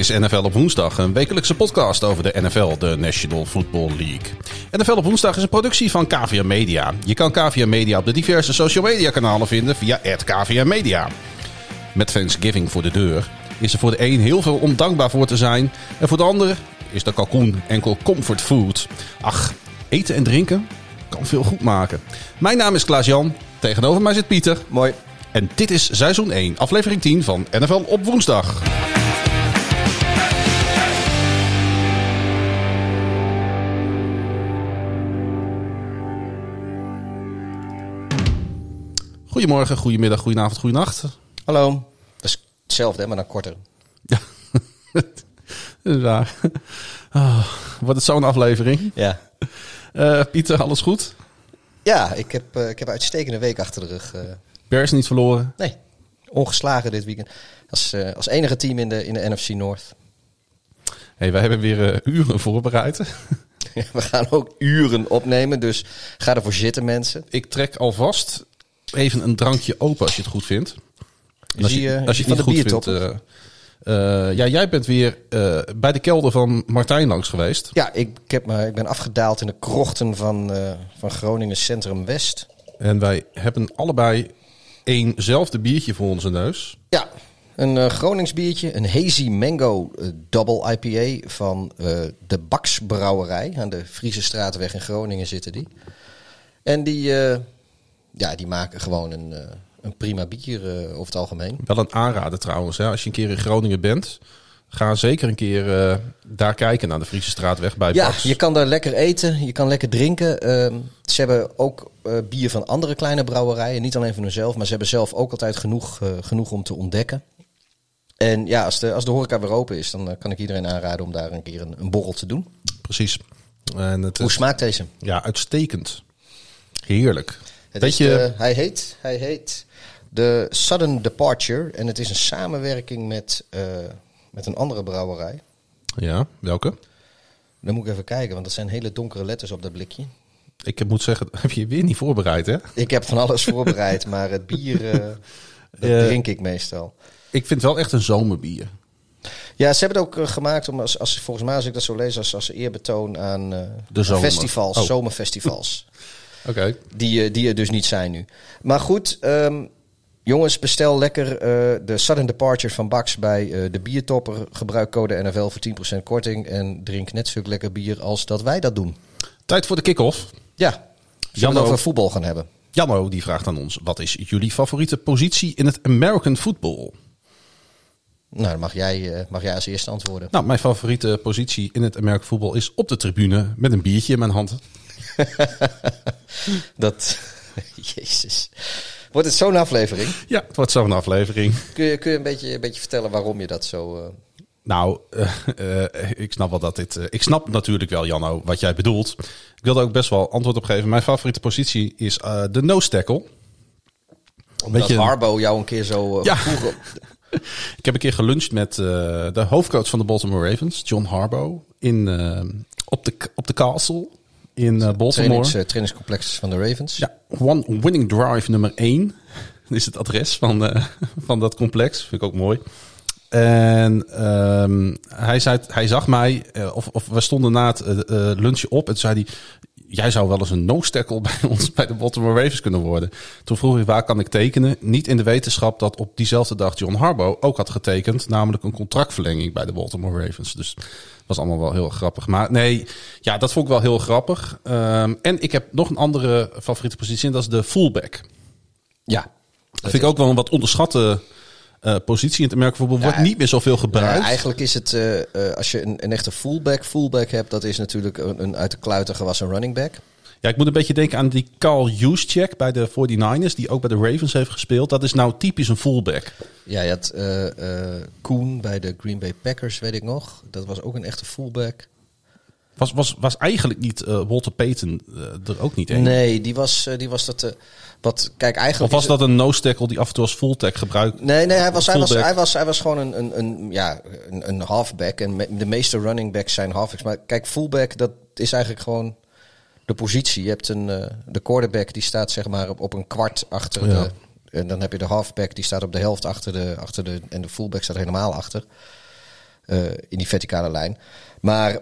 is NFL op woensdag, een wekelijkse podcast over de NFL, de National Football League. NFL op woensdag is een productie van KVM Media. Je kan KVM Media op de diverse social media kanalen vinden via KVM Media. Met Thanksgiving voor de deur is er voor de een heel veel om dankbaar voor te zijn. En voor de ander is de kalkoen enkel comfort food. Ach, eten en drinken kan veel goed maken. Mijn naam is Klaas-Jan, tegenover mij zit Pieter. Mooi. En dit is seizoen 1, aflevering 10 van NFL op woensdag. Goedemorgen, goedemiddag, goedenavond, goedenacht. Hallo. Dat is hetzelfde, hè, maar dan korter. Ja, is waar. Ah, wordt het zo'n aflevering? Ja. Eh, Pieter, alles goed? Ja, ik heb, eh, ik heb een uitstekende week achter de rug. eh. Bears niet verloren. nee, ongeslagen dit weekend. Als, als enige team in de, in de NFC North. Hey, wij hebben weer uren voorbereid. We gaan ook uren opnemen, dus ga ervoor zitten mensen. Ik trek alvast even een drankje open als je het goed vindt. En als je, je- als je het niet goed vindt... eh, eh, ja, jij bent weer eh, bij de kelder van Martijn langs geweest. Ja, ik, ik, heb me, ik ben afgedaald in de krochten van, van Groningen Centrum West. En wij hebben allebei éénzelfde biertje voor onze neus. Ja, een Gronings biertje, een Hazy Mango Double IPA van de Baks Brouwerij. Aan de Friese Straatweg in Groningen zitten die. En die, ja, die maken gewoon een, eh, een prima bier eh, over het algemeen. Wel een aanrader trouwens. Hè. Als je een keer in Groningen bent, ga zeker een keer eh, daar kijken naar de Friese Straatweg bij Ja, je kan daar lekker eten, je kan lekker drinken. Ehm, ze hebben ook bier van andere kleine brouwerijen, niet alleen van hunzelf, maar ze hebben zelf ook altijd genoeg, genoeg om te ontdekken. En ja, als de, als de horeca weer open is, dan kan ik iedereen aanraden om daar een keer een, een borrel te doen. Precies. En het Hoe is smaakt deze? ja, uitstekend. Heerlijk. Het Weet is je, de- hij, heet, hij heet The Sudden Departure en het is een samenwerking met, eh, met een andere brouwerij. ja, welke? Dan moet ik even kijken, want dat zijn hele donkere letters op dat blikje. Ik moet zeggen, heb je je weer niet voorbereid, hè? Ik heb van alles voorbereid, maar het bier eh, dat drink ik meestal. Ik vind het wel echt een zomerbier. Ja, ze hebben het ook eh, gemaakt om als, als volgens mij als ik dat zo lees als, als eerbetoon aan De zomer. festivals, Oh. zomerfestivals. Die, eh, die er dus niet zijn nu. Maar goed, ehm, jongens, bestel lekker eh, de Sudden Departure van Bax bij eh, de Biertopper. Gebruik code NFL voor 10% korting en drink net zo lekker bier als dat wij dat doen. Tijd voor de kick-off. Ja, zullen we Janno. het over voetbal gaan hebben? Janno die vraagt aan ons: wat is jullie favoriete positie in het American football? Nou, dan mag jij, mag jij als eerste antwoorden. Nou, mijn favoriete positie in het American football is op de tribune met een biertje in mijn hand. Dat, jezus. Wordt het zo'n aflevering? Ja, het wordt zo'n aflevering. Kun je, kun je een, beetje, een beetje vertellen waarom je dat zo... eh, Nou, eh, eh, ik snap wel dat dit. ik snap natuurlijk wel, Janno, wat jij bedoelt. Ik wilde ook best wel antwoord op geven. Mijn favoriete positie is de nose tackle. Omdat je- Harbo jou een keer zo Ja. vroeg- Ik heb een keer geluncht met de hoofdcoach van de Baltimore Ravens, John Harbaugh, in, op, de, op de Castle in eh, Baltimore. trainings, eh, trainingscomplex van de Ravens. Ja, one winning drive nummer 1 is het adres van, eh, van dat complex. Vind ik ook mooi. En ehm, hij, zei, hij zag mij, of, of we stonden na het lunchje op en toen zei hij... Jij zou wel eens een nose tackle bij ons bij de Baltimore Ravens kunnen worden. Toen vroeg ik waar kan ik tekenen? Niet in de wetenschap dat op diezelfde dag John Harbaugh ook had getekend. Namelijk een contractverlenging bij de Baltimore Ravens. Dus dat was allemaal wel heel grappig. Maar nee, ja, dat vond ik wel heel grappig. Ehm, en ik heb nog een andere favoriete positie en dat is de fullback. Ja. Dat vind ik ook wel een wat onderschatte eh, positie in het American voetbal. Wordt niet meer zoveel gebruikt. Nou ja, eigenlijk is het, eh, eh, als je een, een echte fullback, fullback hebt, dat is natuurlijk een, een uit de kluiten gewassen running back. Ja, ik moet een beetje denken aan die Carl Juszczyk bij de 49ers, die ook bij de Ravens heeft gespeeld. Dat is nou typisch een fullback. Ja, je had eh, Koen bij de Green Bay Packers, weet ik nog. Dat was ook een echte fullback. Was, was, was eigenlijk niet eh, Walter Payton eh, er ook niet een? Nee, die was, eh, die was dat. eh, wat, kijk, Of eigenlijk. was is het- dat een nose tackle die af en toe als full tack gebruikt? Nee, nee, hij was, hij was, hij was, hij was gewoon een, een, een, ja, een, een halfback. En me- de meeste running backs zijn halfbacks. Maar kijk, fullback, dat is eigenlijk gewoon de positie. Je hebt een, de quarterback die staat zeg maar op, op een kwart achter Ja. de... En dan heb je de halfback die staat op de helft achter de... Achter de en de fullback staat helemaal achter. in die verticale lijn. Maar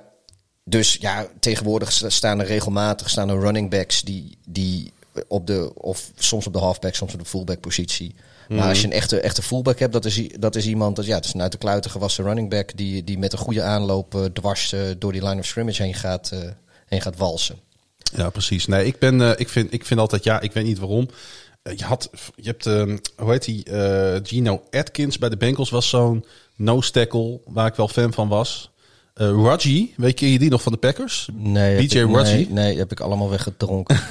dus ja, tegenwoordig sta- staan er regelmatig staan er running backs die, die op de, of soms op de halfback, soms op de fullback positie. Maar als je een echte, echte fullback hebt, dat is, dat is iemand, dat, ja, het is een uit de kluiten gewassen running back die, die met een goede aanloop eh, dwars eh, door die line of scrimmage heen gaat, eh, heen gaat walsen. Ja, precies. Nee, ik, ben, ik, vind, ik vind altijd, ja, ik weet niet waarom. Je, had, je hebt, ehm, hoe heet die, Gino Atkins bij de Bengals was zo'n nose tackle waar ik wel fan van was. Eh Raji, weet je die nog van de Packers? Nee, BJ ik- Raji? Nee, nee, heb ik allemaal weggedronken.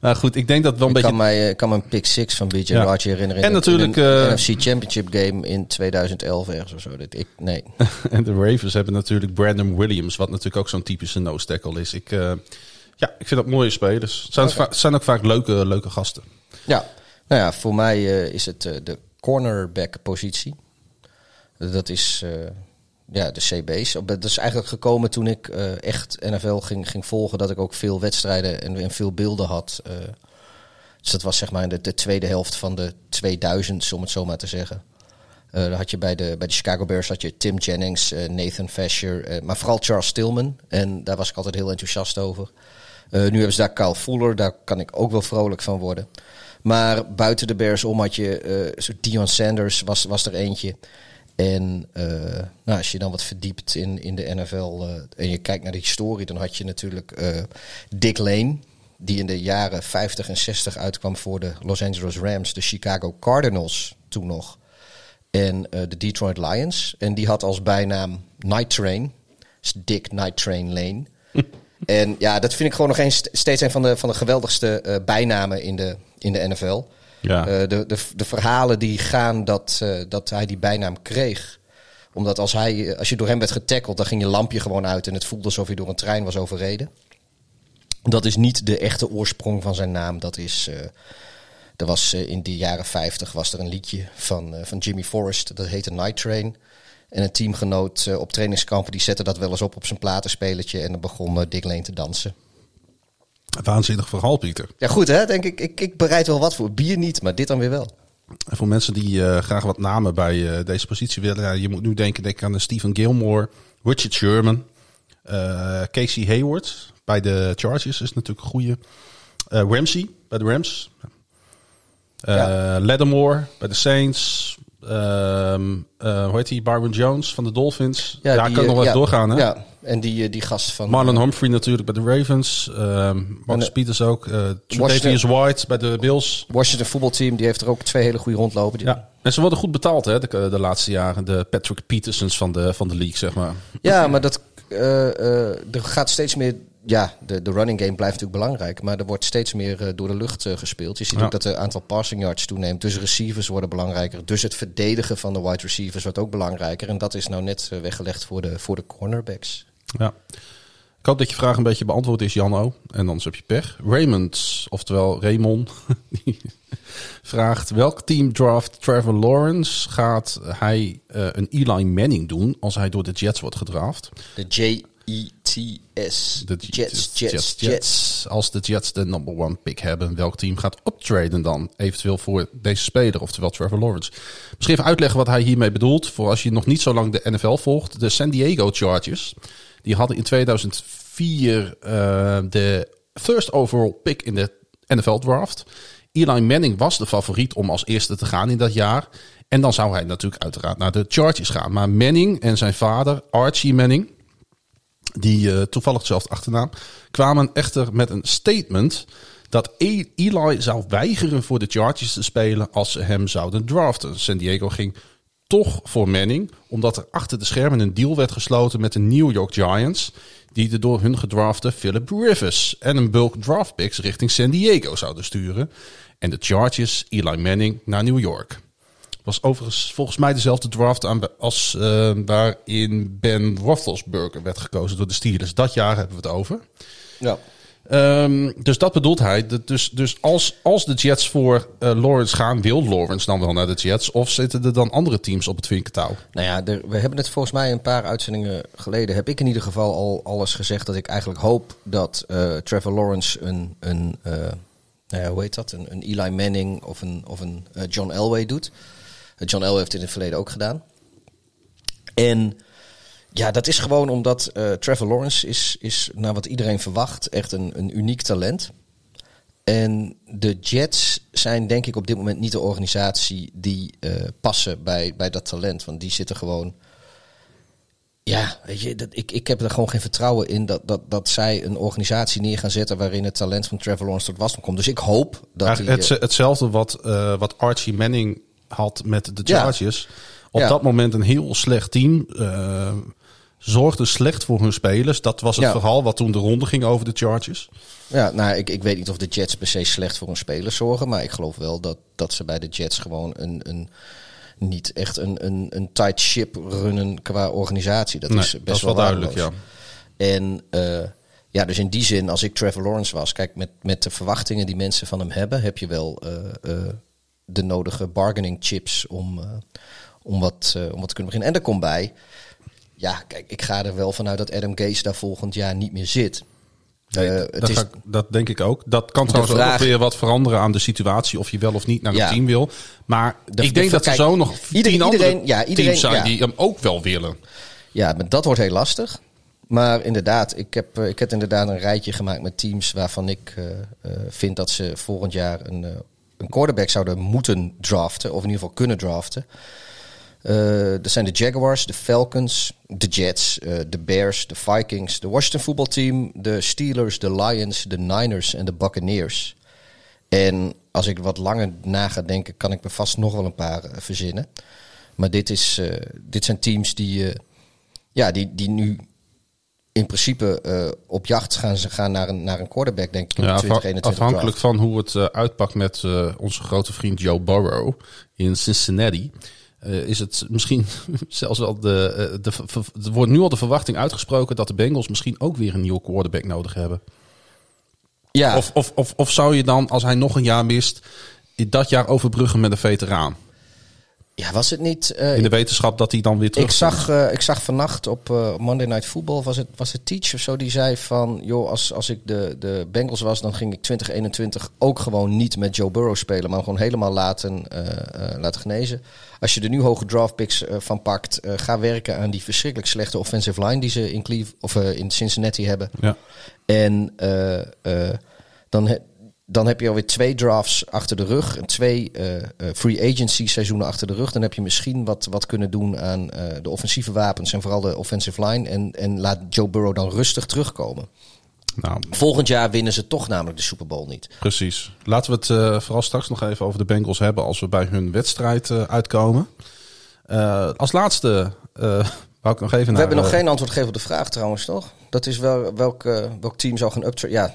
Nou goed, ik denk dat wel een ik beetje... kan mij, eh, kan me een pick six van BJ Ja. Raji herinneren. En natuurlijk, een eh, NFC Championship game in 2011 ergens of zo. Dat ik, nee. En de Ravens hebben natuurlijk Brandon Williams, wat natuurlijk ook zo'n typische nose tackle is. Ik, ja, ik vind dat mooie spelers. Het zijn, het zijn ook vaak leuke, leuke gasten. Ja, nou ja, voor mij is het de cornerback positie. Dat is ja, de CB's. Dat is eigenlijk gekomen toen ik eh, echt NFL ging, ging volgen. Dat ik ook veel wedstrijden en, en veel beelden had. eh. dus dat was zeg maar de, de tweede helft van de 2000, om het zo maar te zeggen. Eh dan had je bij de, bij de Chicago Bears had je Tim Jennings, Nathan Fasher, maar vooral Charles Stillman. En daar was ik altijd heel enthousiast over. Nu hebben ze daar Kyle Fuller, daar kan ik ook wel vrolijk van worden. Maar buiten de Bears om had je Dion Sanders was, was er eentje. En eh, nou, als je dan wat verdiept in, in de NFL eh, en je kijkt naar de historie, dan had je natuurlijk eh, Dick Lane, die in de jaren 50 en 60 uitkwam voor de Los Angeles Rams, de Chicago Cardinals toen nog. En de Detroit Lions. En die had als bijnaam Night Train. Dus Dick Night Train Lane. en ja, dat vind ik gewoon nog eens steeds een van de, van de geweldigste bijnamen in de, in de NFL. Ja. Eh, de, de, de verhalen die gaan dat, eh, dat hij die bijnaam kreeg. Omdat als, hij, als je door hem werd getackeld, dan ging je lampje gewoon uit. En het voelde alsof hij door een trein was overreden. Dat is niet de echte oorsprong van zijn naam. Dat is. eh, er was in de jaren 50 was er een liedje van, van Jimmy Forrest. Dat heette Night Train. En een teamgenoot op trainingskampen die zette dat wel eens op op zijn platenspelertje. En dan begon Dick Lane te dansen. Waanzinnig verhaal, Pieter. Ja, goed hè, denk ik. Ik, ik bereid wel wat voor. Bier niet, maar dit dan weer wel. En voor mensen die eh, graag wat namen bij eh, deze positie willen, ja, je moet nu denken, denk aan de Stephen Gilmore, Richard Sherman, eh, Casey Hayward bij de Chargers is natuurlijk een goede. Ramsey bij de Rams. Ja. Lattimore bij de Saints. Ehm, eh, hoe heet die? Byron Jones van de Dolphins. Ja, die, kan nog wel doorgaan. Hè? Ja, en die, eh, die gast van... Marlon Humphrey natuurlijk bij de Ravens. Ehm Marcus En, Peters ook. Tredavious White bij de Bills. Washington voetbalteam, die heeft er ook twee hele goede rondlopen. Ja, en ze worden goed betaald hè, de, de laatste jaren. De Patrick Petersons van de, van de league, zeg maar. Ja, maar dat, eh, eh, er gaat steeds meer. Ja, de, de running game blijft natuurlijk belangrijk. Maar er wordt steeds meer eh, door de lucht eh, gespeeld. Je ziet Ja. ook dat het aantal passing yards toeneemt. Dus receivers worden belangrijker. Dus het verdedigen van de wide receivers wordt ook belangrijker. En dat is nou net eh, weggelegd voor de, voor de cornerbacks. Ja. Ik hoop dat je vraag een beetje beantwoord is, Janno. En anders heb je pech. Raymond, oftewel Raymond, die vraagt... Welk team draft Trevor Lawrence gaat hij eh, een Eli Manning doen... als hij door de Jets wordt gedraft? De J-E-T-S. De Jets, Jets, Jets. Als de Jets de number one pick hebben, welk team gaat optraden dan? Eventueel voor deze speler, oftewel Trevor Lawrence. Misschien even uitleggen wat hij hiermee bedoelt. Voor als je nog niet zo lang de NFL volgt. De San Diego Chargers, die hadden in 2004 eh, de first overall pick in de NFL draft. Eli Manning was de favoriet om als eerste te gaan in dat jaar. En dan zou hij natuurlijk uiteraard naar de Chargers gaan. Maar Manning en zijn vader, Archie Manning die eh, toevallig hetzelfde achternaam, kwamen echter met een statement dat E- Eli zou weigeren voor de Chargers te spelen als ze hem zouden draften. San Diego ging toch voor Manning, omdat er achter de schermen een deal werd gesloten met de New York Giants, die de door hun gedrafte Philip Rivers en een bulk draft picks richting San Diego zouden sturen. En de Chargers Eli Manning naar New York. Was overigens volgens mij dezelfde draft aan, als eh, waarin Ben Roethlisberger werd gekozen door de Steelers. Dat jaar hebben we het over. Ja. Ehm, dus dat bedoelt hij. Dus, dus als, als de Jets voor eh, Lawrence gaan, wil Lawrence dan wel naar de Jets? Of zitten er dan andere teams op het vinkertouw? Nou ja, we hebben het volgens mij een paar uitzendingen geleden. Heb ik in ieder geval al alles gezegd dat ik eigenlijk hoop dat eh, Trevor Lawrence een, een eh, nou ja, hoe heet dat? Een, Eli Manning of een, of een John Elway doet. John Elway heeft het in het verleden ook gedaan. En ja, dat is gewoon omdat eh, Trevor Lawrence is, is, naar wat iedereen verwacht, echt een, een uniek talent. En de Jets zijn denk ik op dit moment niet de organisatie die eh, passen bij, bij dat talent. Want die zitten gewoon. Ja, weet je, dat, ik, ik heb er gewoon geen vertrouwen in dat, dat, dat zij een organisatie neer gaan zetten waarin het talent van Trevor Lawrence tot wasdom komt. Dus ik hoop dat. Het, eh, hetzelfde wat, wat Archie Manning had met de Ja. Chargers. Op Ja. dat moment een heel slecht team. Zorgde slecht voor hun spelers. Dat was het Ja. verhaal wat toen de ronde ging over de Chargers. Ja, nou, ik, ik weet niet of de Jets per se slecht voor hun spelers zorgen. Maar ik geloof wel dat, dat ze bij de Jets gewoon een, een niet echt een, een, een tight ship runnen qua organisatie. Dat Nee, is best dat is wel, wel duidelijk, ja. En eh, ja, dus in die zin, als ik Trevor Lawrence was, kijk, met, met de verwachtingen die mensen van hem hebben, heb je wel eh, eh, de nodige bargaining chips om, om, wat, om wat te kunnen beginnen. En er komt bij, ja, kijk, ik ga er wel vanuit dat Adam Gase daar volgend jaar niet meer zit. Nee, Eh, dat, het is, ga ik- dat denk ik ook. Dat kan trouwens ook vraag- weer wat veranderen aan de situatie. Of je wel of niet naar een Ja. team wil. Maar De- ik denk de- dat er zo nog ieder- tien andere iedereen- ja, iedereen- teams zijn ja. die hem ook wel willen. Ja, maar dat wordt heel lastig. Maar inderdaad, ik heb, eh, ik heb inderdaad een rijtje gemaakt met teams waarvan ik eh, vind dat ze volgend jaar een, een quarterback zouden moeten draften. Of in ieder geval kunnen draften. Eh dat zijn de Jaguars, de Falcons, de Jets, eh, de Bears, de Vikings, de Washington voetbalteam, de Steelers, de Lions, de Niners en de Buccaneers. En als ik wat langer na ga denken, kan ik me vast nog wel een paar eh, verzinnen. Maar dit, is, dit zijn teams die, ja, die, die nu in principe op jacht gaan, ze gaan naar, een, naar een quarterback, denk ik, in Ja, de afha- 2021 afhankelijk draft. van hoe het uitpakt met onze grote vriend Joe Burrow in Cincinnati. Eh, is het misschien zelfs wel de, eh, de, Er wordt nu al de verwachting uitgesproken dat de Bengals misschien ook weer een nieuwe quarterback nodig hebben. Ja, Of, of, of, of zou je dan, als hij nog een jaar mist, dat jaar overbruggen met een veteraan? Ja, was het niet... eh, In de wetenschap dat hij dan weer terug Ik zag, eh, ik zag vannacht op eh, Monday Night Football, was het, was het Teach of zo, die zei van... joh, als, als ik de, de Bengals was, dan ging ik 2021 ook gewoon niet met Joe Burrow spelen... maar gewoon helemaal laten, laten genezen. Als je er nu hoge draftpicks eh, van pakt... ga werken aan die verschrikkelijk slechte offensive line... die ze in, Cleve, of, in Cincinnati hebben. Ja. En dan, dan heb je alweer twee drafts achter de rug. En twee eh, eh, free agency seizoenen achter de rug. Dan heb je misschien wat, wat kunnen doen aan eh, de offensieve wapens. En vooral de offensive line. En, en laat Joe Burrow dan rustig terugkomen. Nou, Volgend jaar winnen ze toch namelijk de Super Bowl niet. precies. Laten we het vooral straks nog even over de Bengals hebben als we bij hun wedstrijd uitkomen. Als laatste wou ik nog even We naar... hebben nog geen antwoord gegeven op de vraag trouwens, toch? Dat is wel welk, welk team zou gaan uptrade. Ja,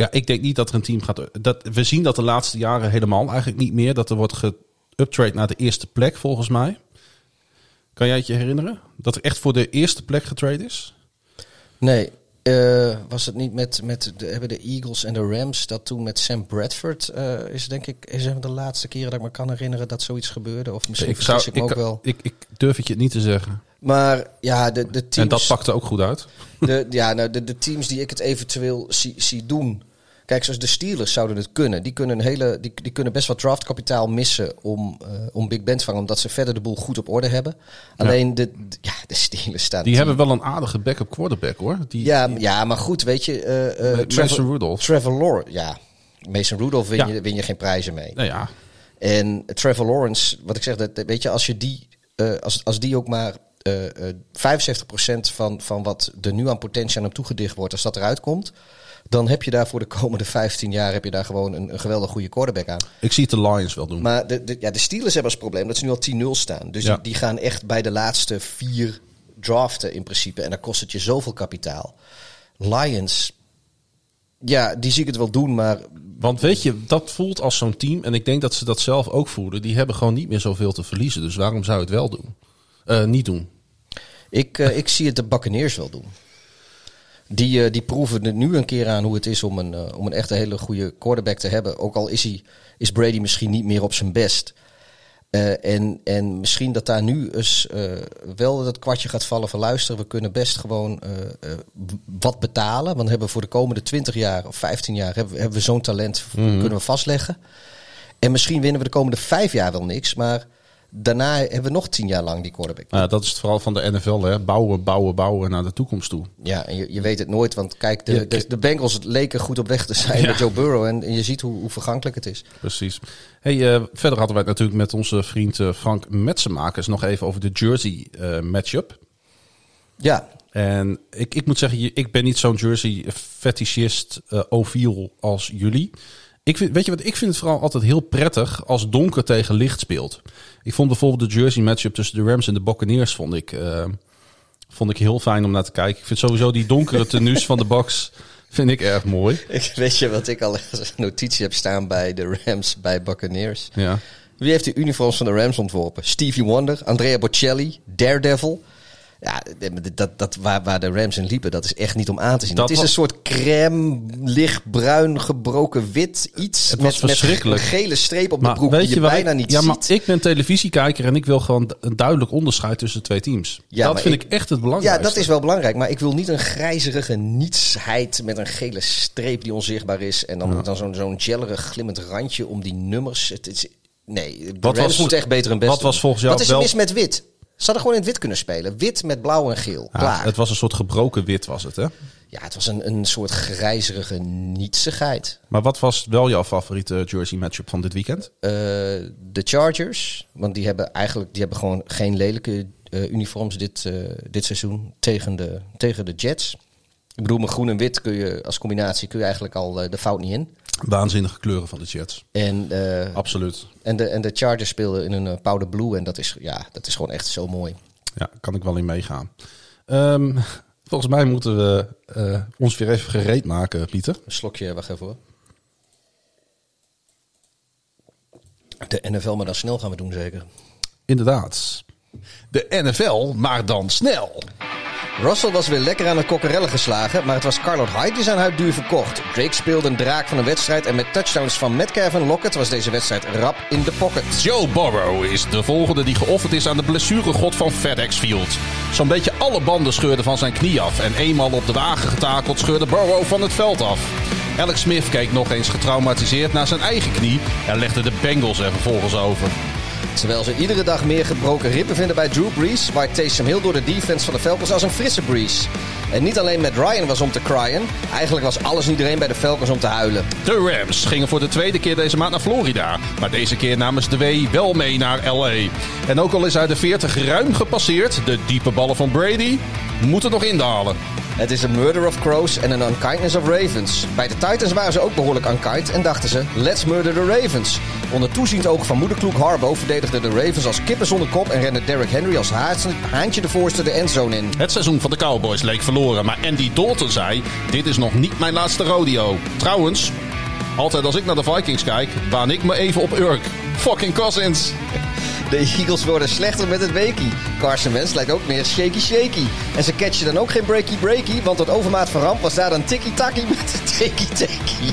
Ja, ik denk niet dat er een team gaat. Dat, we zien dat de laatste jaren helemaal eigenlijk niet meer. Dat er wordt geuptrade naar de eerste plek, volgens mij. Kan jij het je herinneren? Dat er echt voor de eerste plek getrade is? nee. eh, was het niet met, met de, hebben de Eagles en de Rams dat toen met Sam Bradford eh, is denk ik is een van de laatste keren dat ik me kan herinneren dat zoiets gebeurde of misschien ik, vergis ik me ook wel. ik, ik durf het je niet te zeggen. Maar ja, de, de En teams dat pakte ook goed uit. De, ja, nou, de, de teams die ik het eventueel zie, zie doen. Kijk, zoals de Steelers zouden het kunnen. Die kunnen, een hele, die, die kunnen best wat draftkapitaal missen om, eh, om Big Ben te vangen. Omdat ze verder de boel goed op orde hebben. Alleen de, ja, de Steelers staan... Die hebben wel een aardige backup quarterback hoor. Die, Ja, die- ja, maar goed, weet je... Met Trevor, Mason Rudolph. Trevor Lawrence, ja. Mason Rudolph win, Ja. je, win je geen prijzen mee. nou ja, En Trevor Lawrence, wat ik zeg, dat, weet je, als je die, als, als die ook maar eh eh 75% van, van wat er nu aan potentie aan hem toegedicht wordt, als dat eruit komt, dan heb je daar voor de komende 15 jaar heb je daar gewoon een, een geweldig goede quarterback aan. ik zie het de Lions wel doen. Maar de, de, ja, de Steelers hebben als probleem dat ze nu al 10-0 staan. Dus Ja. die, die gaan echt bij de laatste vier draften in principe. En dan kost het je zoveel kapitaal. Lions, ja, die zie ik het wel doen, maar Want weet je, dat voelt als zo'n team. En ik denk dat ze dat zelf ook voelen. Die hebben gewoon niet meer zoveel te verliezen. Dus waarom zou je het wel doen? Eh, niet doen. Ik, eh, ik zie het de Buccaneers wel doen. Die, eh, die proeven er nu een keer aan hoe het is om een, eh, om een echt een hele goede quarterback te hebben. Ook al is, hij, is Brady misschien niet meer op zijn best. Eh, en, en misschien dat daar nu eens wel dat kwartje gaat vallen van luisteren. We kunnen best gewoon wat betalen. Want dan hebben we voor de komende 20 jaar of 15 jaar hebben, we- hebben we zo'n talent kunnen we vastleggen. En misschien winnen we de komende vijf jaar wel niks. Maar daarna hebben we nog tien jaar lang die quarterback. Ja, dat is het vooral van de NFL. Hè? Bouwen, bouwen, bouwen naar de toekomst toe. Ja, en je, je weet het nooit, want kijk, de, de, de Bengals leken goed op weg te zijn Ja. met Joe Burrow. En, en je ziet hoe, hoe vergankelijk het is. Precies. Hey, eh, verder hadden wij het natuurlijk met onze vriend eh, Frank Metsenmakers nog even over de Jersey eh, matchup. Ja, En ik, ik moet zeggen, ik ben niet zo'n jersey fetischist oviel als jullie. Ik vind, weet je wat, ik vind het vooral altijd heel prettig als donker tegen licht speelt. Ik vond bijvoorbeeld de jersey matchup tussen de Rams en de Buccaneers vond ik, eh, vond ik heel fijn om naar te kijken. Ik vind sowieso die donkere tenues van de Bucks vind ik erg mooi. ik, weet je wat ik al als notitie heb staan bij de Rams, bij Buccaneers? Ja. Wie heeft de uniforms van de Rams ontworpen? Stevie Wonder, Andrea Bocelli, Daredevil. Ja, dat, dat, waar, waar de Rams in liepen, dat is echt niet om aan te zien. Dat het is was- een soort crème, lichtbruin, gebroken wit iets. Het was met, verschrikkelijk. Met gele streep op de Maar broek weet die je bijna ik, niet ja, maar ziet. ik ben televisiekijker en ik wil gewoon een duidelijk onderscheid tussen de twee teams. Ja, dat maar vind ik- ik, echt het Ja, belangrijkste. dat is wel belangrijk. Maar ik wil niet een grijzerige nietsheid met een gele streep die onzichtbaar is. En dan, dan zo'n zo'n jellerig glimmend randje om die nummers. Het is, nee, de Wat Rams was- moet echt beter hun best wat was volgens jou Wat is er wel- mis met wit? Ze hadden gewoon in het wit kunnen spelen. Wit met blauw en geel. Ja, Klaar. het was een soort gebroken wit was het, hè? Ja, het was een, een soort grijzerige nietsigheid. Maar wat was wel jouw favoriete jersey matchup van dit weekend? Eh, de Chargers, want die hebben eigenlijk die hebben gewoon geen lelijke eh, uniforms dit, eh, dit seizoen tegen de, tegen de Jets. Ik bedoel, met groen en wit kun je als combinatie kun je eigenlijk al eh, de fout niet in. Waanzinnige kleuren van de Jets. En, eh, Absoluut. en, de, en de Chargers speelden in een uh, powder blue en dat is, ja, dat is gewoon echt zo mooi. Ja, kan ik wel in meegaan. Ehm, volgens mij moeten we eh, ons weer even gereed maken, Pieter. Een slokje, wacht even hoor. De NFL, maar dan snel gaan we doen zeker. Inderdaad. De NFL, maar dan snel. Russell was weer lekker aan de kokkerellen geslagen, maar het was Carlot Hyde die zijn huid duur verkocht. Drake speelde een draak van een wedstrijd en met touchdowns van Metcalf en Lockett was deze wedstrijd rap in de pocket. Joe Burrow is de volgende die geofferd is aan de blessuregod van FedEx Field. Zo'n beetje alle banden scheurden van zijn knie af en eenmaal op de wagen getakeld scheurde Burrow van het veld af. Alex Smith keek nog eens getraumatiseerd naar zijn eigen knie en legde de Bengals er vervolgens over. Terwijl ze iedere dag meer gebroken ribben vinden bij Drew Brees, waait Taysom Hill door de defense van de Falcons als een frisse Breeze. En niet alleen met Ryan was om te cryen, eigenlijk was alles en iedereen bij de Falcons om te huilen. De Rams gingen voor de tweede keer deze maand naar Florida. Maar deze keer namens de W wel mee naar LA. En ook al is hij de 40 ruim gepasseerd, de diepe ballen van Brady moeten nog indalen. Het is een murder of crows en een unkindness of ravens. Bij de Titans waren ze ook behoorlijk unkind en dachten ze, let's murder the ravens. Onder toeziend oog van moederkloek Harbo verdedigden de ravens als kippen zonder kop en rende Derrick Henry als haantje de voorste de endzone in. Het seizoen van de Cowboys leek verloren, maar Andy Dalton zei: Dit is nog niet mijn laatste rodeo. Trouwens, altijd als ik naar de Vikings kijk, baan ik me even op Urk. Fucking Cousins. De Eagles worden slechter met het weekie. Carson Wentz lijkt ook meer shaky shaky. En ze catchen dan ook geen breaky breaky, want tot overmaat van ramp was daar dan tikkie takkie met de tikkie takkie.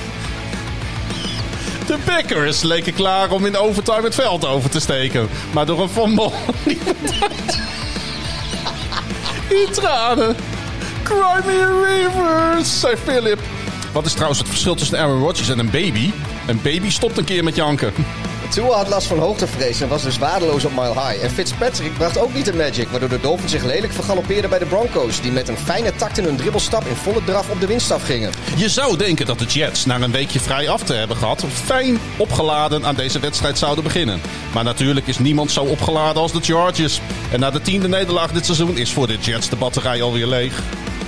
De Packers leken klaar om in overtime het veld over te steken. Maar door een fumble. In tranen. Cry me a river, zei Philip. Wat is trouwens het verschil tussen Aaron Rodgers en een baby? Een baby stopt een keer met janken. Tua had last van hoogtevrees en was dus waardeloos op Mile High. En Fitzpatrick bracht ook niet de magic, waardoor de Dolphins zich lelijk vergaloppeerden bij de Broncos. Die met een fijne takt in hun dribbelstap in volle draf op de winstaf gingen. Je zou denken dat de Jets, na een weekje vrij af te hebben gehad, fijn opgeladen aan deze wedstrijd zouden beginnen. Maar natuurlijk is niemand zo opgeladen als de Chargers. En na de tiende nederlaag dit seizoen is voor de Jets de batterij alweer leeg.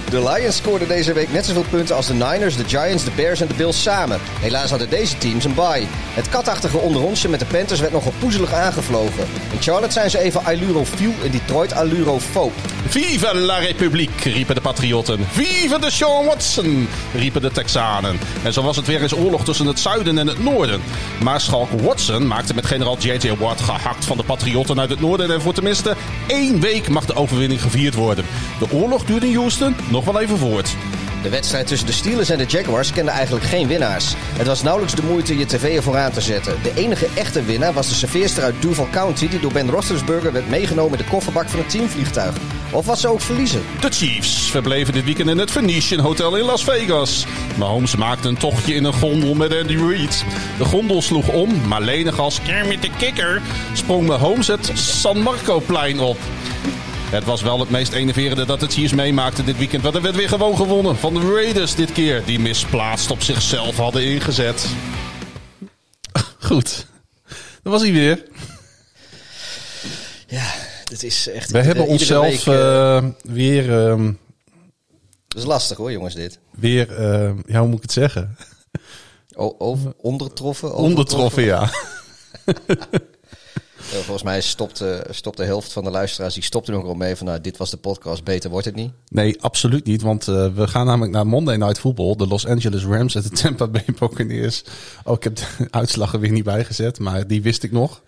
De Lions scoorden deze week net zoveel punten als de Niners, de Giants, de Bears en de Bills samen. Helaas hadden deze teams een bye. Het katachtige onderonsje met de Panthers werd nogal poezelig aangevlogen. In Charlotte zijn ze even allurofiel, in Detroit allurofoob. Vive la République, riepen de Patriotten. Vive de Sean Watson, riepen de Texanen. En zo was het weer eens oorlog tussen het zuiden en het noorden. Maar Schalk Watson maakte met generaal J.J. Watt gehakt van de Patriotten uit het noorden. En voor tenminste één week mag de overwinning gevierd worden. De oorlog duurde in Houston nog wel even voort. De wedstrijd tussen de Steelers en de Jaguars kende eigenlijk geen winnaars. Het was nauwelijks de moeite je tv ervoor aan te zetten. De enige echte winnaar was de serveerster uit Duval County... die door Ben Roethlisberger werd meegenomen in de kofferbak van het teamvliegtuig. Of was ze ook verliezen? De Chiefs verbleven dit weekend in het Venetian Hotel in Las Vegas. Mahomes maakte een tochtje in een gondel met Andy Reid. De gondel sloeg om, maar lenig als Kermit de Kikker sprong Mahomes het San Marco-plein op. Het was wel het meest enerverende dat het Chiefs meemaakte dit weekend. Want er werd weer gewoon gewonnen van de Raiders dit keer. Die misplaatst op zichzelf hadden ingezet. Goed, dat was hij weer. Ja, het is echt... We hebben iedere onszelf week, eh, eh, weer, ehm, Dat is lastig hoor, jongens, dit. weer ehm, ja, hoe moet ik het zeggen? O, over, ondertroffen? Ondertroffen, ja. Ja, volgens mij stopt, eh, stopt de helft van de luisteraars, die stopt er ook al mee van, nou, dit was de podcast, beter wordt het niet. Nee, absoluut niet. Want eh, we gaan namelijk naar Monday Night Football. De Los Angeles Rams en de Tampa Bay Buccaneers. Oh, ik heb de uitslag er weer niet bijgezet, maar die wist ik nog.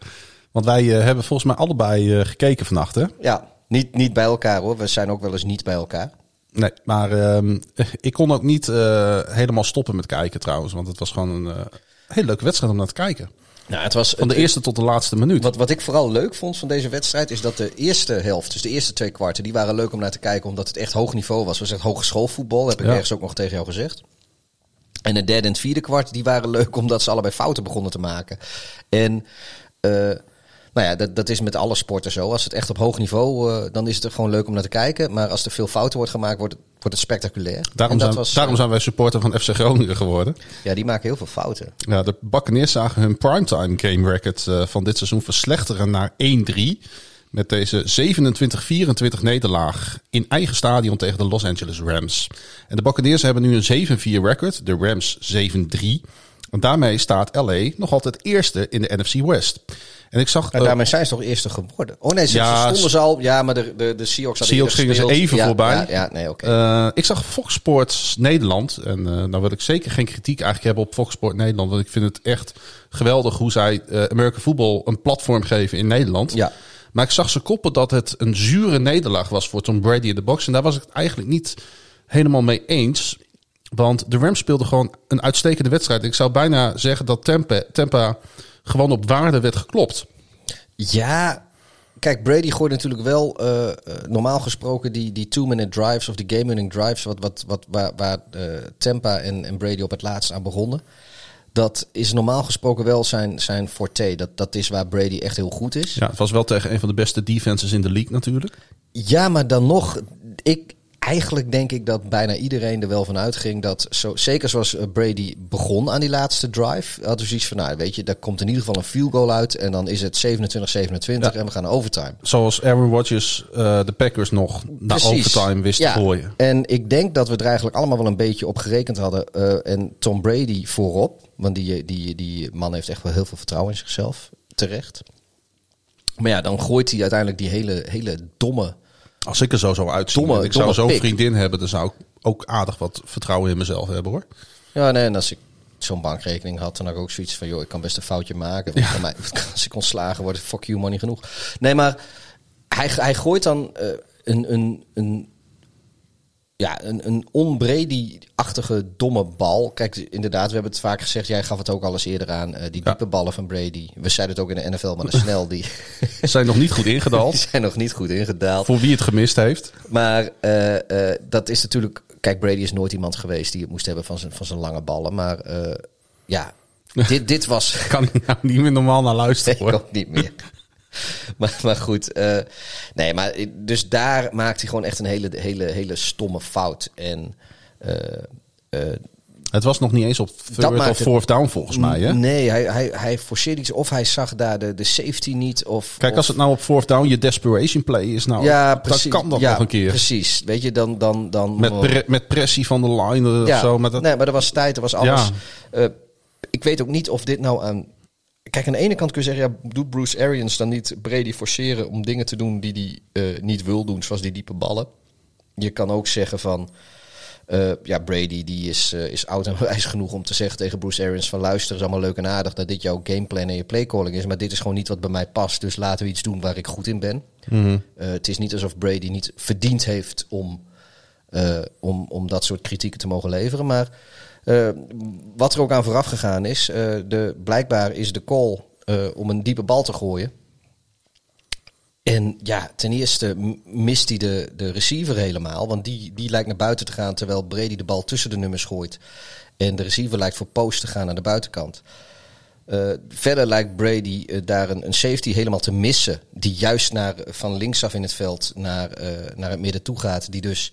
Want wij eh, hebben volgens mij allebei eh, gekeken vannacht, hè? Ja, niet, niet bij elkaar hoor, we zijn ook wel eens niet bij elkaar. Nee, maar ehm, ik kon ook niet eh, helemaal stoppen met kijken trouwens. Want het was gewoon een eh, hele leuke wedstrijd om naar te kijken. Nou, het was Van de eerste tot de laatste minuut. Wat, wat ik vooral leuk vond van deze wedstrijd is dat de eerste helft, dus de eerste twee kwarten, die waren leuk om naar te kijken omdat het echt hoog niveau was. Het was echt hogeschoolvoetbal, heb ik Ja. ergens ook nog tegen jou gezegd. En het derde en het vierde kwart, die waren leuk omdat ze allebei fouten begonnen te maken. En eh, nou ja, dat, dat is met alle sporten zo. Als het echt op hoog niveau, eh, dan is het er gewoon leuk om naar te kijken. Maar als er veel fouten wordt gemaakt, wordt het, wordt het spectaculair. Daarom, zijn, was, daarom eh, zijn wij supporter van FC Groningen geworden. Ja, die maken heel veel fouten. Ja, de Buccaneers zagen hun primetime game record eh, van dit seizoen verslechteren naar 1-3. Met deze 27-24 nederlaag in eigen stadion tegen de Los Angeles Rams. En de Buccaneers hebben nu een 7-4 record, de Rams 7-3. En daarmee staat LA nog altijd eerste in de NFC West. En ik zag... Ja, eh, daarmee zijn ze toch eerste geworden? Oh nee, ze, Ja, ze stonden ze al. Ja, maar de, de, de Seahawks hadden Seahawks gingen ze even Ja, voorbij. Ja, ja nee, oké. Eh, ik zag Fox Sports Nederland. En eh nou wil ik zeker geen kritiek eigenlijk hebben op Fox Sport Nederland. Want ik vind het echt geweldig hoe zij American Football een platform geven in Nederland. Ja. Maar ik zag ze koppen dat het een zure nederlaag was voor Tom Brady in de box. En daar was ik het eigenlijk niet helemaal mee eens. Want de Rams speelden gewoon een uitstekende wedstrijd. Ik zou bijna zeggen dat Tampa, Tampa gewoon op waarde werd geklopt. Ja, kijk, Brady gooit natuurlijk wel eh, eh, normaal gesproken die, die two-minute drives of die game-winning drives, wat, wat, wat, waar, waar eh, Tampa en, en Brady op het laatst aan begonnen. Dat is normaal gesproken wel zijn, zijn forte. Dat, dat is waar Brady echt heel goed is. Ja, het was wel tegen een van de beste defenses in de league natuurlijk. Ja, maar dan nog, ik, eigenlijk denk ik dat bijna iedereen er wel van uitging dat, zo, zeker zoals eh, Brady begon aan die laatste drive, hadden we zoiets van, nou weet je, daar komt in ieder geval een field goal uit en dan is het 27-27 en we gaan naar overtime. Zoals Aaron Rodgers eh, de Packers nog naar Precies. overtime wist Ja, te gooien. En ik denk dat we er eigenlijk allemaal wel een beetje op gerekend hadden. eh, en Tom Brady voorop. Want die, die, die man heeft echt wel heel veel vertrouwen in zichzelf. Terecht. Maar ja, dan gooit hij uiteindelijk die hele, hele domme... Als ik er zo zou uitzien Domme- en ik zou zo'n vriendin hebben, dan zou ik ook aardig wat vertrouwen in mezelf hebben hoor. Ja, nee, en als ik zo'n bankrekening had, dan had ik ook zoiets van... joh, ik kan best een foutje maken. Want bij mij, als ik ontslagen word, fuck you money genoeg. Nee, maar hij, hij gooit dan eh, een... een, een ja, een, een on-Brady-achtige domme bal. Kijk, inderdaad, we hebben het vaak gezegd. Jij gaf het ook al eens eerder aan. eh, die Ja. diepe ballen van Brady. We zeiden het ook in de NFL, maar de snel, die, zijn nog niet goed ingedaald. zijn nog niet goed ingedaald. Voor wie het gemist heeft. Maar eh, eh, dat is natuurlijk... Kijk, Brady is nooit iemand geweest die het moest hebben van zijn, van zijn lange ballen. Maar ja, dit, dit was... Kan ik nou niet meer normaal naar luisteren Nee, ik hoor. ook niet meer. maar, maar goed, eh, nee, maar dus daar maakt hij gewoon echt een hele, hele, hele stomme fout. En eh, eh, Het was nog niet eens op third of fourth down volgens mij hè. nee, hij, hij, hij forceerde iets of hij zag daar de, de safety niet. Of, Kijk, of- als het nou op fourth down je desperation play is, nou, ja, dan precies, kan dat ja, nog een keer. Precies, weet je, dan... dan, dan Met, pre- met pressie van de line ja, of zo. Maar dat, nee, maar er was tijd, er was alles. Ja. Ik weet ook niet of dit nou aan... Kijk, aan de ene kant kun je zeggen, ja, doet Bruce Arians dan niet Brady forceren om dingen te doen die hij eh, niet wil doen, zoals die diepe ballen. Je kan ook zeggen van, eh, ja, Brady die is, eh, is oud en wijs genoeg om te zeggen tegen Bruce Arians van luister, is allemaal leuk en aardig dat dit jouw gameplan en je playcalling is, maar dit is gewoon niet wat bij mij past, dus laten we iets doen waar ik goed in ben. Mhm. Het is niet alsof Brady niet verdiend heeft om, om, om dat soort kritieken te mogen leveren. Maar eh, wat er ook aan vooraf gegaan is, eh, de, blijkbaar is de call eh, om een diepe bal te gooien. En ja, ten eerste mist hij de, de receiver helemaal. Want die, die lijkt naar buiten te gaan terwijl Brady de bal tussen de nummers gooit. En de receiver lijkt voor post te gaan naar de buitenkant. Verder lijkt Brady daar een, een safety helemaal te missen. Die juist naar, van linksaf in het veld naar, naar het midden toe gaat. Die dus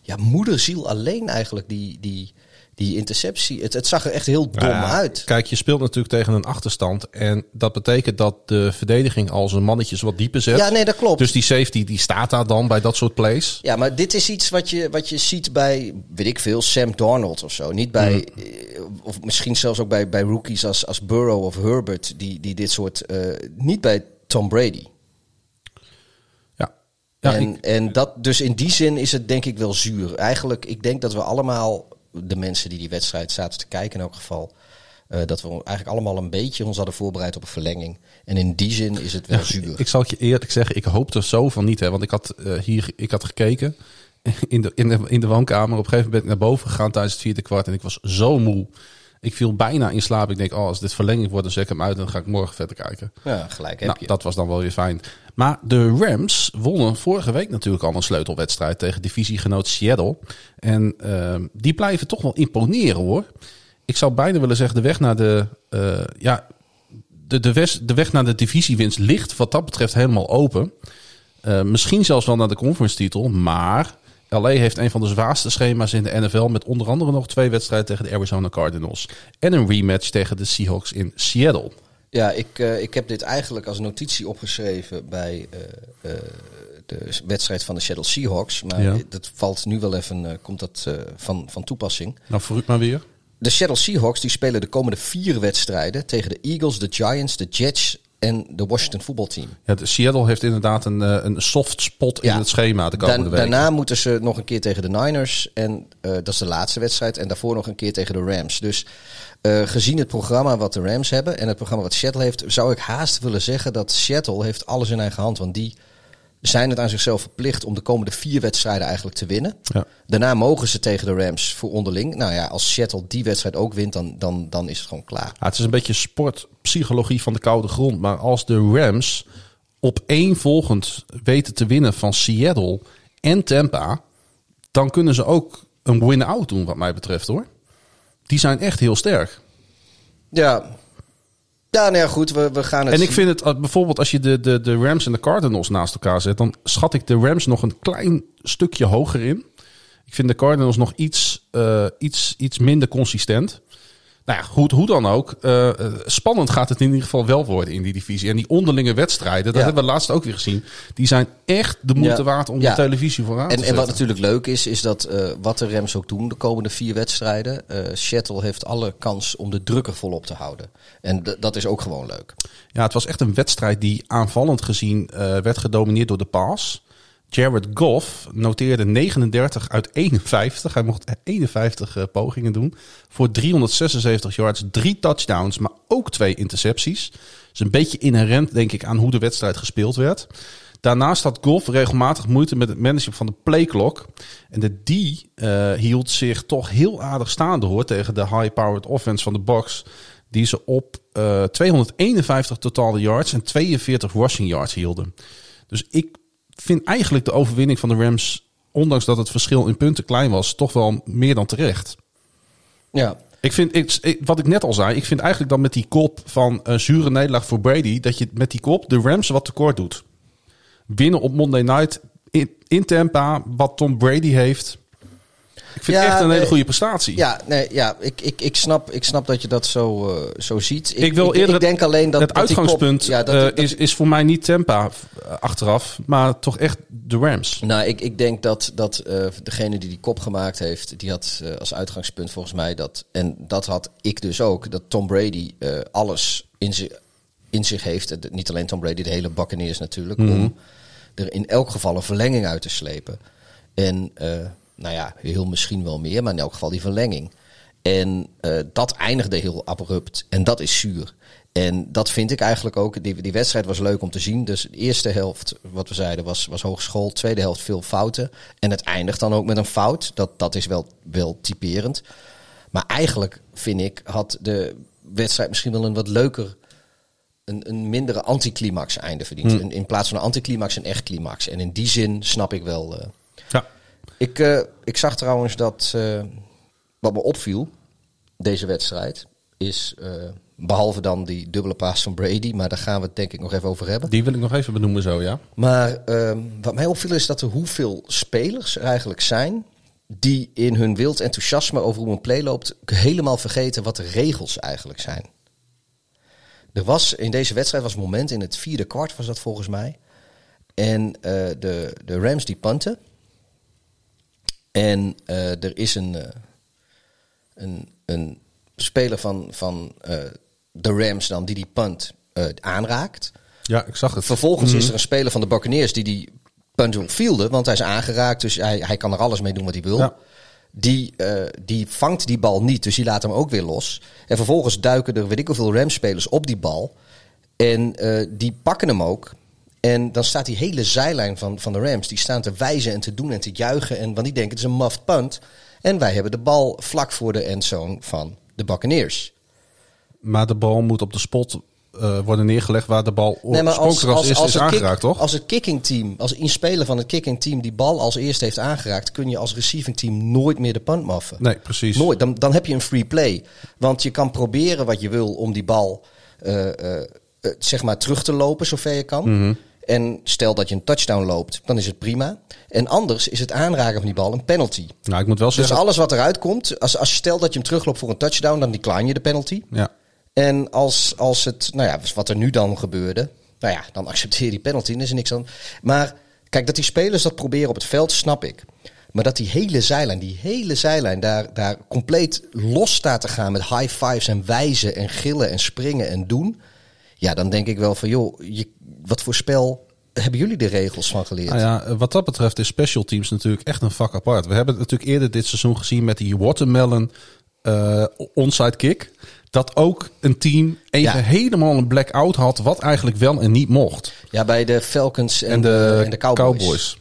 ja, moederziel alleen eigenlijk die, die, die interceptie. Het, het zag er echt heel dom Ja, uit. Kijk, je speelt natuurlijk tegen een achterstand. En dat betekent dat de verdediging al zijn mannetjes wat dieper zet. Ja, nee, dat klopt. Dus die safety die staat daar dan bij dat soort plays. Ja, maar dit is iets wat je, wat je ziet bij, weet ik veel, Sam Darnold of zo. Niet bij, Mm. eh, of misschien zelfs ook bij, bij rookies als, als Burrow of Herbert, die, die dit soort, eh, niet bij Tom Brady. Ja. ja en, ik- en dat, dus in die zin is het denk ik wel zuur. Eigenlijk, ik denk dat we allemaal, de mensen die die wedstrijd zaten te kijken in elk geval, eh, dat we eigenlijk allemaal een beetje ons hadden voorbereid op een verlenging. En in die zin is het wel zuur. ik zal het je eerlijk zeggen, ik hoop er zo van niet. Hè, want ik had eh, hier ik had gekeken in de, in, de, in de woonkamer. Op een gegeven moment ben ik naar boven gegaan tijdens het vierde kwart. En ik was zo moe. Ik viel bijna in slaap. Ik denk, oh, als dit verlenging wordt, dan zet ik hem uit. En dan ga ik morgen verder kijken. ja, gelijk heb Nou, je. dat was dan wel weer fijn. Maar de Rams wonnen vorige week natuurlijk al een sleutelwedstrijd tegen divisiegenoot Seattle. En ehm, die blijven toch wel imponeren hoor. Ik zou bijna willen zeggen, de weg naar de, eh, ja, de, de, west, de weg naar de divisiewinst ligt wat dat betreft helemaal open. Eh, misschien zelfs wel naar de conference titel. Maar LA heeft een van de zwaarste schema's in de NFL. Met onder andere nog twee wedstrijden tegen de Arizona Cardinals. En een rematch tegen de Seahawks in Seattle. Ja, ik, eh, ik heb dit eigenlijk als notitie opgeschreven bij eh, eh, de wedstrijd van de Seattle Seahawks. Maar Ja. dat valt nu wel even, komt dat van, van toepassing. Nou, vooruit maar weer. De Seattle Seahawks die spelen de komende vier wedstrijden tegen de Eagles, de Giants, de Jets en de Washington voetbalteam. Ja, de Seattle heeft inderdaad een, eh, een soft spot in Ja. het schema de komende week. daarna moeten ze nog een keer tegen de Niners. En eh, dat is de laatste wedstrijd. En daarvoor nog een keer tegen de Rams. Dus eh, gezien het programma wat de Rams hebben en het programma wat Seattle heeft, zou ik haast willen zeggen dat Seattle heeft alles in eigen hand. Want die zijn het aan zichzelf verplicht om de komende vier wedstrijden eigenlijk te winnen. Ja. Daarna mogen ze tegen de Rams voor onderling. Nou ja, als Seattle die wedstrijd ook wint, dan, dan, dan is het gewoon klaar. Ja, het is een beetje sportpsychologie van de koude grond. Maar als de Rams op één volgend weten te winnen van Seattle en Tampa, dan kunnen ze ook een win-out doen, wat mij betreft hoor. Die zijn echt heel sterk. Ja, ja nou ja, goed, we, we gaan het En ik zien. vind het bijvoorbeeld als je de, de, de Rams en de Cardinals naast elkaar zet, dan schat ik de Rams nog een klein stukje hoger in. Ik vind de Cardinals nog iets, eh, iets, iets minder consistent. Nou ja, goed, hoe dan ook. eh, eh, spannend gaat het in ieder geval wel worden in die divisie. En die onderlinge wedstrijden, dat Ja. hebben we laatst ook weer gezien. Die zijn echt de moeite Ja. waard om Ja. de televisie vooraan te En, en zetten. wat natuurlijk leuk is, is dat eh, wat de Rams ook doen de komende vier wedstrijden. eh Seattle heeft alle kans om de drukker volop te houden. En dat is ook gewoon leuk. Ja, het was echt een wedstrijd die aanvallend gezien werd gedomineerd door de paas. Jared Goff noteerde 39 uit 51. Hij mocht 51 eh, pogingen doen. Voor 376 yards, drie touchdowns, maar ook twee intercepties. Is een beetje inherent, denk ik, aan hoe de wedstrijd gespeeld werd. Daarnaast had Goff regelmatig moeite met het managen van de playclock. En de D eh, hield zich toch heel aardig staande hoor tegen de high-powered offense van de Bucks. Die ze op eh 251 totale yards en 42 rushing yards hielden. Dus ik vind eigenlijk de overwinning van de Rams, ondanks dat het verschil in punten klein was, toch wel meer dan terecht. Ja, Ik vind, ik, wat ik net al zei, ik vind eigenlijk dan met die kop van een zure nederlaag voor Brady, dat je met die kop de Rams wat tekort doet. Winnen op Monday Night in, in Tampa, wat Tom Brady heeft. Ik vind Ja, het echt een hele goede prestatie. ja, nee, ja ik, ik, ik, snap, ik snap dat je dat zo, eh, zo ziet. Ik wil eerder ik denk alleen dat het kop- uitgangspunt ja, dat, eh, dat- is, is voor mij niet Tampa eh, achteraf, maar toch echt de Rams. Nou, ik, ik denk dat, dat degene die die kop gemaakt heeft, die had als uitgangspunt volgens mij dat, en dat had ik dus ook, dat Tom Brady alles in, zich in zich heeft. Niet alleen Tom Brady, de hele Buccaneers natuurlijk, om er in elk geval een verlenging uit te slepen. En nou ja, heel misschien wel meer, maar in elk geval die verlenging. En eh, dat eindigde heel abrupt. En dat is zuur. En dat vind ik eigenlijk ook. Die, die wedstrijd was leuk om te zien. Dus de eerste helft, wat we zeiden, was, was hogeschool. Tweede helft veel fouten. En het eindigt dan ook met een fout. Dat, dat is wel, wel typerend. Maar eigenlijk vind ik, had de wedstrijd misschien wel een wat leuker een, een mindere anticlimax einde verdient. Hmm. In, in plaats van een anticlimax een echt climax. En in die zin snap ik wel. eh, Ja. Ik, eh, ik zag trouwens dat eh, wat me opviel, deze wedstrijd, is eh, behalve dan die dubbele paas van Brady, maar daar gaan we het denk ik nog even over hebben. Die wil ik nog even benoemen zo, ja. Maar ehm, wat mij opviel is dat er hoeveel spelers er eigenlijk zijn die in hun wild enthousiasme over hoe een play loopt helemaal vergeten wat de regels eigenlijk zijn. Er was in deze wedstrijd was een moment in het vierde kwart was dat volgens mij. En de, de Rams die punten. En eh, er is een, eh, een, een speler van, van eh, de Rams dan die die punt aanraakt. Ja, ik zag het. Vervolgens is er een speler van de Buccaneers die die punt wil fielden, want hij is aangeraakt, dus hij, hij kan er alles mee doen wat hij wil. Ja. Die, die vangt die bal niet, dus die laat hem ook weer los. En vervolgens duiken er weet ik hoeveel Rams-spelers op die bal. En die pakken hem ook. En dan staat die hele zijlijn van, van de Rams, die staan te wijzen en te doen en te juichen. En, want die denken, het is een muffed punt. En wij hebben de bal vlak voor de endzone van de Buccaneers. Maar de bal moet op de spot eh, worden neergelegd waar de bal oorspronkelijk als, eerste is het kick- aangeraakt, toch? Als het kicking team, als een speler van het kicking team die bal als eerste heeft aangeraakt, kun je als receiving team nooit meer de punt maffen. Nee, precies. Nooit. Dan, dan heb je een free play. Want je kan proberen wat je wil om die bal eh, eh, zeg maar terug te lopen zover je kan. Mhm. En stel dat je een touchdown loopt, dan is het prima. En anders is het aanraken van die bal een penalty. Nou, ik moet wel Dus zeggen... alles wat eruit komt, als, als je stelt dat je hem terugloopt voor een touchdown, dan decline je de penalty. Ja. En als, als het, nou ja, wat er nu dan gebeurde, nou ja, dan accepteer je die penalty en is er niks aan. Maar kijk, dat die spelers dat proberen op het veld, snap ik. Maar dat die hele zijlijn, die hele zijlijn, daar, daar compleet los staat te gaan met high fives en wijzen en gillen en springen en doen. Ja, dan denk ik wel van, joh, je, wat voor spel hebben jullie de regels van geleerd? Nou ja, eh, wat dat betreft is special teams natuurlijk echt een vak apart. We hebben het natuurlijk eerder dit seizoen gezien met die watermelon eh, onside kick. Dat ook een team even Ja. helemaal een blackout had wat eigenlijk wel en niet mocht. Ja, bij de Falcons en, En de, en de Cowboys.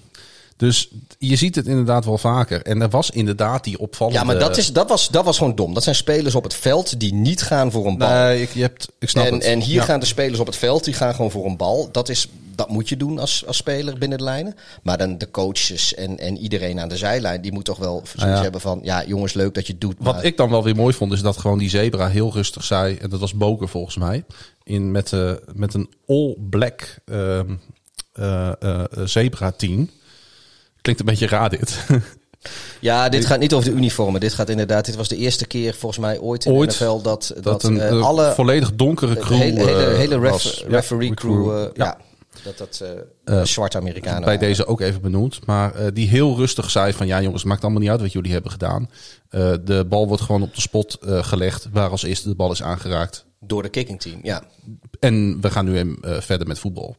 Dus je ziet het inderdaad wel vaker. En er was inderdaad die opvallende... Ja, maar dat, is, dat, was, dat was gewoon dom. Dat zijn spelers op het veld die niet gaan voor een bal. Nee, ik, je hebt, ik snap en, het. en hier Ja. gaan de spelers op het veld, die gaan gewoon voor een bal. Dat, is, dat moet je doen als, als speler binnen de lijnen. Maar dan de coaches en, en iedereen aan de zijlijn, die moet toch wel zoiets ja. hebben van... Ja, jongens, leuk dat je het doet. Wat maar- ik dan wel weer mooi vond, is dat gewoon die zebra heel rustig zei. En dat was Boker volgens mij. In, met, eh, met een all-black eh, zebra team. Klinkt een beetje raar dit. Ja, dit gaat niet over de uniformen. Dit gaat inderdaad... Dit was de eerste keer volgens mij ooit in Ooit de NFL dat, dat, dat een eh, eh, alle... volledig donkere de crew hele, hele, eh, hele ref- was. Ja, referee crew, eh, ja. ja. Dat dat zwarte Amerikanen bij deze ook even benoemd. Maar die heel rustig zei van... Ja jongens, het maakt allemaal niet uit wat jullie hebben gedaan. De bal wordt gewoon op de spot gelegd... waar als eerste de bal is aangeraakt. Door de kicking team, ja. En we gaan nu hem, verder met voetbal.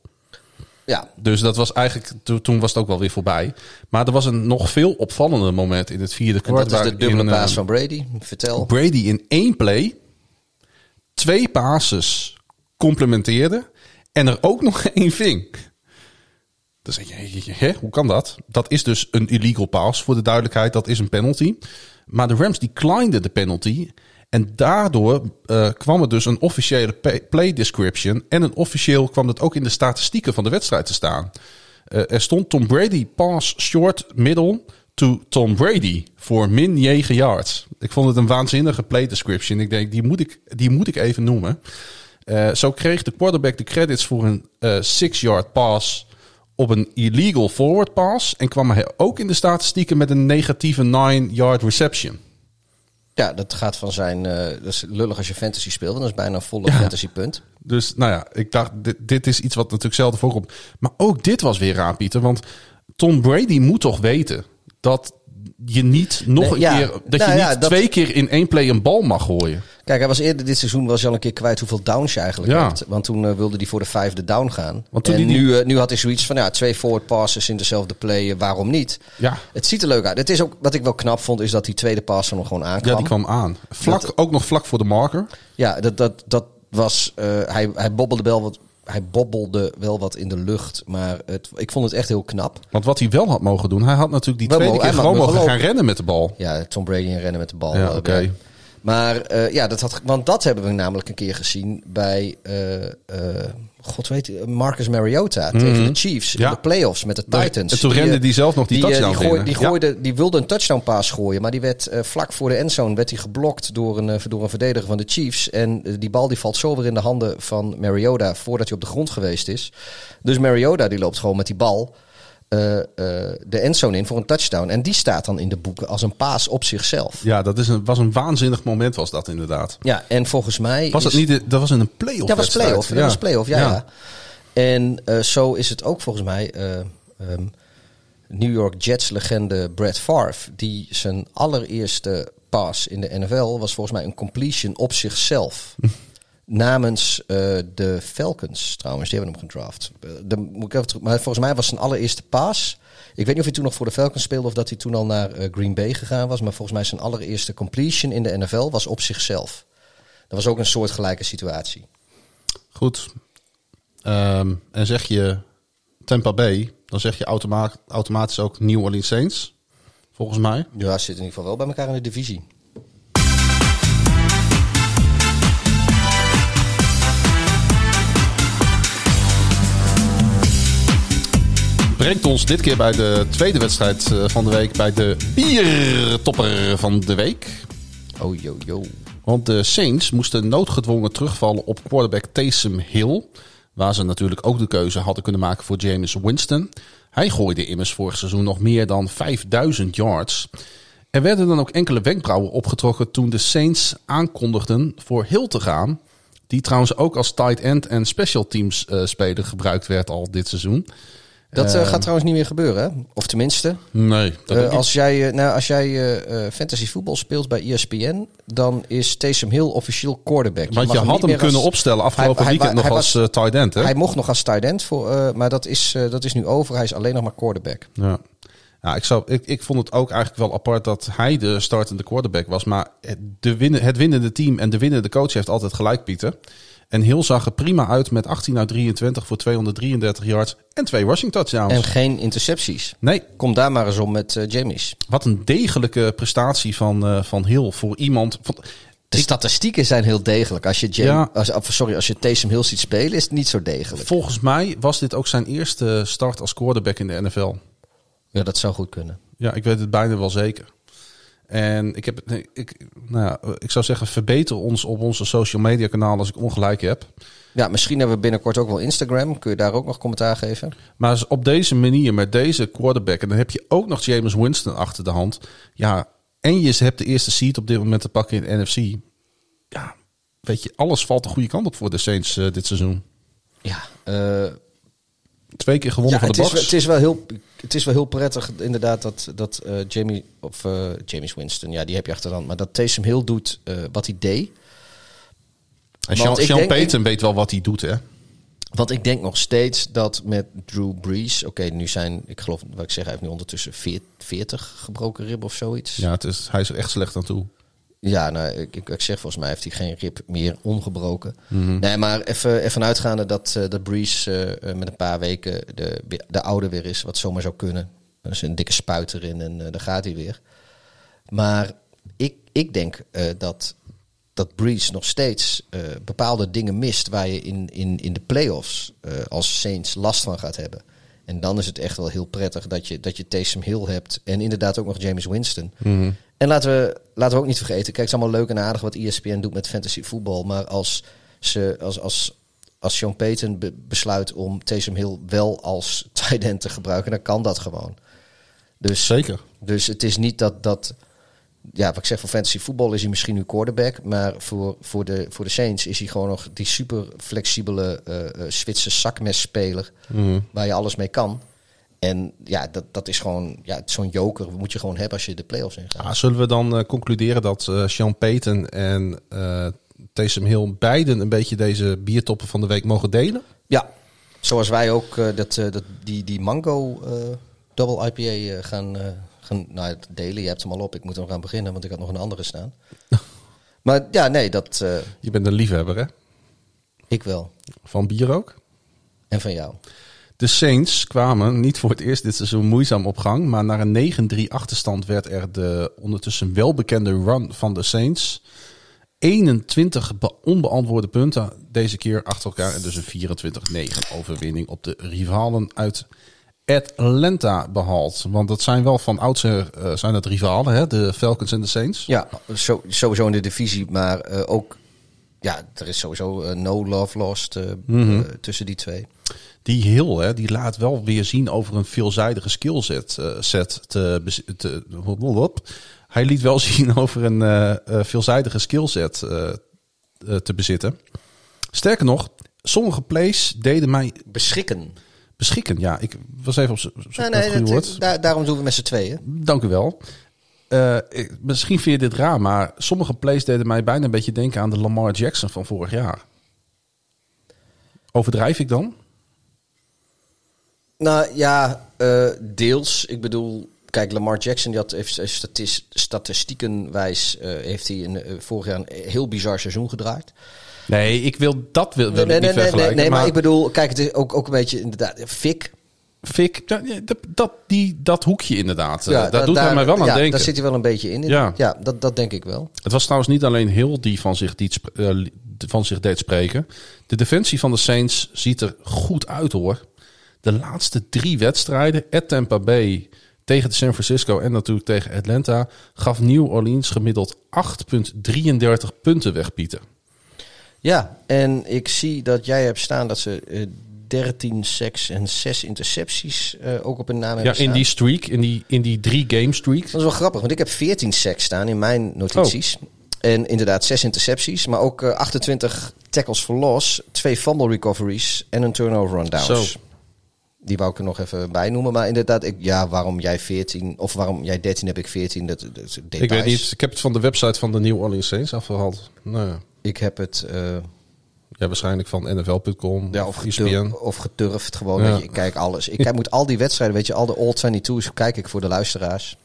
Ja, Dus dat was eigenlijk, to- toen was het ook wel weer voorbij. Maar er was een nog veel opvallender moment in het vierde en kwart. dat is de dubbele paas van Brady. Vertel. Brady in één play twee passes complementeerde en er ook nog één ving. Dan zeg je, hè, hoe kan dat? Dat is dus een illegal pass, voor de duidelijkheid. Dat is een penalty. Maar de Rams declineden de penalty. En daardoor eh, kwam er dus een officiële play description. En een officieel kwam dat ook in de statistieken van de wedstrijd te staan. Eh, er stond Tom Brady pass short middle to Tom Brady voor min 9 yards. Ik vond het een waanzinnige play description. Ik denk, die moet ik, die moet ik even noemen. Eh, zo kreeg de quarterback de credits voor een 6-yard pass op een illegal forward pass. En kwam hij ook in de statistieken met een negatieve 9-yard reception. Ja, dat gaat van zijn... eh dat is lullig als je fantasy speelt, want dat is bijna een volle Ja. fantasy punt. Dus nou ja, ik dacht, dit, dit is iets wat natuurlijk zelden voorkomt. Maar ook dit was weer raar, Pieter. Want Tom Brady moet toch weten dat je niet nog Nee, een ja. keer... Dat Nou je ja, niet dat- twee keer in één play een bal mag gooien. Kijk, hij was eerder dit seizoen was je al een keer kwijt hoeveel downs je eigenlijk Ja. hebt. Want toen eh, wilde hij voor de vijfde down gaan. Want toen en die- nu, eh, nu had hij zoiets van, ja, twee forward passes in dezelfde play, eh, waarom niet? Ja, Het ziet er leuk uit. Het is ook, wat ik wel knap vond, is dat die tweede pass er nog gewoon aankwam. ja die kwam aan. Vlak, Dat- ook nog vlak voor de marker. Ja, dat, dat, dat was, hij, hij bobbelde wel wat... Hij bobbelde wel wat in de lucht, maar het, ik vond het echt heel knap. Want wat hij wel had mogen doen, hij had natuurlijk die Wel tweede keer hij gewoon mogen gaan rennen met de bal. Ja, Tom Brady en rennen met de bal. Ja, oké. Maar eh, ja, dat had, want dat hebben we namelijk een keer gezien bij, eh, eh, god weet Marcus Mariota tegen de Chiefs Ja. in de playoffs met de Titans. En toen rende die zelf nog die, die, touchdown die, gooi- die, gooide, die wilde een touchdown pass gooien, maar die werd vlak voor de endzone werd hij geblokt door een, door een verdediger van de Chiefs. En die bal die valt zo weer in de handen van Mariota voordat hij op de grond geweest is. Dus Mariota die loopt gewoon met die bal eh, eh, de endzone in voor een touchdown. En die staat dan in de boeken als een paas op zichzelf. Ja, dat is een, was een waanzinnig moment was dat inderdaad. Ja, en volgens mij. Was is- dat niet, dat was in een play-off Dat was play-off. Dat was play-off, ja, Ja. ja. En eh, zo is het ook volgens mij. eh, ehm, New York Jets legende Brad Favre, die zijn allereerste pass in de NFL was volgens mij een completion op zichzelf. Namens eh, de Falcons trouwens, die hebben hem gedraft. Eh, de, moet ik even terug, maar volgens mij was zijn allereerste pass. Ik weet niet of hij toen nog voor de Falcons speelde of dat hij toen al naar eh, Green Bay gegaan was. Maar volgens mij zijn allereerste completion in de NFL was op zichzelf. Dat was ook een soortgelijke situatie. Goed. Ehm, en zeg je Tampa Bay, dan zeg je automa- automatisch ook New Orleans Saints. Volgens mij. Ja, ze zitten in ieder geval wel bij elkaar in de divisie. Brengt ons dit keer bij de tweede wedstrijd eh, van de week. Bij de biertopper van de week. Oh, yo, yo. Want de Saints moesten noodgedwongen terugvallen op quarterback Taysom Hill. Waar ze natuurlijk ook de keuze hadden kunnen maken voor James Winston. Hij gooide immers vorig seizoen nog meer dan 5000 yards. Er werden dan ook enkele wenkbrauwen opgetrokken toen de Saints aankondigden voor Hill te gaan. Die trouwens ook als tight end en special teams eh, speler gebruikt werd al dit seizoen. Dat eh, gaat trouwens niet meer gebeuren, hè? Of tenminste, Nee, dat eh, als jij, eh, nou, als jij fantasy voetbal speelt bij ESPN, dan is Taysom Hill officieel quarterback. Want mag je niet had hem als- kunnen opstellen afgelopen Hij- hij- weekend nog hij als was- tight end. Hè? Hij mocht nog als tight end, voor, maar dat is, dat is nu over. Hij is alleen nog maar quarterback. Ja. Ja, ik, zou, ik, ik vond het ook eigenlijk wel apart dat hij de startende quarterback was. Maar het, de winnen, het winnende team en de winnende coach heeft altijd gelijk, Pieter. En Hill zag er prima uit met 18 uit 23 voor 233 yards en twee rushing touchdowns. En geen intercepties. Nee, Kom daar maar eens om met eh Jamies. wat een degelijke prestatie van, eh, van Hill voor iemand. Van, De statistieken zijn heel degelijk. Als je, Jam- Ja. als, sorry, als je Taysom Hill ziet spelen, is het niet zo degelijk. volgens mij was dit ook zijn eerste start als quarterback in de NFL. Ja, dat zou goed kunnen. Ja, ik weet het bijna wel zeker. En ik, heb, ik, nou ja, ik zou zeggen, verbeter ons op onze social media kanalen als ik ongelijk heb. Ja, misschien hebben we binnenkort ook wel Instagram. Kun je daar ook nog commentaar geven? Maar op deze manier, met deze quarterback, en dan heb je ook nog James Winston achter de hand. Ja, en je hebt de eerste seed op dit moment te pakken in de NFC. Ja, weet je, alles valt de goede kant op voor de Saints eh, dit seizoen. Ja, eh, Twee keer gewonnen ja van het, de is, Bucks. het, is wel heel, het is wel heel prettig inderdaad dat, dat eh, Jamie, of eh, James Winston, ja, die heb je achter de hand. Maar dat Taysom Hill doet eh, wat hij deed. en Sean, Sean Payton weet wel wat hij doet, hè? Want ik denk nog steeds dat met Drew Brees, oké, nu zijn, ik geloof, wat ik zeg, hij heeft nu ondertussen veer- 40 gebroken rib of zoiets. Ja, het is, hij is er echt slecht aan toe. Ja, nou, ik, ik, zeg volgens mij heeft hij geen rib meer ongebroken. Nee, maar even, even uitgaande dat, eh dat Breeze eh, eh, met een paar weken de, de oude weer is, wat zomaar zou kunnen. Er is een dikke spuit erin en daar gaat hij weer. Maar ik, ik denk dat, dat Breeze nog steeds bepaalde dingen mist waar je in, in, in de playoffs als Saints last van gaat hebben. En dan is het echt wel heel prettig dat je, dat je Taysom Hill hebt en inderdaad ook nog James Winston. En laten we, laten we ook niet vergeten, kijk, het is allemaal leuk en aardig wat ESPN doet met fantasy voetbal. Maar als, ze, als, als, als Sean Payton be- besluit om Taysom Hill wel als tight end te gebruiken, dan kan dat gewoon. Dus, Zeker. dus het is niet dat, dat, ja, wat ik zeg, voor fantasy voetbal is hij misschien nu quarterback. Maar voor, voor, de, voor de Saints is hij gewoon nog die super flexibele eh eh, Zwitser zakmesspeler. Waar je alles mee kan. En ja, dat, dat is gewoon ja, zo'n joker moet je gewoon hebben als je de playoffs ingaat. Ah, zullen we dan eh, concluderen dat eh Sean Payton en eh Taysom Hill beiden een beetje deze biertoppen van de week mogen delen? Ja, zoals wij ook dat, dat, die, die mango double IPA gaan, gaan nou, delen. Je hebt hem al op, ik moet er nog aan beginnen, want ik had nog een andere staan. maar ja, nee, dat eh, Je bent een liefhebber, hè? ik wel. Van bier ook? En van jou. De Saints kwamen niet voor het eerst dit seizoen moeizaam op gang. Maar na een 9-3 achterstand werd er de ondertussen welbekende run van de Saints 21 be- onbeantwoorde punten deze keer achter elkaar. En dus een 24-9 overwinning op de rivalen uit Atlanta behaald. Want dat zijn wel van oudsher eh, zijn dat rivalen, hè? de Falcons en de Saints. Ja, zo, sowieso in de divisie, maar eh, ook... Ja, er is sowieso eh, no love lost Mhm. tussen die twee. Die Hill, hè, die laat wel weer zien over een veelzijdige skillset set te, te. Hij liet wel zien over een veelzijdige skillset te bezitten. Sterker nog, sommige plays deden mij Beschikken. Beschikken. Ja, ik was even op zoek Nee, naar nee, woord. daar- daarom doen we met z'n tweeën. Dank u wel. Eh, ik- misschien vind je dit raar, maar sommige plays deden mij bijna een beetje denken aan de Lamar Jackson van vorig jaar. Overdrijf ik dan? Nou ja, eh, deels. Ik bedoel, kijk, Lamar Jackson die had, heeft statis, statistiekenwijs eh, heeft hij een, vorig jaar een heel bizar seizoen gedraaid. Nee, ik wil dat wil, wil Nee, ik nee, niet nee, nee, vergelijken. nee, maar, ik bedoel, kijk, het is ook, ook een beetje inderdaad, Fik. Fik, dat, dat, die, dat hoekje inderdaad. eh, Ja, daar da- doet hij mij wel aan ja, denken. Daar zit hij wel een beetje in. Ja. ja dat, dat denk ik wel. Het was trouwens niet alleen Hill die van zich, deed sp- eh, van zich deed spreken. De defensie van de Saints ziet er goed uit hoor. De laatste drie wedstrijden, at Tampa Bay tegen de San Francisco en natuurlijk tegen Atlanta, gaf New Orleans gemiddeld 8,33 punten weg, Pieter. Ja, en ik zie dat jij hebt staan dat ze eh 13 sacks en 6 intercepties eh, ook op hun naam hebben Ja, in die streak, in die, in die drie game streak. Dat is wel grappig, want ik heb 14 sacks staan in mijn notities. Oh. En inderdaad 6 intercepties, maar ook eh, 28 tackles for loss, 2 fumble recoveries en een turnover on downs. Zo. Die wou ik er nog even bij noemen. Maar inderdaad, ik, ja, waarom jij 14 of waarom jij 13 heb ik 14, dat, dat details. Ik weet niet, ik heb het van de website van de New Orleans Saints afgehaald. Nou ja, Ik heb het eh, ja, waarschijnlijk van nfl.com ja, of E of, gedur- of geturfd gewoon. Ja. Weet je, ik kijk alles. Ik kijk, moet al die wedstrijden, weet je, al de All 22's kijk ik voor de luisteraars.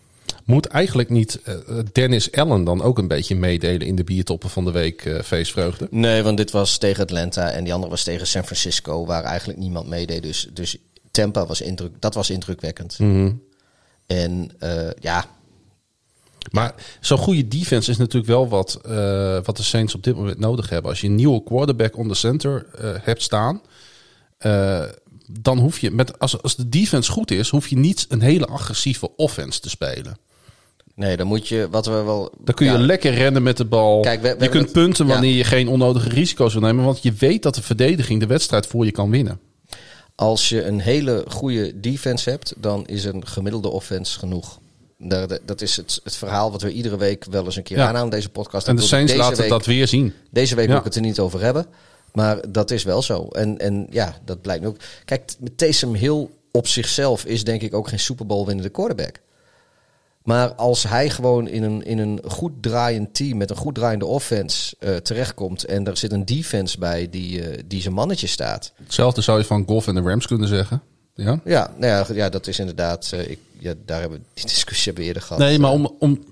Moet eigenlijk niet eh, Dennis Allen dan ook een beetje meedelen in de biertoppen van de week eh, feestvreugde? Nee, want dit was tegen Atlanta en die andere was tegen San Francisco, waar eigenlijk niemand meedeed. Dus, dus Tampa was indruk, dat was indrukwekkend. Mhm. En ja, Maar zo'n goede defense is natuurlijk wel wat, eh, wat de Saints op dit moment nodig hebben. Als je een nieuwe quarterback on the center eh, hebt staan, eh, dan hoef je met als, als de defense goed is, hoef je niet een hele agressieve offense te spelen. nee, dan moet je, wat we wel... Dan kun je ja, lekker rennen met de bal. Kijk, we- we je kunt het- punten ja. wanneer je geen onnodige risico's wil nemen, want je weet dat de verdediging de wedstrijd voor je kan winnen. Als je een hele goede defense hebt, dan is een gemiddelde offense genoeg. Dat is het, het verhaal wat we iedere week wel eens een keer Ja. deze podcast. En de Saints laten week, dat weer zien. Deze week Ja. wil ik het er niet over hebben. Maar dat is wel zo. En, en ja, dat blijkt ook. Kijk, Taysom Hill op zichzelf is denk ik ook geen Super Bowl winnende quarterback. Maar als hij gewoon in een, in een goed draaiend team met een goed draaiende offense eh, terechtkomt. en er zit een defense bij die, eh, die zijn mannetje staat. Hetzelfde zou je van Golf en de Rams kunnen zeggen. Ja? Ja, nou ja, ja dat is inderdaad. eh, ik, ja, daar hebben we die discussie hebben we eerder gehad. Nee, maar om, om,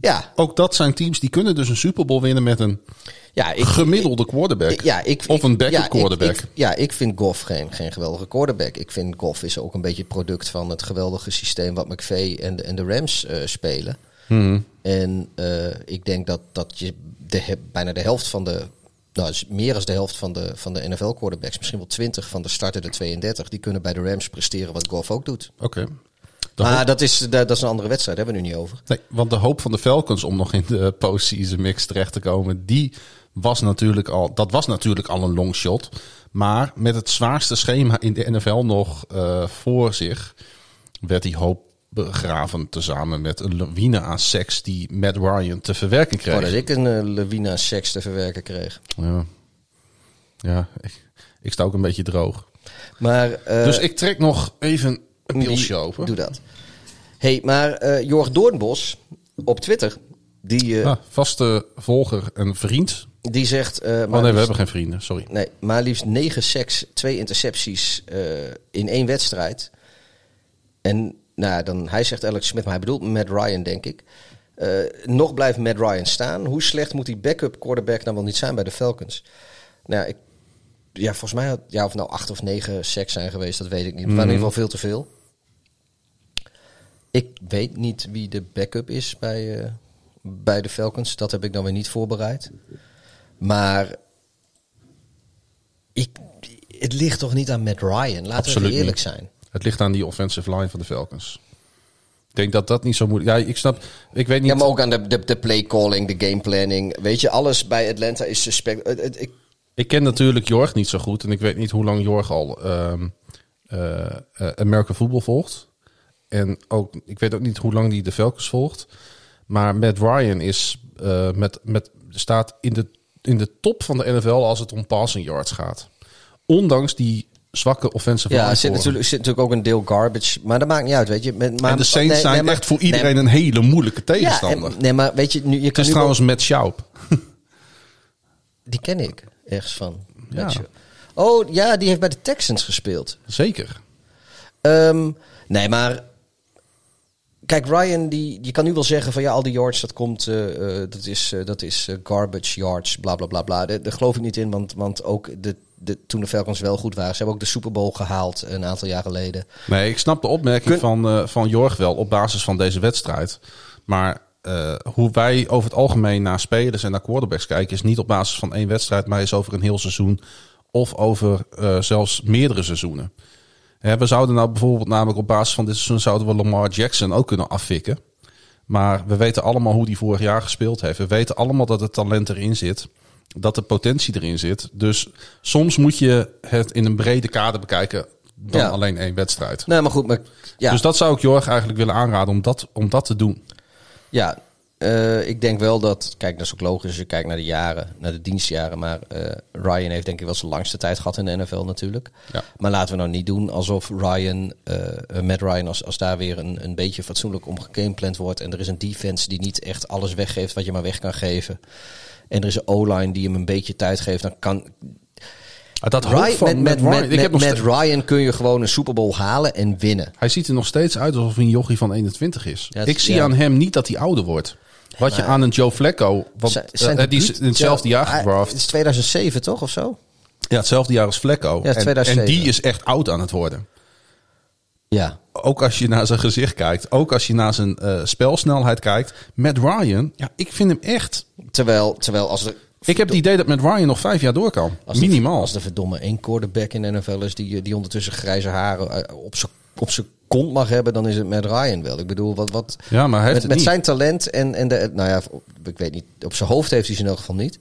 Ja, ook dat zijn teams die kunnen dus een Super Bowl winnen met een ja ik, gemiddelde quarterback. Ik- Ja, ik, of een backup ja, ik- quarterback. ja, ik vind Goff geen, geen geweldige quarterback. Ik vind Goff is ook een beetje het product van het geweldige systeem wat McVay en de, en de Rams eh, spelen. Mhm. En eh, ik denk dat, dat je de, bijna de helft van de, nou is meer dan de helft van de, van de NFL quarterbacks, misschien wel 20 van de starter de 32, die kunnen bij de Rams presteren wat Goff ook doet. Oké. Maar hoop- dat is, dat is een andere wedstrijd, daar hebben we nu niet over. Nee, want de hoop van de Falcons om nog in de postseason mix terecht te komen, die was natuurlijk al, dat was natuurlijk al een long shot. Maar met het zwaarste schema in de NFL nog eh, voor zich, werd die hoop begraven tezamen met een lawine aan seks die Matt Ryan te verwerken kreeg. Oh, dat ik een uh, lawine seks te verwerken kreeg. Ja, ja ik, ik sta ook een beetje droog. Maar, eh, dus ik trek nog even een pilsje open. Doe dat. hey, maar eh Jorg Doornbos op Twitter, die, eh, Ah, vaste volger en vriend. die zegt... eh, maar Oh nee, we hebben geen vrienden, sorry. Nee, maar liefst 9 sacks, 2 intercepties eh, in één wedstrijd. En nou, dan, hij zegt Alex Smith, maar hij bedoelt Matt Ryan, denk ik. Eh, nog blijft Matt Ryan staan. Hoe slecht moet die backup quarterback dan wel niet zijn bij de Falcons? Nou, ik, ja, volgens mij had, ja, of nou acht of negen sacks zijn geweest, dat weet ik niet. Maar in ieder geval veel te veel. Ik weet niet wie de backup is bij, eh, bij de Falcons. Dat heb ik dan weer niet voorbereid. Maar ik, het ligt toch niet aan Matt Ryan? Laten Absoluut we eerlijk niet. zijn. Het ligt aan die offensive line van de Falcons. Ik denk dat dat niet zo moeilijk... Ja, ik snap... Ik weet niet... Ja, maar ook aan de, de, de play calling, de game planning. Weet je, alles bij Atlanta is suspect. Ik, Ik ken natuurlijk Jorg niet zo goed. En ik weet niet hoe lang Jorg al eh, American Football volgt. En ook, ik weet ook niet hoe lang die de Falcons volgt. Maar Matt Ryan is, eh, met, met, staat in de, in de top van de NFL als het om passing yards gaat. Ondanks die zwakke offensive ja, line er zit natuurlijk, zit natuurlijk ook een deel garbage. Maar dat maakt niet uit, weet je. Met, maar, En de Saints nee, zijn nee, maar- echt voor iedereen nee, een hele moeilijke ja, tegenstander. en- nee, maar weet je, nu, je het kan is nu trouwens Matt Schaub. die ken ik ergens van. Ja. Oh, ja, die heeft bij de Texans gespeeld. Zeker. Ehm, nee, maar kijk, Ryan, die, je kan nu wel zeggen van ja, al die yards, dat komt, eh, eh, dat is, eh, dat is garbage yards, bla bla bla bla. Daar, daar geloof ik niet in, want, want ook de, de, toen de Falcons wel goed waren, ze hebben ook de Super Bowl gehaald een aantal jaar geleden. Nee, ik snap de opmerking Kun- van, eh, van Jorg wel op basis van deze wedstrijd. Maar eh, hoe wij over het algemeen naar spelers en naar quarterbacks kijken... is niet op basis van één wedstrijd, maar is over een heel seizoen... of over eh, zelfs meerdere seizoenen. Hè, we zouden nou bijvoorbeeld namelijk op basis van dit seizoen... zouden we Lamar Jackson ook kunnen afvikken. Maar we weten allemaal hoe die vorig jaar gespeeld heeft. We weten allemaal dat het talent erin zit. Dat de potentie erin zit. Dus soms moet je het in een brede kader bekijken... dan Ja. alleen één wedstrijd. Nee, maar goed, maar ja, Dus dat zou ik Jorg eigenlijk willen aanraden om dat, om dat te doen. ja eh, ik denk wel dat, kijk, dat is ook logisch je kijkt naar de jaren, naar de dienstjaren, maar eh, Ryan heeft denk ik wel zijn langste tijd gehad in de NFL natuurlijk. Ja. Maar laten we nou niet doen alsof Ryan, eh Matt Ryan, als, als daar weer een, een beetje fatsoenlijk om wordt. En er is een defense die niet echt alles weggeeft wat je maar weg kan geven. En er is een O-line die hem een beetje tijd geeft. Dan kan. Dat Ryan, van met, met, Matt Ryan, met, ik heb met, nog met steeds- Ryan kun je gewoon een Super Bowl halen en winnen. hij ziet er nog steeds uit alsof hij een jochie van 21 is. Ja, ik zie ja. aan hem niet dat hij ouder wordt. Wat je aan een Joe Flacco, want Zijn- eh, zijn die is in hetzelfde ja, jaar gedraft. Het is 2007 toch of zo? Ja, hetzelfde jaar als Flacco. Ja, en, 2007. en die is echt oud aan het worden. Ja. Ook als je naar zijn gezicht kijkt. Ook als je naar zijn eh, spelsnelheid kijkt. Matt Ryan, ja, ik vind hem echt... Terwijl, terwijl als er. Ik heb het idee dat Matt Ryan nog vijf jaar door kan. Als er- Minimaal. Als er verdomme één quarterback in de NFL is die, die ondertussen grijze haren eh, op zijn op zijn kont mag hebben, dan is het met Ryan wel. Ik bedoel, wat, wat ja, maar met, met zijn talent en, en de, nou ja, ik weet niet, op zijn hoofd heeft hij ze in elk geval niet.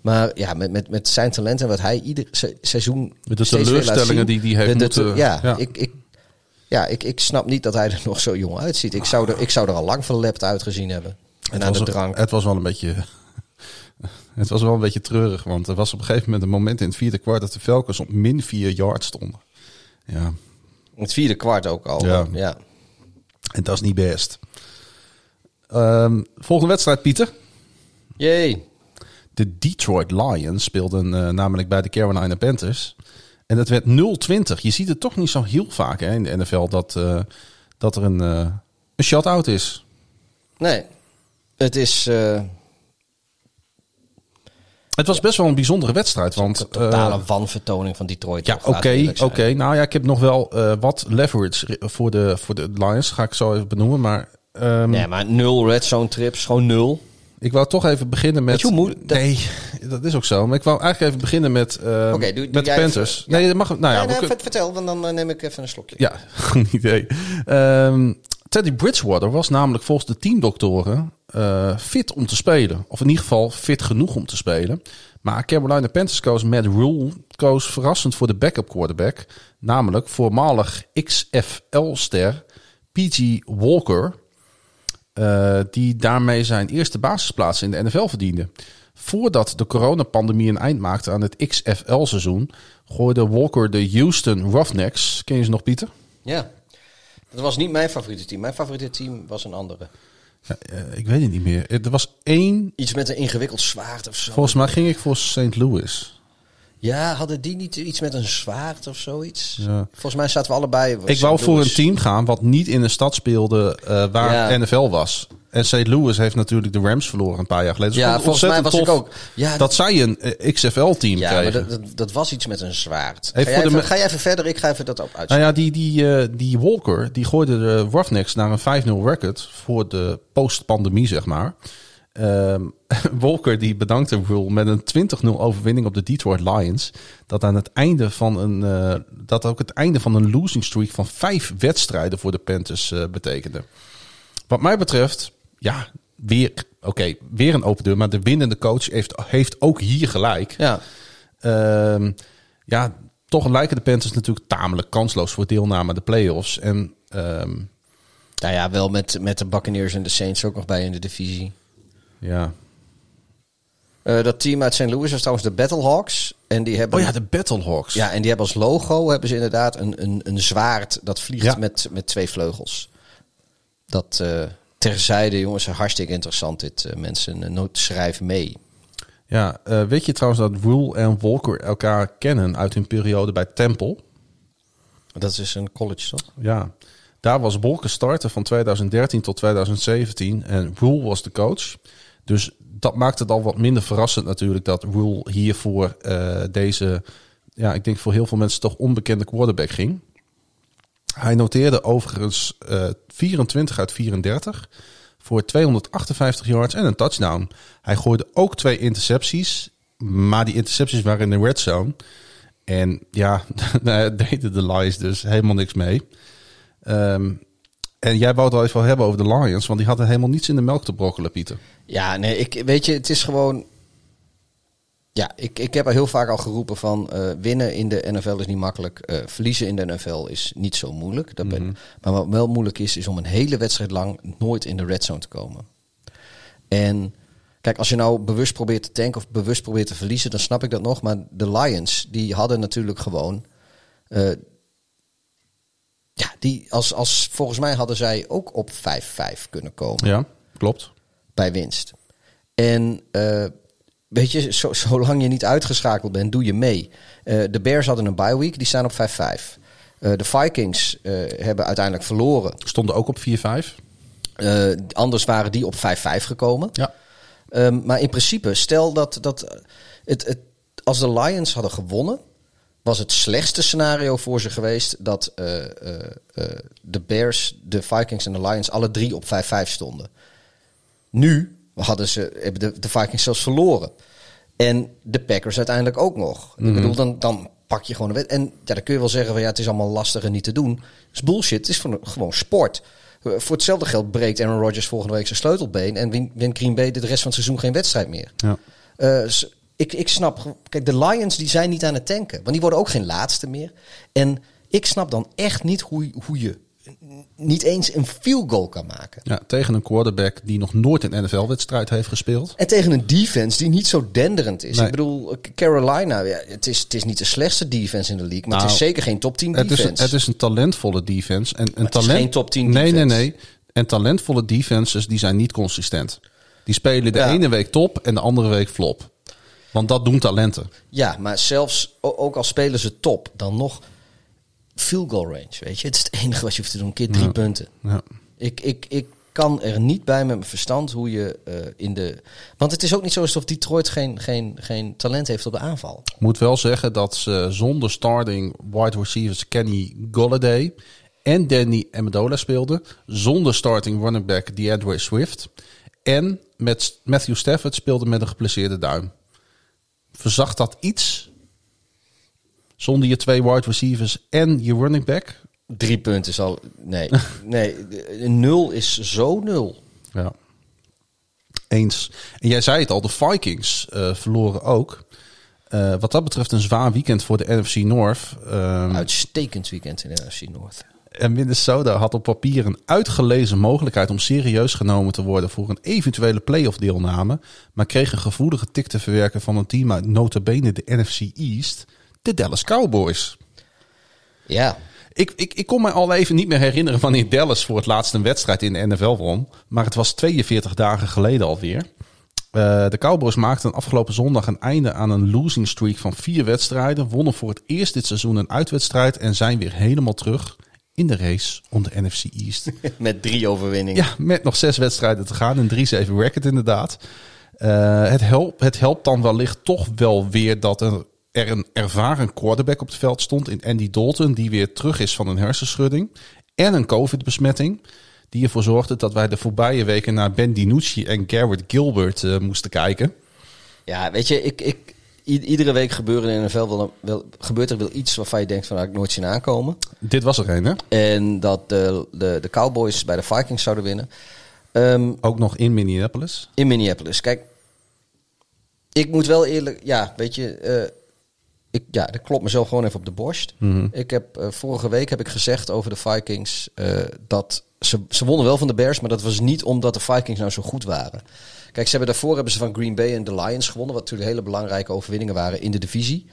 Maar ja, met, met, met zijn talent en wat hij ieder se- seizoen. Met de teleurstellingen zien, die die heeft de- de- moeten- ja, ja. Ik, ik, ja ik, ik snap niet dat hij er nog zo jong uitziet. Ik zou er, ik zou er al lang verlept uitgezien hebben. En Het aan de drank. het was wel een beetje. Het was wel een beetje treurig, want er was op een gegeven moment een moment in het vierde kwart dat de Falcons op min 4 yards stonden. Ja, Het vierde kwart ook al. Ja. ja. en dat is niet best. Ehm, volgende wedstrijd, Pieter. Jee. De Detroit Lions speelden eh, namelijk bij de Carolina Panthers. En dat werd 0-20. Je ziet het toch niet zo heel vaak hè, in de NFL dat, eh, dat er een, eh een shutout is. Nee. Het is Het was best wel een bijzondere wedstrijd. Want, een totale eh, wanvertoning van Detroit. Ja, oké, oké. Nou ja, ik heb nog wel eh, wat leverage voor de, voor de Lions. Ga ik zo even benoemen. Maar Nee, maar nul red zone trips, gewoon nul. ik wou toch even beginnen met... Weet je hoe moe- dat- Nee, dat is ook zo. Maar ik wou eigenlijk even beginnen met, Oké, doe- doe met de Panthers. even- ja. Nee, dat mag... Nou ja, Nee, nee, vertel, want dan eh, neem ik even een slokje. ja, goed idee. Ehm, Teddy Bridgewater was namelijk volgens de teamdoktoren eh, fit om te spelen. Of in ieder geval fit genoeg om te spelen. Maar Carolina Panthers koos Matt Rule koos verrassend voor de backup quarterback. Namelijk voormalig XFL-ster P.G. Walker. eh, die daarmee zijn eerste basisplaats in de NFL verdiende. Voordat de coronapandemie een eind maakte aan het XFL-seizoen... gooide Walker de Houston Roughnecks. Ken je ze nog, Pieter? Ja. Dat was niet mijn favoriete team. Mijn favoriete team was een andere. Ja, eh, ik weet het niet meer. Er was één. Iets met een ingewikkeld zwaard of zo. Volgens mij ging ik voor St. Louis. Ja, hadden die niet iets met een zwaard of zoiets? Ja. Volgens mij zaten we allebei... Ik wou voor een team gaan wat niet in een stad speelde eh, waar Ja. NFL was. En St. Louis heeft natuurlijk de Rams verloren een paar jaar geleden. Dus Ja, volgens mij was ik ook. Ja, dat zij een eh, XFL-team ja maar dat, dat, dat was iets met een zwaard. Ga jij even, ga jij even verder, ik ga even dat op uit. Nou ja, die, die, eh, die Walker, die gooide de Roughnecks naar een 5-0 record voor de post-pandemie, zeg maar. Ehm, Walker die bedankte Rule met een 20-0 overwinning op de Detroit Lions. Dat aan het einde van een eh, dat ook het einde van een losing streak van vijf wedstrijden voor de Panthers betekende. Wat mij betreft, ja, weer oké, weer een open deur, maar de winnende coach heeft, heeft ook hier gelijk. Ja, Ehm, ja, toch lijken de Panthers natuurlijk tamelijk kansloos voor deelname aan de playoffs. En ehm, nou ja, wel met, met de Buccaneers en de Saints ook nog bij in de divisie. ja. Eh, dat team uit St. Louis is trouwens de Battlehawks. En die hebben, Oh ja, de Battlehawks. ja, en die hebben als logo hebben ze inderdaad een, een, een zwaard dat vliegt Ja. met, met twee vleugels. Dat eh, terzijde, jongens, hartstikke interessant dit. eh, mensen, uh, noot schrijf mee. Ja, eh, weet je trouwens dat Rule en Walker elkaar kennen uit hun periode bij Temple? Dat is een college, toch? Ja, daar was Walker starter van 2013 tot 2017 en Rule was de coach. Dus dat maakt het al wat minder verrassend natuurlijk dat Rule hiervoor eh deze, ja, ik denk voor heel veel mensen toch onbekende quarterback ging. Hij noteerde overigens eh 24 uit 34 voor 258 yards en een touchdown. Hij gooide ook twee intercepties, maar die intercepties waren in de red zone. En ja, daar deden de Lions dus helemaal niks mee. Ehm, en jij wou het al even hebben over de Lions, want die hadden helemaal niets in de melk te brokkelen, Pieter. Ja, nee, ik, weet je, het is gewoon... Ja, ik, ik heb heel vaak al geroepen van eh, winnen in de NFL is niet makkelijk. eh, verliezen in de NFL is niet zo moeilijk. Dat ben, Maar wat wel moeilijk is, is om een hele wedstrijd lang nooit in de red zone te komen. En kijk, als je nou bewust probeert te tanken of bewust probeert te verliezen, dan snap ik dat nog. Maar de Lions, die hadden natuurlijk gewoon... eh, ja, die als, als, volgens mij hadden zij ook op 5-5 kunnen komen Ja, klopt. bij winst. En weet je, zo, zolang je niet uitgeschakeld bent, doe je mee. Eh, de Bears hadden een bye week, die staan op 5-5. Eh, de Vikings eh, hebben uiteindelijk verloren. Stonden ook op 4-5. Eh, anders waren die op 5-5 gekomen. Ja. Ehm, maar in principe, stel dat, dat het, het, als de Lions hadden gewonnen, was het slechtste scenario voor ze geweest dat de Bears, de Vikings en de Lions alle drie op 5-5 stonden. Nu hadden ze, hebben de, de Vikings zelfs verloren. En de Packers uiteindelijk ook nog. Ik bedoel, dan, dan pak je gewoon een wet. En ja, dan kun je wel zeggen van ja, het is allemaal lastig en niet te doen. Dat is bullshit. Het is gewoon, gewoon sport. Eh, Voor hetzelfde geld breekt Aaron Rodgers volgende week zijn sleutelbeen. En win- wint Green Bay de rest van het seizoen geen wedstrijd meer. Ja. Eh, ik, ik snap, kijk, de Lions die zijn niet aan het tanken. Want die worden ook geen laatste meer. En ik snap dan echt niet hoe, hoe je niet eens een field goal kan maken. ja, tegen een quarterback die nog nooit een NFL-wedstrijd heeft gespeeld. En tegen een defense die niet zo denderend is. Nee. Ik bedoel, Carolina, ja, het, is, het is niet de slechtste defense in de league. Maar het is Nou, zeker geen top 10 Het defense. is, het is een talentvolle defense. En een het is talent... geen top 10 Nee, nee, defense. nee. En talentvolle defenses die zijn niet consistent. Die spelen de Ja. ene week top en de andere week flop. Want dat doen talenten. Ja, maar zelfs ook al spelen ze top, dan nog field goal range. Weet je, het is het enige wat je hoeft te doen. Keer drie punten. Ja. Ik, ik, ik kan er niet bij met mijn verstand hoe je eh, in de. Want het is ook niet zo alsof Detroit geen, geen, geen talent heeft op de aanval. Moet wel zeggen dat ze zonder starting wide receivers Kenny Golladay en Danny Amendola speelden. Zonder starting running back DeAndre Swift. En met Matthew Stafford speelde met een geblesseerde duim. Verzacht dat iets? Zonder je twee wide receivers en je running back? Drie punten is al. Nee, nee, nul is zo nul. Ja. Eens. En jij zei het al, de Vikings eh, verloren ook. Eh, wat dat betreft een zwaar weekend voor de NFC North. Ehm, Uitstekend weekend in de NFC North. En Minnesota had op papier een uitgelezen mogelijkheid om serieus genomen te worden voor een eventuele playoff deelname, maar kreeg een gevoelige tik te verwerken van een team uit notabene de NFC East, de Dallas Cowboys. Ja, Ik, ik, ik kon me al even niet meer herinneren wanneer Dallas voor het laatst een wedstrijd in de NFL won, maar het was 42 dagen geleden alweer. Eh, de Cowboys maakten afgelopen zondag een einde aan een losing streak van vier wedstrijden, wonnen voor het eerst dit seizoen een uitwedstrijd en zijn weer helemaal terug in de race om de NFC East. met drie overwinningen. Ja, met nog zes wedstrijden te gaan. Een 3-7 record inderdaad. Eh, het, helpt, het helpt dan wellicht toch wel weer dat er, er een ervaren quarterback op het veld stond in Andy Dalton. Die weer terug is van een hersenschudding. En een COVID-besmetting. Die ervoor zorgde dat wij de voorbije weken naar Ben DiNucci en Garrett Gilbert eh, moesten kijken. Ja, weet je, ik, ik, iedere week gebeuren in de NFL wel, wel, gebeurt er wel iets waarvan je denkt van, nou, ik nooit zien aankomen. Dit was er een, hè? En dat de, de, de Cowboys bij de Vikings zouden winnen. Ehm, Ook nog in Minneapolis. in Minneapolis. Kijk, ik moet wel eerlijk, ja, weet je, eh, ik, ja, dat klopt mezelf gewoon even op de borst. Mhm. Ik heb eh, vorige week heb ik gezegd over de Vikings eh, dat ze, ze wonnen wel van de Bears, maar dat was niet omdat de Vikings nou zo goed waren. Kijk, ze hebben daarvoor hebben ze van Green Bay en de Lions gewonnen, wat natuurlijk hele belangrijke overwinningen waren in de divisie.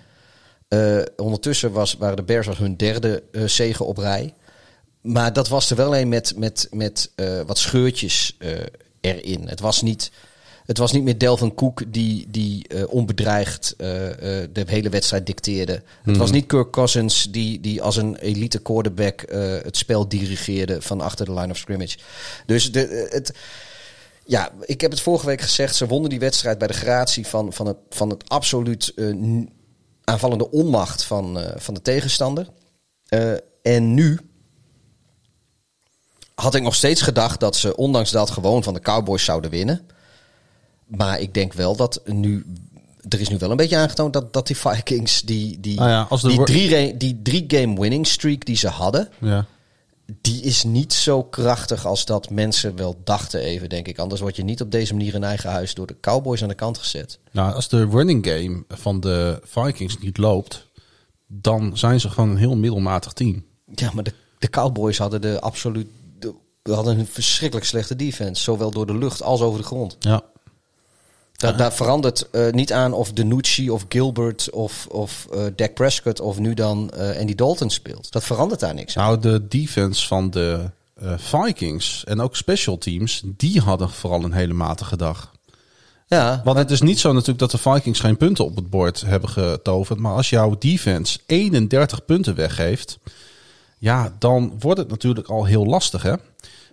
Eh, ondertussen was, waren de Bears was hun derde eh zege op rij. Maar dat was er wel een met, met, met wat scheurtjes erin. Het was niet, het was niet meer Delvin Cook die, die eh, onbedreigd eh, eh, de hele wedstrijd dicteerde. Het was niet Kirk Cousins die, die als een elite quarterback het spel dirigeerde van achter de line of scrimmage. Dus de, het, ja, ik heb het vorige week gezegd. Ze wonnen die wedstrijd bij de gratie van, van, het, van het absoluut aanvallende onmacht van, van de tegenstander. En nu had ik nog steeds gedacht dat ze ondanks dat gewoon van de Cowboys zouden winnen. Maar ik denk wel dat nu... Er is nu wel een beetje aangetoond dat, dat die Vikings die, die, ja, als de die, drie, die drie game winning streak die ze hadden Ja. die is niet zo krachtig als dat mensen wel dachten even, denk ik. Anders word je niet op deze manier in eigen huis door de Cowboys aan de kant gezet. Nou, als de running game van de Vikings niet loopt, dan zijn ze gewoon een heel middelmatig team. Ja, maar de, de Cowboys hadden de absoluut... De, hadden een verschrikkelijk slechte defense. Zowel door de lucht als over de grond. Ja. Da, Daar verandert eh, niet aan of Danucci of Gilbert of, of eh Dak Prescott of nu dan eh Andy Dalton speelt. Dat verandert daar niks aan. Nou, de defense van de Vikings en ook special teams, die hadden vooral een hele matige dag. Ja, Want het is niet zo natuurlijk dat de Vikings geen punten op het bord hebben getoverd. Maar als jouw defense 31 punten weggeeft, ja, dan wordt het natuurlijk al heel lastig, hè?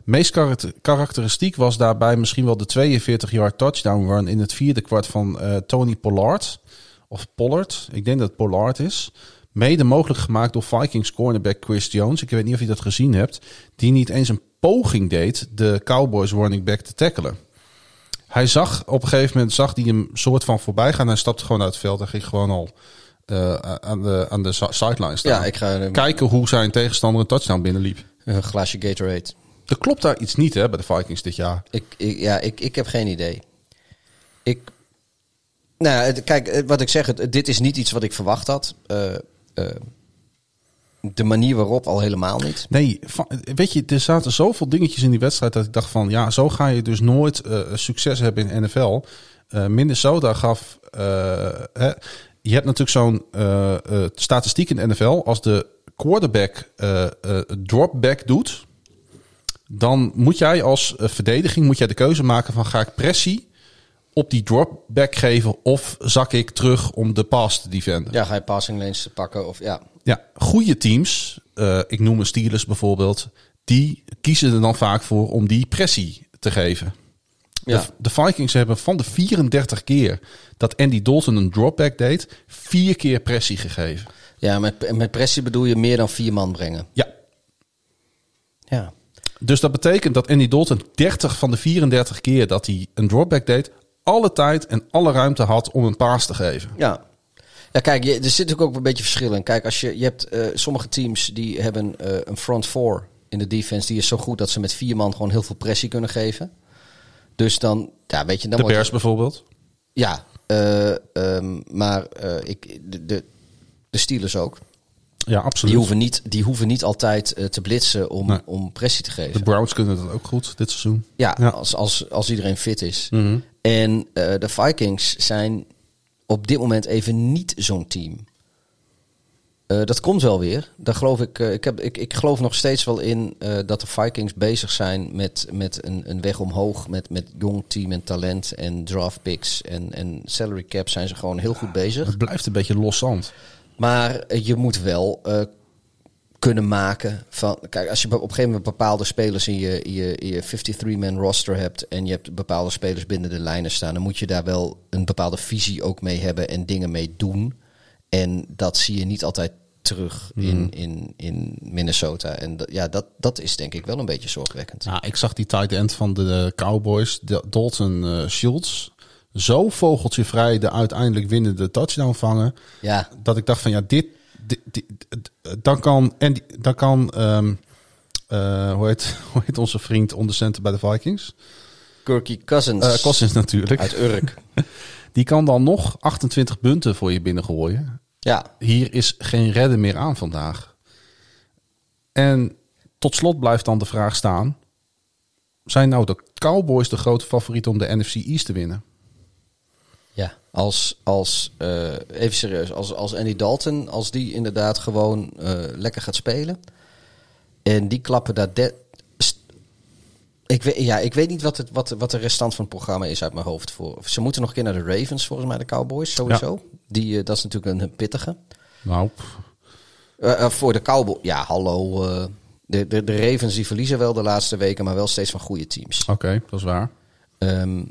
Meest karakter- karakteristiek was daarbij misschien wel de 42-yard touchdown run in het vierde kwart van eh, Tony Pollard. Of Pollard, ik denk dat het Pollard is. Mede mogelijk gemaakt door Vikings cornerback Chris Jones. Ik weet niet of je dat gezien hebt. Die niet eens een poging deed de Cowboys running back te tackelen. Hij zag op een gegeven moment zag hij hem soort van voorbij gaan. Hij stapte gewoon uit het veld en ging gewoon al eh, aan de, aan de si- sideline staan. ja ik ga Kijken hoe zijn tegenstander een touchdown binnenliep. een glaasje Gatorade. Er klopt daar iets niet hè, bij de Vikings dit jaar. Ik, ik, ja, ik, ik heb geen idee. Ik, nou, het- kijk, wat ik zeg, het, dit is niet iets wat ik verwacht had. Eh, eh, de manier waarop al helemaal niet. Nee, weet je, er zaten zoveel dingetjes in die wedstrijd dat ik dacht van, ja, zo ga je dus nooit eh, succes hebben in NFL. Minnesota gaf, hè, je hebt natuurlijk zo'n statistiek in de NFL. Als de quarterback dropback doet, dan moet jij als eh, verdediging moet jij de keuze maken van ga ik pressie op die dropback geven of zak ik terug om de pass te defenden. Ja, ga je passing lanes te pakken of ja. Ja, goede teams, eh, ik noem een Steelers bijvoorbeeld, die kiezen er dan vaak voor om die pressie te geven. Ja. De, de Vikings hebben van de 34 keer dat Andy Dalton een dropback deed, vier keer pressie gegeven. Ja, met, met pressie bedoel je meer dan vier man brengen. Ja, Ja. Dus dat betekent dat Andy Dalton 30 van de 34 keer dat hij een dropback deed, alle tijd en alle ruimte had om een paas te geven. Ja. Ja, kijk, je, er zit natuurlijk ook een beetje verschil in. Kijk, als je, je hebt eh, sommige teams die hebben eh, een front four in de defense. Die is zo goed dat ze met vier man gewoon heel veel pressie kunnen geven. Dus dan, ja, weet je, dan De Bears bijvoorbeeld. Ja, eh, ehm, maar ik, de, de, de Steelers ook. Ja, absoluut. Die hoeven niet, die hoeven niet altijd eh, te blitsen om, Nee. om pressie te geven. De Browns kunnen dat ook goed dit seizoen. Ja, Ja. Als, als, als iedereen fit is. Mhm. En eh, de Vikings zijn op dit moment even niet zo'n team. Eh, dat komt wel weer. Daar geloof ik, ik, heb, ik, ik geloof nog steeds wel in dat de Vikings bezig zijn met, met een, een weg omhoog. Met, met jong team en talent en draft picks en, en salary cap zijn ze gewoon heel goed bezig. Het blijft een beetje los zand. Maar je moet wel eh, kunnen maken van. Kijk, als je op een gegeven moment bepaalde spelers in je, je, je 53-man roster hebt. en je hebt bepaalde spelers binnen de lijnen staan. dan moet je daar wel een bepaalde visie ook mee hebben en dingen mee doen. En dat zie je niet altijd terug in, in, in Minnesota. En ja, dat, dat is denk ik wel een beetje zorgwekkend. Ja, ik zag die tight end van de Cowboys, de Dalton eh, Schultz, zo vogeltje vrij de uiteindelijk winnende touchdown vangen. Ja, Dat ik dacht van ja, dit, dit, dit- dan kan, en dan kan ehm, eh, hoe, heet, hoe heet onze vriend onder center bij de Vikings? Kirky Cousins Eh Cousins natuurlijk. uit Urk. Die kan dan nog 28 punten voor je binnengooien. Ja, Hier is geen redden meer aan vandaag. En tot slot blijft dan de vraag staan: zijn nou de Cowboys de grote favoriet om de NFC East te winnen? Als, als eh, even serieus, als, als Andy Dalton, als die inderdaad gewoon eh, lekker gaat spelen. En die klappen daar... de- ik weet, ja, ik weet niet wat, het, wat, wat de restant van het programma is uit mijn hoofd. Voor. Ze moeten nog een keer naar de Ravens, volgens mij de Cowboys, sowieso. Die, eh, dat is natuurlijk een pittige. Nou, voor de Cowboys, ja, hallo. de, de, de Ravens die verliezen wel de laatste weken, maar wel steeds van goede teams. oké, dat is waar. Ehm,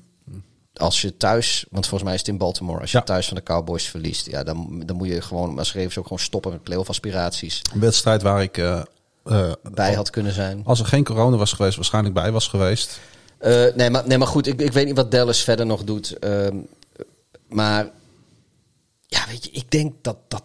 als je thuis, want volgens mij is het in Baltimore, als je Ja. thuis van de Cowboys verliest, ja, dan, dan moet je gewoon als Ravens ook gewoon stoppen met playoff aspiraties. Een wedstrijd waar ik, eh, eh, Bij had kunnen zijn. als er geen corona was geweest, waarschijnlijk bij was geweest. Eh, nee, maar, nee, maar goed, ik, ik weet niet wat Dallas verder nog doet. Ehm, maar ja, weet je, ik denk dat, dat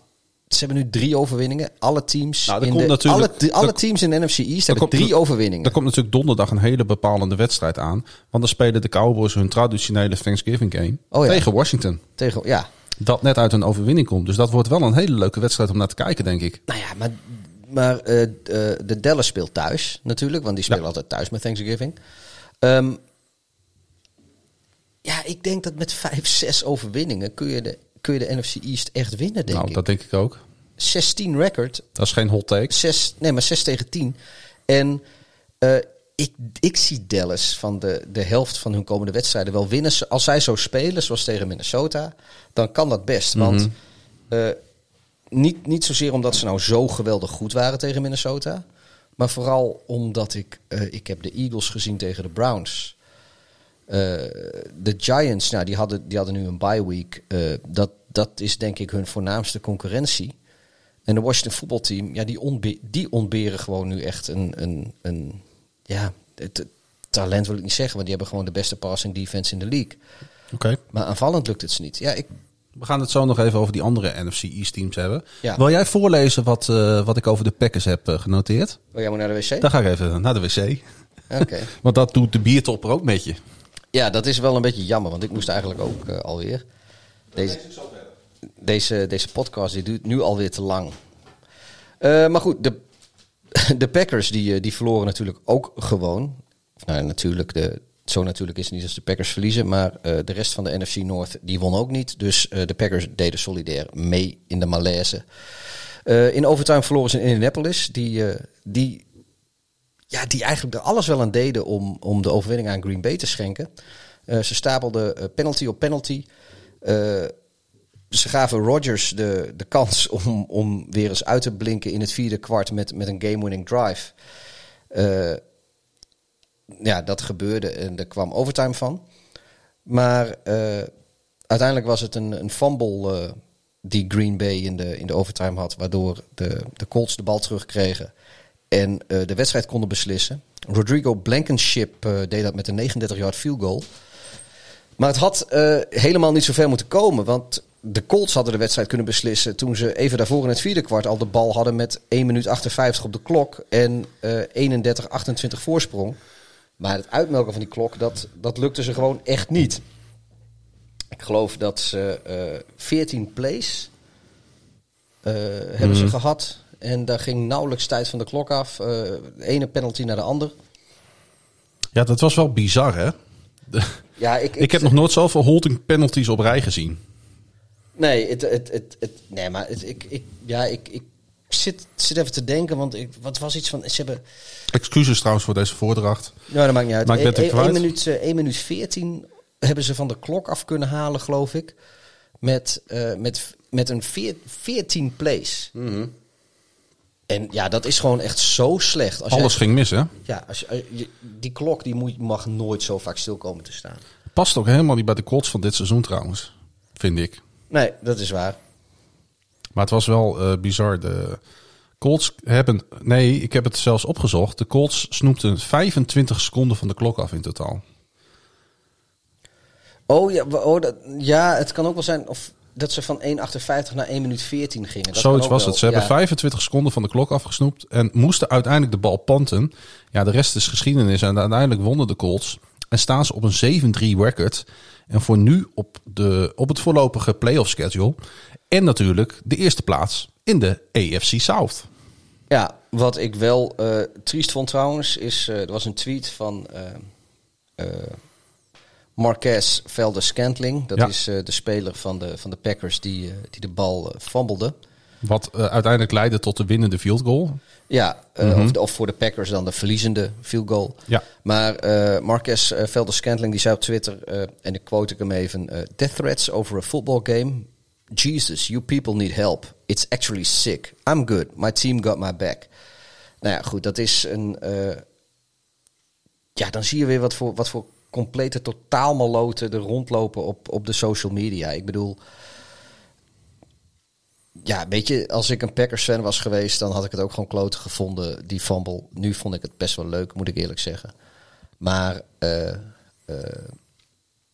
ze hebben nu drie overwinningen. Alle teams, Nou, in de, alle, alle teams in de NFC East hebben komt- drie overwinningen. Er komt natuurlijk donderdag een hele bepalende wedstrijd aan. Want dan spelen de Cowboys hun traditionele Thanksgiving game Oh ja. tegen Washington. Tegen, ja, Dat net uit een overwinning komt. Dus dat wordt wel een hele leuke wedstrijd om naar te kijken, denk ik. Nou ja, maar, maar eh, eh, de Dallas speelt thuis natuurlijk, want die spelen Ja. altijd thuis met Thanksgiving. Ehm, ja, ik denk dat met vijf, zes overwinningen kun je de, kun je de NFC East echt winnen, denk nou, ik. dat denk ik ook. 16 record, Dat is geen hot take. 6, nee, maar 6 tegen 10. En eh, ik, ik zie Dallas van de, de helft van hun komende wedstrijden wel winnen. Als zij zo spelen, zoals tegen Minnesota, dan kan dat best. Want eh, niet, niet zozeer omdat ze nou zo geweldig goed waren tegen Minnesota. Maar vooral omdat ik, eh, ik heb de Eagles gezien tegen de Browns. Eh, de Giants, nou, die, hadden, die hadden nu een bye week. Eh, dat, dat is denk ik hun voornaamste concurrentie. En de Washington voetbalteam, ja, die, ontbe die ontberen gewoon nu echt een, een, een ja, het, talent wil ik niet zeggen, want die hebben gewoon de beste passing defense in de league. Oké. Maar aanvallend lukt het ze niet. Ja, ik, We gaan het zo nog even over die andere NFC East teams hebben. Ja. Wil jij voorlezen wat, eh, wat ik over de Packers heb genoteerd? oh, jij moet naar de wc? Dan ga ik even naar de wc. Oké. Want dat doet de biertopper ook met je. Ja, dat is wel een beetje jammer, want ik moest eigenlijk ook eh, alweer. Deze, deze, deze podcast die duurt nu alweer te lang. Eh, maar goed, de, de Packers die, eh, die verloren natuurlijk ook gewoon. Nou, natuurlijk, de, zo natuurlijk is het niet als de Packers verliezen, maar de rest van de NFC North die won ook niet. Dus de Packers deden solidair mee in de malaise. In overtime verloren ze in Indianapolis, die, die ja, die eigenlijk er alles wel aan deden om, om de overwinning aan Green Bay te schenken. Eh, ze stapelden eh, penalty op penalty. Eh, ze gaven Rodgers de, de kans om, om weer eens uit te blinken in het vierde kwart met, met een game-winning drive. Ja, dat gebeurde en er kwam overtime van. Maar uiteindelijk was het een, een fumble die Green Bay in de, in de overtime had, waardoor de, de Colts de bal terugkregen en eh, de wedstrijd konden beslissen. Rodrigo Blankenship eh, deed dat met een 39-yard field goal. Maar het had eh, helemaal niet zo ver moeten komen, want de Colts hadden de wedstrijd kunnen beslissen toen ze even daarvoor in het vierde kwart al de bal hadden met 1 minuut 58 op de klok en eh 31-28 voorsprong. Maar het uitmelken van die klok, dat, dat lukte ze gewoon echt niet. Ik geloof dat ze eh 14 plays hebben ze gehad. En daar ging nauwelijks tijd van de klok af. Eh, de ene penalty naar de ander. Ja, dat was wel bizar, hè? De- Ja, ik, ik heb nog nooit zoveel holding penalties op rij gezien. Nee, het, het, het, het, nee maar het, ik, ik, ja, ik, ik zit, zit even te denken. Want ik, wat was iets van. Ze hebben. Excuses trouwens voor deze voordracht. Nou, dat maakt niet uit. Maar ik ben het 1 kwijt. minuut, eh, 1 minuut 14 hebben ze van de klok af kunnen halen, geloof ik. Met, eh, met, met een veer- 14 plays. Mhm. En ja, dat is gewoon echt zo slecht. Als Alles ging mis, hè? ja, als je, je- die klok die moet, mag nooit zo vaak stil komen te staan. Past ook helemaal niet bij de Colts van dit seizoen trouwens. Vind ik. Nee, dat is waar. Maar het was wel eh, bizar. De Colts hebben... Nee, ik heb het zelfs opgezocht. De Colts snoepten 25 seconden van de klok af in totaal. Oh ja, oh, dat, ja, het kan ook wel zijn of dat ze van 1,58 naar 1 minuut 14 gingen. Dat Zoiets was wel. het. Ze hebben Ja. 25 seconden van de klok afgesnoept. En moesten uiteindelijk de bal panten. Ja, de rest is geschiedenis. En uiteindelijk wonnen de Colts. En staan ze op een 7-3 record. En voor nu op, de, op het voorlopige playoff schedule. En natuurlijk de eerste plaats in de AFC South. Ja, wat ik wel eh, triest vond trouwens, is eh, er was een tweet van eh Marquez Velder Scantling. Dat Ja. is eh, de speler van de, van de Packers die, eh, die de bal eh, fumblede. Wat uiteindelijk leidde tot de winnende field goal. Ja, eh, of, of voor de Packers dan de verliezende field goal. Ja. Maar Marquez uh, Velder Scantling die zei op Twitter, en ik quote ik hem even: Death threats over a football game. Jesus, you people need help. It's actually sick. I'm good. My team got my back. Nou ja, goed, dat is een. ja, dan zie je weer wat voor, wat voor complete totaalmaloten er rondlopen op, op de social media. Ik bedoel. Ja, weet je, als ik een Packers fan was geweest, dan had ik het ook gewoon kloten gevonden, die fumble. Nu vond ik het best wel leuk, moet ik eerlijk zeggen. Maar, eh,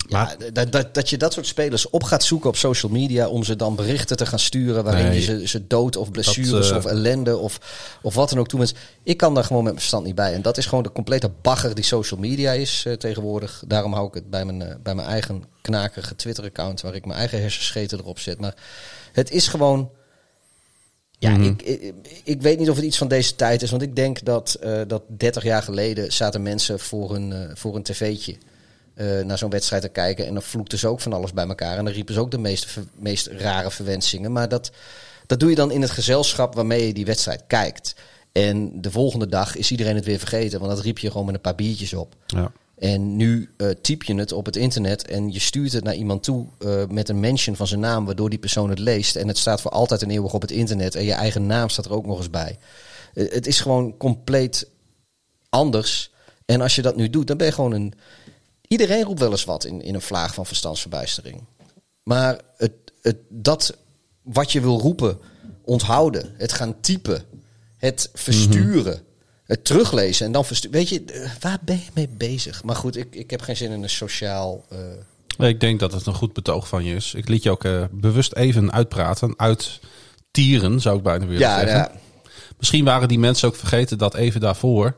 ja, dat, dat, dat je dat soort spelers op gaat zoeken op social media om ze dan berichten te gaan sturen waarin Nee. je ze, ze dood of blessures eh, of ellende of, of wat dan ook toe Ik kan daar gewoon met mijn verstand niet bij. En dat is gewoon de complete bagger die social media is eh, tegenwoordig. Daarom hou ik het bij mijn, eh, bij mijn eigen knakerige Twitter-account waar ik mijn eigen hersenscheten erop zet. Maar het is gewoon... Ja, Mhm. ik, ik, ik weet niet of het iets van deze tijd is. Want ik denk dat, dat 30 jaar geleden zaten mensen voor een, voor een tv'tje eh, naar zo'n wedstrijd te kijken. En dan vloekten ze ook van alles bij elkaar. En dan riepen ze ook de meest, meest rare verwensingen. Maar dat, dat doe je dan in het gezelschap waarmee je die wedstrijd kijkt. En de volgende dag is iedereen het weer vergeten. Want dat riep je gewoon met een paar biertjes op. Ja. En nu eh, typ je het op het internet en je stuurt het naar iemand toe eh, met een mention van zijn naam, waardoor die persoon het leest. En het staat voor altijd en eeuwig op het internet. En je eigen naam staat er ook nog eens bij. Het is gewoon compleet anders. En als je dat nu doet, dan ben je gewoon een. Iedereen roept wel eens wat in, in een vlaag van verstandsverbijstering. Maar het, het, dat wat je wil roepen, onthouden, het gaan typen, het versturen, het teruglezen en dan versturen. Weet je, eh, waar ben je mee bezig? Maar goed, ik, ik heb geen zin in een sociaal. eh, Nee, Ik denk dat het een goed betoog van je is. Ik liet je ook eh, bewust even uitpraten. Uit tieren, zou ik bijna willen ja, zeggen. ja, Misschien waren die mensen ook vergeten dat even daarvoor...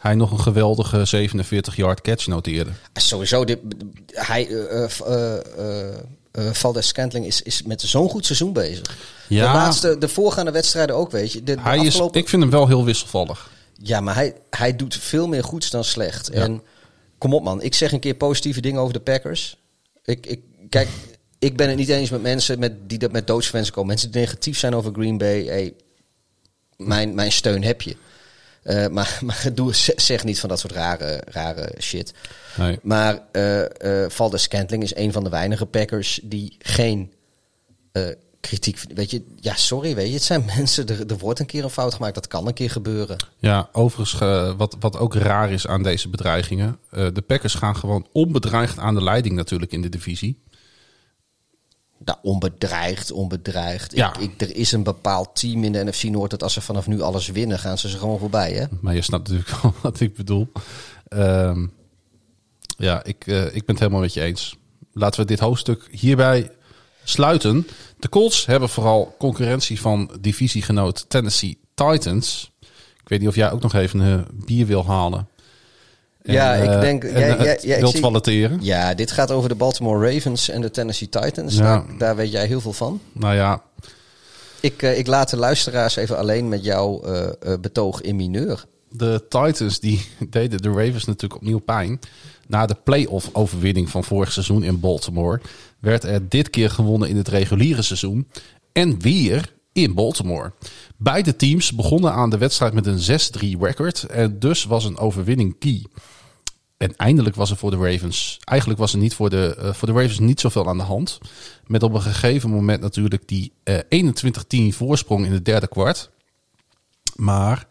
hij nog een geweldige 47-yard catch noteerde. sowieso. Dit, hij, eh, eh, eh, eh, Valdez Scantling is, is met zo'n goed seizoen bezig. Ja. De laatste, de voorgaande wedstrijden ook, weet je. De, de Hij is, afgelopen- ik vind hem wel heel wisselvallig. Ja, maar hij, hij doet veel meer goeds dan slecht. En kom op man, ik zeg een keer positieve dingen over de Packers. Ik, ik, kijk, ik ben het niet eens met mensen met, die dat met doodsfans komen. Mensen die negatief zijn over Green Bay. Hey, mijn, mijn steun heb je. Eh, maar maar doe, zeg niet van dat soort rare, rare shit. Nee. Maar Valdez Scantling is een van de weinige Packers die geen kritiek... Weet je, ja, sorry, weet je, het zijn mensen. Er, er wordt een keer een fout gemaakt, dat kan een keer gebeuren. Ja, overigens, wat, wat ook raar is aan deze bedreigingen. de Packers gaan gewoon onbedreigd aan de leiding natuurlijk in de divisie. Nou, onbedreigd, onbedreigd. Ja. Ik, ik, er is een bepaald team in de NFC Noord dat als ze vanaf nu alles winnen, gaan ze ze gewoon voorbij, hè? Maar je snapt natuurlijk wel wat ik bedoel. Ehm, ja, ik, eh, ik ben het helemaal met je eens. Laten we dit hoofdstuk hierbij sluiten. De Colts hebben vooral concurrentie van divisiegenoot Tennessee Titans. Ik weet niet of jij ook nog even een bier wil halen. Ja, ik eh, denk- en, ja, eh, wilt zie- valleteren. Ja, dit gaat over de Baltimore Ravens en de Tennessee Titans. Ja. Daar, daar weet jij heel veel van. Nou ja, Ik, eh, ik laat de luisteraars even alleen met jouw betoog in mineur. de Titans die deden de Ravens natuurlijk opnieuw pijn. Na de playoff overwinning van vorig seizoen in Baltimore werd er dit keer gewonnen in het reguliere seizoen en weer in Baltimore. Beide teams begonnen aan de wedstrijd met een 6-3 record en dus was een overwinning key. En eindelijk was er voor de Ravens, eigenlijk was er niet voor de, eh, voor de Ravens niet zoveel aan de hand. Met op een gegeven moment natuurlijk die eh 21-10 voorsprong in het derde kwart. Maar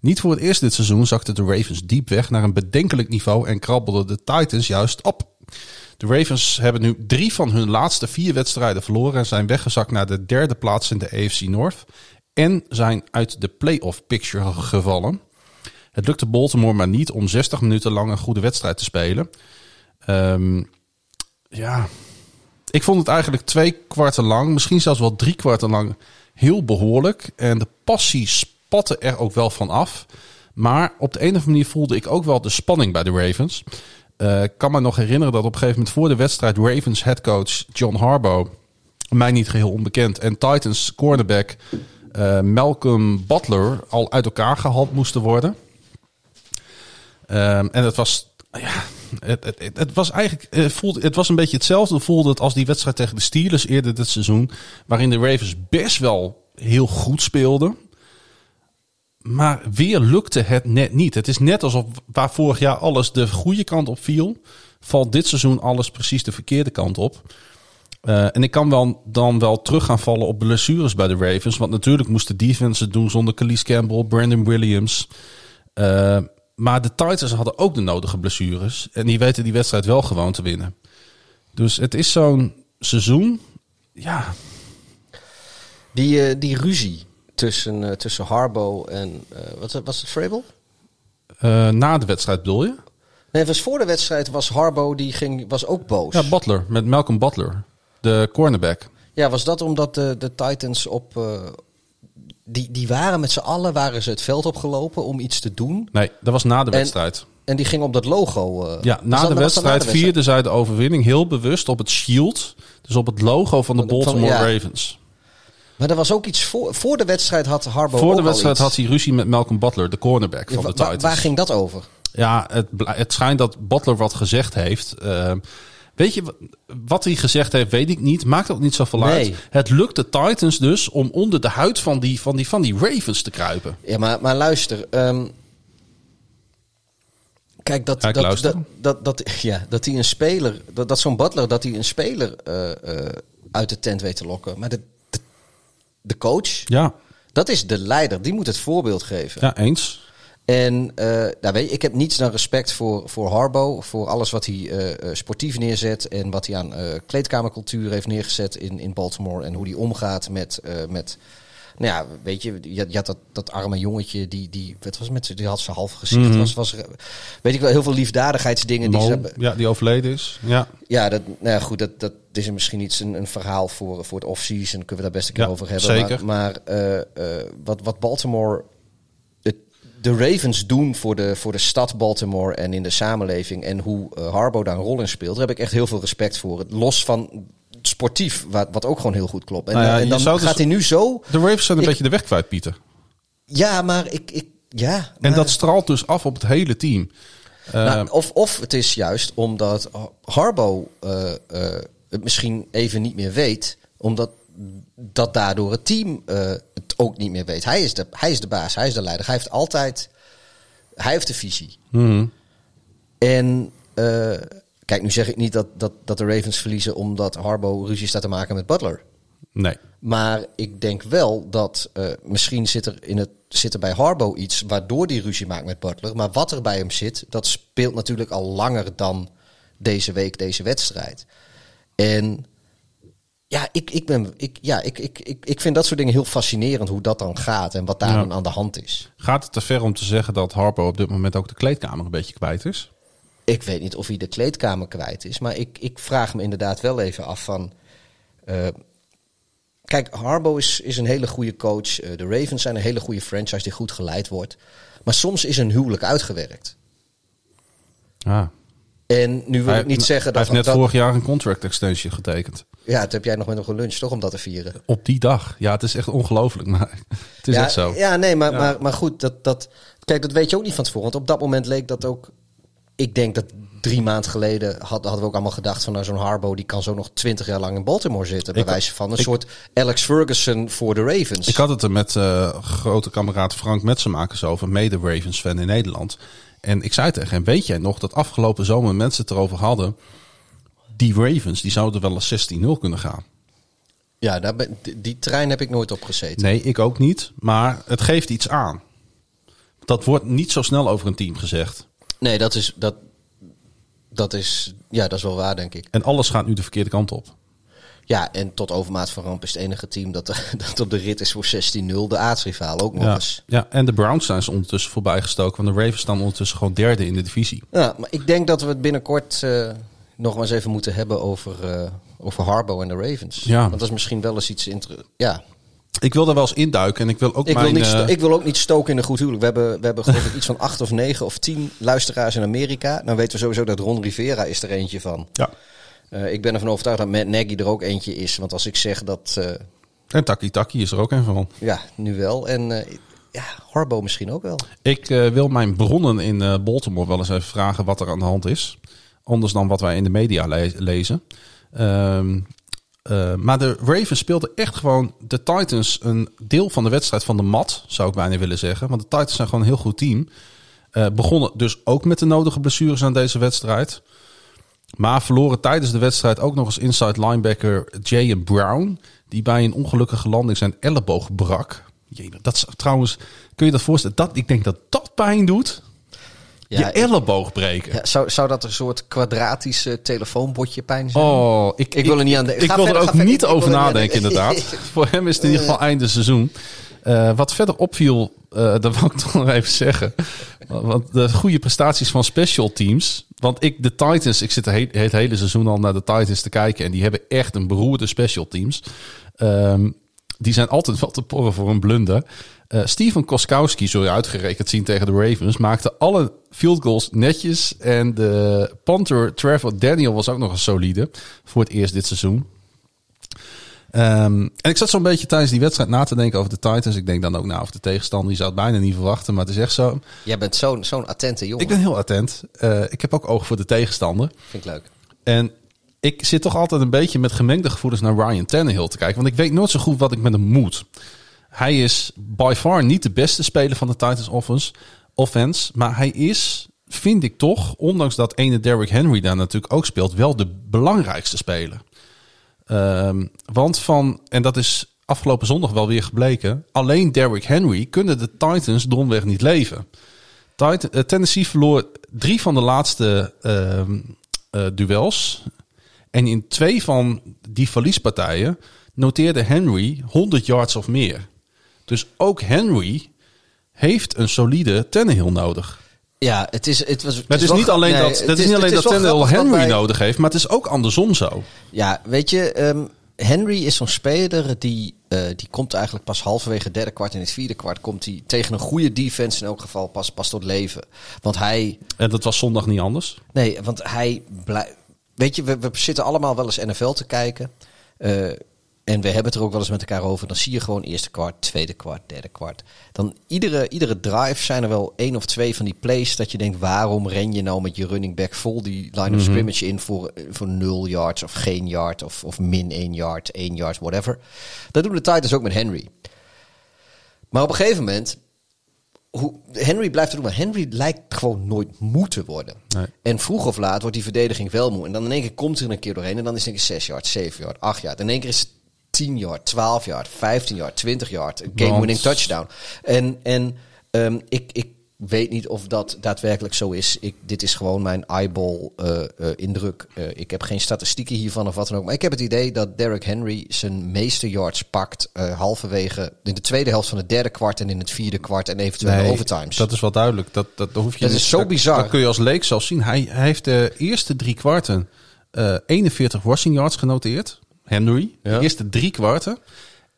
niet voor het eerst dit seizoen zakten de Ravens diep weg naar een bedenkelijk niveau en krabbelden de Titans juist op. De Ravens hebben nu drie van hun laatste vier wedstrijden verloren en zijn weggezakt naar de derde plaats in de AFC North. En zijn uit de playoff picture gevallen. Het lukte Baltimore maar niet om 60 minuten lang een goede wedstrijd te spelen. Ehm, ja, ik vond het eigenlijk twee kwarten lang, misschien zelfs wel drie kwarten lang, heel behoorlijk. En de passie spatte er ook wel van af. Maar op de een of andere manier voelde ik ook wel de spanning bij de Ravens. Eh, ik kan me nog herinneren dat op een gegeven moment voor de wedstrijd Ravens headcoach John Harbaugh, mij niet geheel onbekend, en Titans cornerback uh, Malcolm Butler al uit elkaar gehaald moesten worden. Um, en het was, ja, het, het, het, was eigenlijk, het, voelde, het was een beetje hetzelfde. Voelde het als die wedstrijd tegen de Steelers eerder dit seizoen, waarin de Ravens best wel heel goed speelden. Maar weer lukte het net niet. Het is net alsof waar vorig jaar alles de goede kant op viel, valt dit seizoen alles precies de verkeerde kant op. Uh, en ik kan wel, dan wel terug gaan vallen op blessures bij de Ravens. Want natuurlijk moesten defense het doen zonder Calise Campbell, Brandon Williams. Uh, maar de Titans hadden ook de nodige blessures. En die weten die wedstrijd wel gewoon te winnen. Dus het is zo'n seizoen. Ja. Die, uh, die ruzie tussen, uh, tussen Harbo en. Uh, wat was het, Frabel? na de wedstrijd bedoel je? Nee, het was voor de wedstrijd was Harbo die ging, was ook boos. Ja, Butler, met Malcolm Butler, de cornerback. Ja, was dat omdat de, de Titans op, die, die waren met z'n allen waren ze het veld opgelopen om iets te doen. Nee, dat was na de wedstrijd. En, en die ging op dat logo. Uh, ja, na, de wedstrijd vierden zij de overwinning heel bewust op het shield. Dus op het logo van de Baltimore van, ja. Ravens. Maar er was ook iets voor, voor de wedstrijd had Harbo. Voor de wedstrijd had hij ruzie met Malcolm Butler, de cornerback van de Titans. Waar ging dat over? Ja, het, het schijnt dat Butler wat gezegd heeft. Uh, Weet je, wat hij gezegd heeft, weet ik niet. Maakt ook niet zoveel nee. uit. Het lukt de Titans dus om onder de huid van die, van die, van die Ravens te kruipen. Ja, maar, maar luister. Um, kijk, dat, dat, dat, dat, dat, ja, dat hij een speler, dat, dat zo'n butler, dat hij een speler uh, uh, uit de tent weet te lokken. Maar de, de, coach, ja. dat is de leider. Die moet het voorbeeld geven. Ja, eens. En uh, nou weet je, ik heb niets dan respect voor, voor Harbo. Voor alles wat hij uh, sportief neerzet. En wat hij aan uh, kleedkamercultuur heeft neergezet in, in Baltimore. En hoe hij omgaat met. met nou ja, weet je, je, je had dat, dat arme jongetje die, die, wat was met, die had zijn half gezicht. Mm -hmm. was, was, weet ik wel, heel veel liefdadigheidsdingen. Mo, die ze, ja, die overleden is. Ja, ja, dat, nou ja, goed, dat, dat is misschien iets een, een verhaal voor, voor het off-season. Kunnen we daar best een keer ja, over hebben. Zeker. Maar, maar wat, wat Baltimore de Ravens doen voor de, voor de stad Baltimore en in de samenleving en hoe uh, Harbo daar een rol in speelt, daar heb ik echt heel veel respect voor. Los van sportief, wat, wat ook gewoon heel goed klopt. En, nou ja, en dan gaat dus, hij nu zo. De Ravens zijn een ik, beetje de weg kwijt, Pieter. Ja, maar ik. ik ja, en dat straalt dus af op het hele team. Uh, nou, of, of het is juist omdat Harbo uh, het misschien even niet meer weet, omdat dat daardoor het team het ook niet meer weet. Hij is, de, hij is de baas, hij is de leider. Hij heeft altijd, hij heeft de visie. Mm -hmm. En kijk, nu zeg ik niet dat, dat, dat de Ravens verliezen omdat Harbo ruzie staat te maken met Butler. Nee. Maar ik denk wel dat uh, misschien zit er, in het, zit er bij Harbo iets waardoor die ruzie maakt met Butler. Maar wat er bij hem zit, dat speelt natuurlijk al langer dan deze week, deze wedstrijd. En ja, ik, ik, ben, ik, ja ik, ik, ik, ik vind dat soort dingen heel fascinerend hoe dat dan gaat en wat daar Ja. dan aan de hand is. Gaat het te ver om te zeggen dat Harpo op dit moment ook de kleedkamer een beetje kwijt is? Ik weet niet of hij de kleedkamer kwijt is, maar ik, ik vraag me inderdaad wel even af van. eh, kijk, Harbo is, is een hele goede coach. Eh, de Ravens zijn een hele goede franchise die goed geleid wordt. Maar soms is een huwelijk uitgewerkt. Ah. En nu wil Hij, ik niet zeggen hij dat. heeft net dat vorig jaar een contract extension getekend. Ja, toen heb jij nog met hem geluncht, toch, om dat te vieren? Op die dag. Ja, het is echt ongelooflijk, maar het is ja, echt zo. Ja, nee, maar, Ja. Maar, maar goed, dat, dat, kijk, dat weet je ook niet van tevoren. Want op dat moment leek dat ook. Ik denk dat drie maanden geleden had, hadden we ook allemaal gedacht van nou, zo'n Harbo die kan zo nog twintig jaar lang in Baltimore zitten. Bij Ik- wijze van een ik- soort Alex Ferguson voor de Ravens. Ik had het er met eh, grote kameraad Frank Metsenmakers over, mede Ravens-fan in Nederland. En ik zei tegen hem, weet jij nog dat afgelopen zomer mensen het erover hadden... die Ravens, die zouden wel eens 16-0 kunnen gaan. Ja, daar ben, die, die trein heb ik nooit op gezeten. Nee, ik ook niet. Maar het geeft iets aan. Dat wordt niet zo snel over een team gezegd. Nee, dat is dat. Dat is, ja, dat is wel waar, denk ik. En alles gaat nu de verkeerde kant op. Ja, en tot overmaat van ramp is het enige team dat, dat op de rit is voor 16-0. De aardsrivaal ook nog Ja. eens. ja, en de Browns zijn ze ondertussen voorbij gestoken. Want de Ravens staan ondertussen gewoon derde in de divisie. Ja, maar ik denk dat we het binnenkort eh, nog maar eens even moeten hebben over, eh over Harbo en de Ravens. Ja. Want dat is misschien wel eens iets Ja, Ik wil daar wel eens induiken. En ik wil ook ik, mijn... wil niet eh, ik wil ook niet stoken in een goed huwelijk. We hebben, we hebben geloof ik iets van acht of negen of tien luisteraars in Amerika. Dan weten we sowieso dat Ron Rivera is er eentje van. ja. Eh, ik ben ervan overtuigd dat Matt Nagy er ook eentje is. Want als ik zeg dat... eh, En Taki Taki is er ook een van. ja, nu wel. En eh, ja, Harbo misschien ook wel. Ik wil mijn bronnen in Baltimore wel eens even vragen wat er aan de hand is. Anders dan wat wij in de media le- lezen. Ehm, eh, maar de Ravens speelden echt gewoon de Titans een deel van de wedstrijd van de mat, zou ik bijna willen zeggen. Want de Titans zijn gewoon een heel goed team. Eh, begonnen dus ook met de nodige blessures aan deze wedstrijd. Maar verloren tijdens de wedstrijd ook nog eens inside linebacker Jay Brown. Die bij een ongelukkige landing zijn elleboog brak. Dat is trouwens, kun je dat voorstellen? Dat, ik denk dat dat pijn doet. Je Ja, ik- elleboog breken. Ja, zou, zou dat een soort quadratische telefoonbotje pijn zijn? Oh, ik, Ik wil er niet aan denken. Ik Ga wil verder, er ook verder. niet Ik over er nadenken, denken. inderdaad. Voor hem is het in ieder geval einde seizoen. Eh, wat verder opviel, eh dat wil ik toch nog even zeggen. Want de goede prestaties van special teams. Want ik, de Titans, ik zit het, he- het hele seizoen al naar de Titans te kijken. En die hebben echt een beroerde special teams. Ehm, die zijn altijd wel te porren voor een blunder. Eh, Steven Koskowski, zul je uitgerekend zien tegen de Ravens, maakte alle field goals netjes. En de Panther Trevor Daniel was ook nog een solide voor het eerst dit seizoen. Ehm, en ik zat zo'n beetje tijdens die wedstrijd na te denken over de Titans. Ik denk dan ook na over de tegenstander. Je zou het bijna niet verwachten, maar het is echt zo. Jij bent zo'n zo'n attente jongen. Ik ben heel attent. Eh, ik heb ook oog voor de tegenstander. Vind ik leuk. En ik zit toch altijd een beetje met gemengde gevoelens naar Ryan Tannehill te kijken. Want ik weet nooit zo goed wat ik met hem moet. Hij is by far niet de beste speler van de Titans offense, offense. Maar hij is, vind ik toch, ondanks dat ene Derrick Henry daar natuurlijk ook speelt, wel de belangrijkste speler. Ehm, want van, en dat is afgelopen zondag wel weer gebleken, alleen Derrick Henry kunnen de Titans domweg niet leven. Titan- eh, Tennessee verloor drie van de laatste ehm, eh, duels. En in twee van die verliespartijen noteerde Henry 100 yards of meer. Dus ook Henry heeft een solide Tannehill nodig. Ja, het is, het was, Maar het is niet alleen nee, dat, het dat is niet alleen dat Tannehill Henry nodig heeft, maar het is ook andersom zo. Ja, weet je, ehm, Henry is zo'n speler die, eh, die komt eigenlijk pas halverwege het derde kwart en het vierde kwart komt hij tegen een goede defense in elk geval pas, pas tot leven. Want hij, En dat was zondag niet anders. nee, want hij blijft, weet je, we, we zitten allemaal wel eens NFL te kijken. eh, en we hebben het er ook wel eens met elkaar over. Dan zie je gewoon eerste kwart, tweede kwart, derde kwart. Dan iedere, iedere drive zijn er wel één of twee van die plays dat je denkt, waarom ren je nou met je running back vol die line of scrimmage in voor, voor nul yards of geen yard of, of min één yard, één yard, whatever. Dat doen de Titans ook met Henry. Maar op een gegeven moment, hoe, Henry blijft het doen, maar Henry lijkt gewoon nooit moe te worden. Nee. En vroeg of laat wordt die verdediging wel moe. En dan in één keer komt hij er een keer doorheen. En dan is het in één keer 6 yard, 7 yard, 8 yard. En in één keer is het 10 yard, 12 yard, 15 yard, 20 yard. Een game-winning touchdown. En, en ehm, ik, ik weet niet of dat daadwerkelijk zo is. Ik, dit is gewoon mijn eyeball eh, eh, indruk. Eh, ik heb geen statistieken hiervan of wat dan ook. Maar ik heb het idee dat Derrick Henry zijn meeste yards pakt halverwege in de tweede helft van het derde kwart en in het vierde kwart en eventueel de overtimes. dat is wel duidelijk. Dat, dat, dat hoef je Dat niet- is zo bizar. Dat kun je als leek zelfs zien. Hij, hij heeft de eerste drie kwarten eh 41 rushing yards genoteerd. Henry. Ja. De eerste drie kwarten.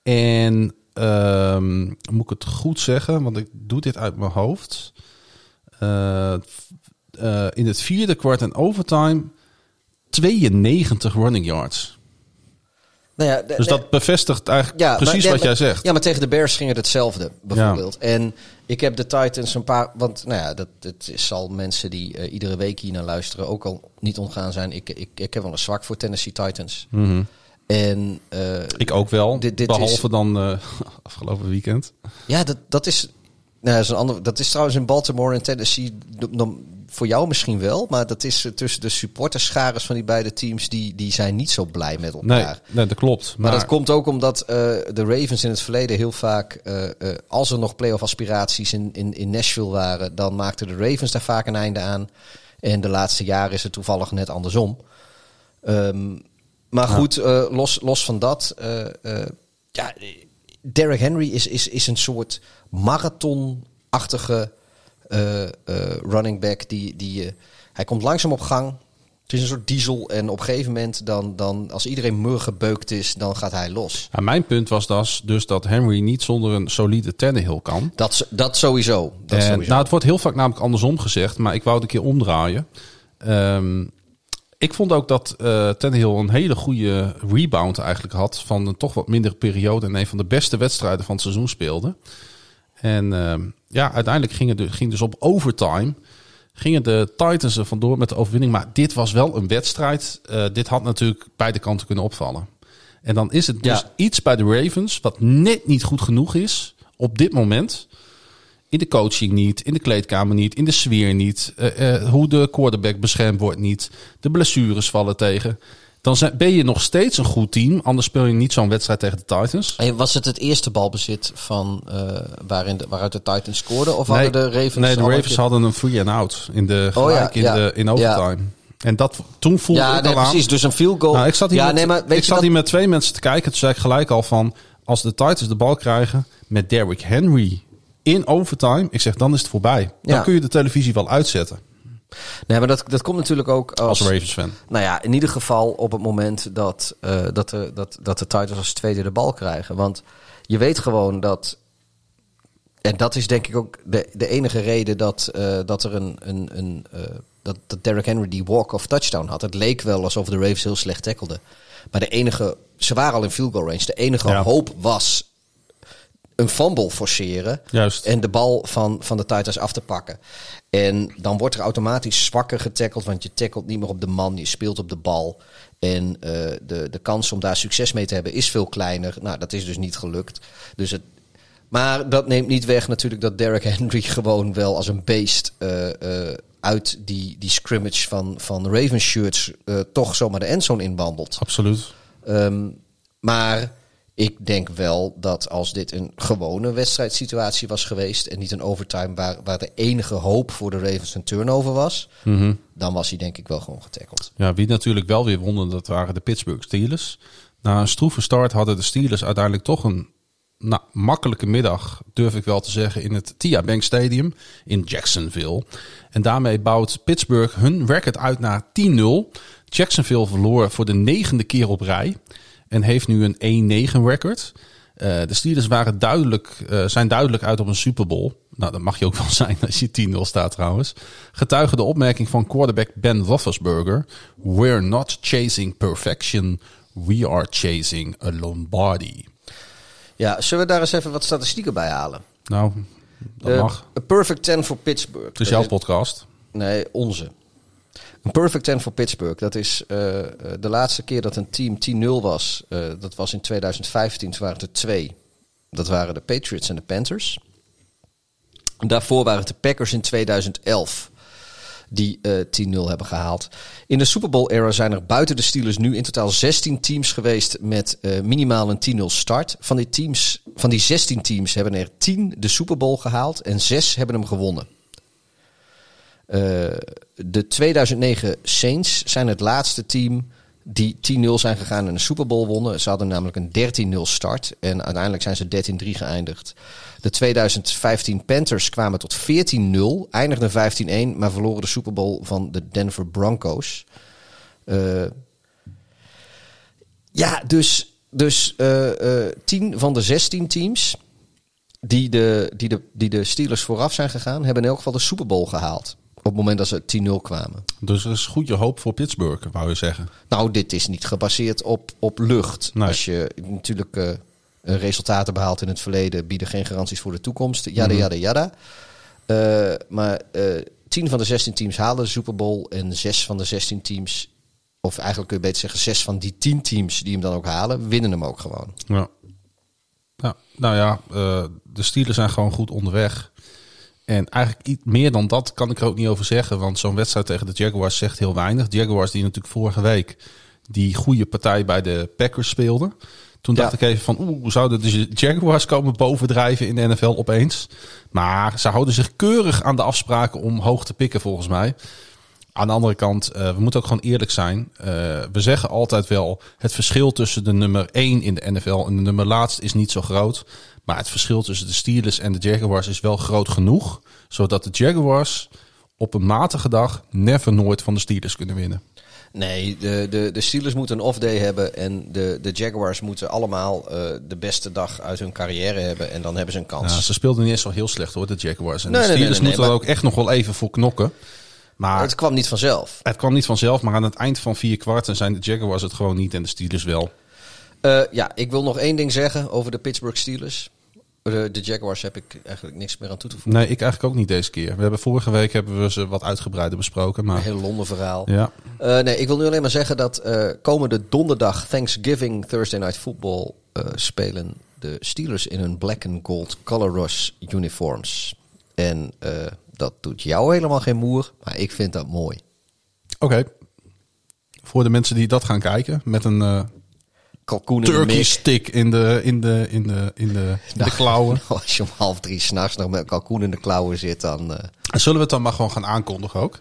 En ehm, moet ik het goed zeggen, want ik doe dit uit mijn hoofd. Eh, eh, in het vierde kwart en overtime 92 running yards. nou ja, de- Dus dat bevestigt eigenlijk Ja, precies maar- wat jij zegt. Ja, maar tegen de Bears ging het hetzelfde, bijvoorbeeld. En ik heb de Titans een paar... Want nou ja, dat, dat zal mensen die eh, iedere week hier naar luisteren ook al niet ontgaan zijn. Ik, ik, ik heb wel een zwak voor Tennessee Titans. Mhm. En eh, Ik ook wel, Dit- dit behalve is- dan eh, afgelopen weekend. ja, dat, dat is... Nou, dat, is een ander, dat is trouwens in Baltimore en Tennessee dan voor jou misschien wel. Maar dat is eh, tussen de supporterscharen van die beide teams... die, die zijn niet zo blij met elkaar. Nee, nee, dat klopt. Maar, dat komt ook omdat de Ravens in het verleden heel vaak, als er nog playoff aspiraties in, in, in Nashville waren, dan maakten de Ravens daar vaak een einde aan. En de laatste jaren is het toevallig net andersom. Ehm, maar goed, uh, los, los van dat. Uh, uh, ja, Derrick Henry is, is, is een soort marathonachtige running back. Die, die, hij komt langzaam op gang. Het is een soort diesel. En op een gegeven moment, dan, dan, als iedereen mur gebeukt is, dan gaat hij los. Ja, mijn punt was dus, dus dat Henry niet zonder een solide Tannehill kan. Dat, dat sowieso. Dat en, sowieso. Nou, het wordt heel vaak namelijk andersom gezegd. Maar ik wou het een keer omdraaien. Um, ik vond ook dat uh, Tannehill een hele goede rebound eigenlijk had. Van een toch wat mindere periode. En een van de beste wedstrijden van het seizoen speelde. En uh, ja, uiteindelijk ging het dus, ging dus op overtime. Gingen de Titans er vandoor met de overwinning. Maar dit was wel een wedstrijd. Uh, dit had natuurlijk beide kanten kunnen opvallen. En dan is het dus ja. iets bij de Ravens. Wat net niet goed genoeg is. Op dit moment. In de coaching niet, in de kleedkamer niet, in de sfeer niet. Uh, uh, hoe de quarterback beschermd wordt niet. De blessures vallen tegen. Dan zijn, ben je nog steeds een goed team. Anders speel je niet zo'n wedstrijd tegen de Titans. En was het het eerste balbezit van, uh, waarin de, waaruit de Titans scoorden? Of nee, hadden de Ravens... Nee, de Ravens hadden een free and out in, de, oh, ja, in, ja, de, in overtime. Ja. En dat, toen voelde ja, ik nee, al aan... precies. Dus een field goal. Nou, ik zat hier, ja, met, nee, maar weet ik zat dat... hier met twee mensen te kijken. Toen zei ik gelijk al van... Als de Titans de bal krijgen met Derrick Henry in overtime. Ik zeg, dan is het voorbij. Dan Ja. kun je de televisie wel uitzetten. Nee, maar dat, dat komt natuurlijk ook als... Als Ravens fan. Nou ja, in ieder geval op het moment dat, uh, dat, de, dat, dat de Titans als tweede de bal krijgen. Want je weet gewoon dat... En dat is denk ik ook de, de enige reden dat, uh, dat er een... een, een uh, dat, dat Derrick Henry die walk-off touchdown had. Het leek wel alsof de Ravens heel slecht tackelden. Maar de enige... Ze waren al in field goal range. De enige Ja. hoop was een fumble forceren. Juist. En de bal van, van de Titans af te pakken. En dan wordt er automatisch zwakker getackeld. Want je tackelt niet meer op de man. Je speelt op de bal. En uh, de, de kans om daar succes mee te hebben is veel kleiner. Nou, dat is dus niet gelukt. Dus het, maar dat neemt niet weg natuurlijk dat Derrick Henry gewoon wel als een beest... Uh, uh, uit die, die scrimmage van, van Ravens shirts toch zomaar de endzone inwandelt. Absoluut. Um, maar ik denk wel dat als dit een gewone wedstrijdsituatie was geweest en niet een overtime waar, waar de enige hoop voor de Ravens een turnover was, mm -hmm. dan was hij denk ik wel gewoon getackeld. Ja, wie natuurlijk wel weer wonnen, dat waren de Pittsburgh Steelers. Na een stroeve start hadden de Steelers uiteindelijk toch een nou, makkelijke middag, durf ik wel te zeggen, in het TIA Bank Stadium in Jacksonville. En daarmee bouwt Pittsburgh hun record uit naar 10-0. Jacksonville verloor voor de negende keer op rij en heeft nu een 1-9 record. Uh, de Steelers waren duidelijk, uh, zijn duidelijk uit op een Super Bowl. Nou, dat mag je ook wel zijn als je 10-0 staat trouwens. Getuige de opmerking van quarterback Ben Roethlisberger. We're not chasing perfection, we are chasing a Lombardi. Ja, zullen we daar eens even wat statistieken bij halen? Nou, dat uh, mag. A perfect 10 voor Pittsburgh. Het is jouw podcast. Nee, onze. Een perfect 10 voor Pittsburgh. Dat is uh, de laatste keer dat een team 10-0 was. Uh, dat was in 2015. Toen waren er twee. Dat waren de Patriots en de Panthers. Daarvoor waren het de Packers in 2011. Die uh, 10-0 hebben gehaald. In de Super Bowl era zijn er buiten de Steelers nu in totaal 16 teams geweest met minimaal een 10-0 start. Van die, teams, van die 16 teams hebben er 10 de Super Bowl gehaald en 6 hebben hem gewonnen. Uh, de 2009 Saints zijn het laatste team die 10-0 zijn gegaan en een Super Bowl wonnen. Ze hadden namelijk een 13-0 start en uiteindelijk zijn ze 13-3 geëindigd. De 2015 Panthers kwamen tot 14-0, eindigden 15-1, maar verloren de Super Bowl van de Denver Broncos. Uh, ja, dus, dus uh, 10 van de 16 teams die de, die, de, die de Steelers vooraf zijn gegaan, hebben in elk geval de Super Bowl gehaald. Op het moment dat ze 10-0 kwamen. Dus er is goed je hoop voor Pittsburgh, wou je zeggen. Nou, dit is niet gebaseerd op, op lucht. Nee. Als je natuurlijk uh, resultaten behaalt in het verleden, bieden geen garanties voor de toekomst. Jada, Mhm. jada, jada. Uh, maar uh, 10 van de 16 teams halen de Super Bowl. En 6 van de 16 teams, of eigenlijk kun je beter zeggen, 6 van die 10 teams die hem dan ook halen, winnen hem ook gewoon. Ja. ja nou ja, de Steelers zijn gewoon goed onderweg. En eigenlijk iets meer dan dat kan ik er ook niet over zeggen. Want zo'n wedstrijd tegen de Jaguars zegt heel weinig. De Jaguars die natuurlijk vorige week die goede partij bij de Packers speelden. Toen dacht Ja. ik even van, oeh, zouden de Jaguars komen bovendrijven in de NFL opeens? Maar ze houden zich keurig aan de afspraken om hoog te pikken volgens mij. Aan de andere kant, eh, we moeten ook gewoon eerlijk zijn. Eh, we zeggen altijd wel, het verschil tussen de nummer 1 in de NFL en de nummer laatst is niet zo groot. Maar het verschil tussen de Steelers en de Jaguars is wel groot genoeg. Zodat de Jaguars op een matige dag never nooit van de Steelers kunnen winnen. Nee, de, de, de Steelers moeten een off-day hebben en de, de Jaguars moeten allemaal eh, de beste dag uit hun carrière hebben. En dan hebben ze een kans. Ja, ze speelden niet eens zo heel slecht hoor, de Jaguars. En Nee, de nee, Steelers nee, moeten er ook echt nog wel even voor knokken. Maar het kwam niet vanzelf. het kwam niet vanzelf, maar aan het eind van vier kwarten zijn de Jaguars het gewoon niet en de Steelers wel. Eh, ja, ik wil nog één ding zeggen over de Pittsburgh Steelers. De, de Jaguars heb ik eigenlijk niks meer aan toe te voegen. Nee, ik eigenlijk ook niet deze keer. We hebben vorige week hebben we ze wat uitgebreider besproken, Een maar heel Londen verhaal. ja. Eh, nee, ik wil nu alleen maar zeggen dat eh, komende donderdag Thanksgiving Thursday Night Football eh, spelen de Steelers in hun black and gold color rush uniforms. En eh, dat doet jou helemaal geen moer, maar ik vind dat mooi. Oké. Voor de mensen die dat gaan kijken met een eh, Kalkoen in turkey stick in de, in de, in de, in de, in de klauwen. Als je om half drie s'nachts nog met kalkoen in de klauwen zit, dan... eh, Zullen we het dan maar gewoon gaan aankondigen ook?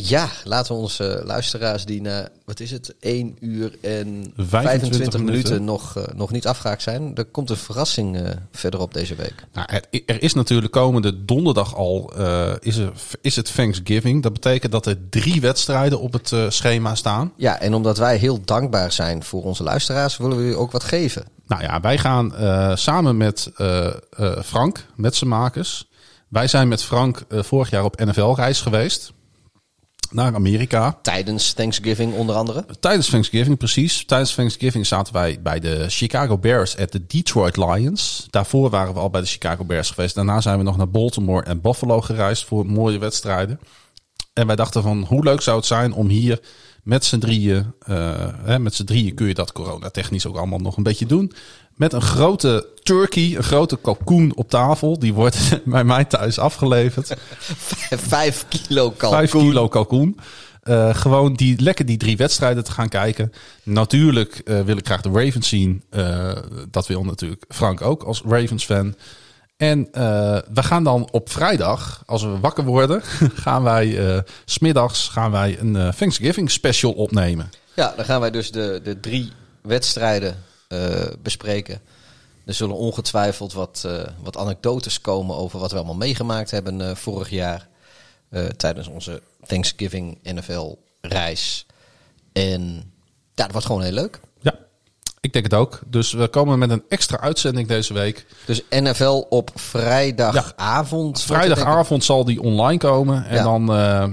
Ja, laten we onze luisteraars die na, wat is het, 1 uur en 25, 25 minuten, nog, eh, nog niet afgehaakt zijn. Er komt een verrassing eh, verderop deze week. Nou, er is natuurlijk komende donderdag al eh, is, er, is het Thanksgiving. Dat betekent dat er drie wedstrijden op het eh, schema staan. Ja, en omdat wij heel dankbaar zijn voor onze luisteraars, willen we u ook wat geven. Nou ja, wij gaan eh, samen met eh, eh, Frank, met zijn makers. Wij zijn met Frank eh, vorig jaar op NFL-reis geweest. Naar Amerika. Tijdens Thanksgiving onder andere. Tijdens Thanksgiving, precies. Tijdens Thanksgiving zaten wij bij de Chicago Bears at de Detroit Lions. Daarvoor waren we al bij de Chicago Bears geweest. Daarna zijn we nog naar Baltimore en Buffalo gereisd voor mooie wedstrijden. En wij dachten van, hoe leuk zou het zijn om hier met z'n drieën... eh, hè, met z'n drieën kun je dat coronatechnisch ook allemaal nog een beetje doen. Met een grote turkey, een grote kalkoen op tafel. Die wordt bij mij thuis afgeleverd. Vijf kilo kalkoen. Vijf kilo kalkoen. Eh, gewoon die, lekker die drie wedstrijden te gaan kijken. Natuurlijk eh, wil ik graag de Ravens zien. Eh, dat wil natuurlijk Frank ook als Ravens-fan. En we gaan dan op vrijdag, als we wakker worden, gaan wij smiddags gaan wij een Thanksgiving special opnemen. Ja, dan gaan wij dus de, de drie wedstrijden bespreken. Er zullen ongetwijfeld wat, eh, wat anekdotes komen over wat we allemaal meegemaakt hebben eh, vorig jaar. eh, tijdens onze Thanksgiving NFL reis. En ja, dat wordt gewoon heel leuk. Ja, ik denk het ook. Dus we komen met een extra uitzending deze week. Dus NFL op vrijdagavond. Vrijdagavond zal die online komen. En Ja. dan, eh,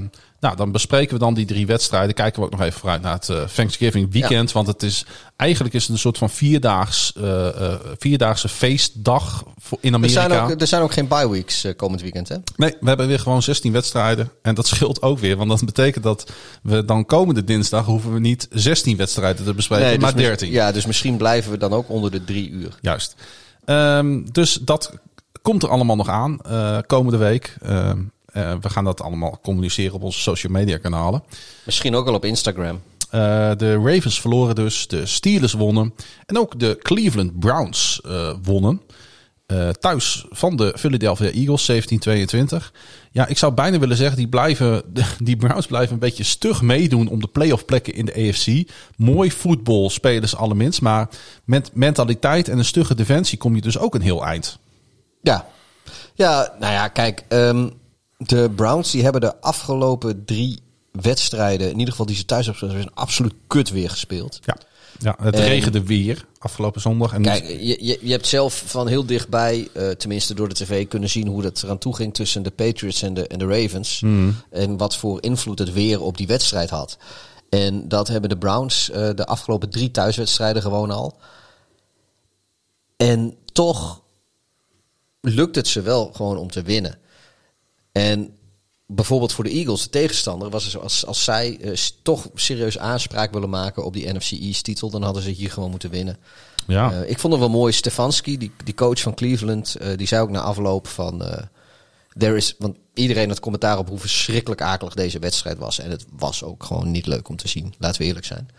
nou, dan bespreken we dan die drie wedstrijden. Kijken we ook nog even vooruit naar het eh, Thanksgiving weekend. Want het is eigenlijk is het een soort van vierdaags, eh, eh, vierdaagse feestdag in Er Amerika. zijn, ook, er zijn ook geen bye weeks komend weekend, hè? Nee, we hebben weer gewoon 16 wedstrijden. En dat scheelt ook weer. Want dat betekent dat we dan komende dinsdag hoeven we niet 16 wedstrijden te bespreken, Nee, dus maar mis- 13. Ja, dus misschien blijven we dan ook onder de drie uur. Juist. Ehm, dus dat komt er allemaal nog aan komende week. Ehm, eh, we gaan dat allemaal communiceren op onze social media kanalen. Misschien ook wel op Instagram. Eh, de Ravens verloren dus, de Steelers wonnen en ook de Cleveland Browns eh, wonnen. Thuis van de Philadelphia Eagles 17-22. Ja, ik zou bijna willen zeggen, die, blijven, die Browns blijven een beetje stug meedoen om de playoff plekken in de AFC. Mooi voetbal spelen ze allerminst, maar met mentaliteit en een stugge defensie kom je dus ook een heel eind. Ja, ja nou ja, kijk. ehm, de Browns die hebben de afgelopen drie wedstrijden, in ieder geval die ze thuis hebben gespeeld, een absoluut kut weer gespeeld. Ja, ja het En- regende weer afgelopen zondag. En Kijk, je, je, je hebt zelf van heel dichtbij, eh, tenminste door de tv, kunnen zien hoe dat eraan toe ging tussen de Patriots en de, en de Ravens. En wat voor invloed het weer op die wedstrijd had. En dat hebben de Browns eh, de afgelopen drie thuiswedstrijden gewoon al. En toch lukt het ze wel gewoon om te winnen. En bijvoorbeeld voor de Eagles, de tegenstander, was het als, als zij eh, toch serieus aanspraak willen maken op die NFC East titel, dan hadden ze hier gewoon moeten winnen. ja. Eh, ik vond het wel mooi. Stefanski, die, die coach van Cleveland, eh, die zei ook na afloop van... there is, want iedereen had commentaar op hoe verschrikkelijk akelig deze wedstrijd was. En het was ook gewoon niet leuk om te zien. Laten we eerlijk zijn.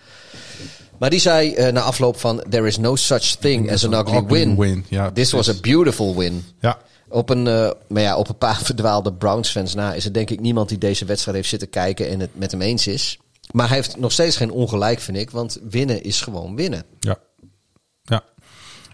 Maar die zei na afloop van... There is no such thing as an ugly, win. Ja, This was a beautiful win. Ja, Op een, eh, maar ja, op een paar verdwaalde Browns-fans na is er denk ik niemand die deze wedstrijd heeft zitten kijken en het met hem eens is. Maar hij heeft nog steeds geen ongelijk, vind ik. Want winnen is gewoon winnen. Ja. Ja.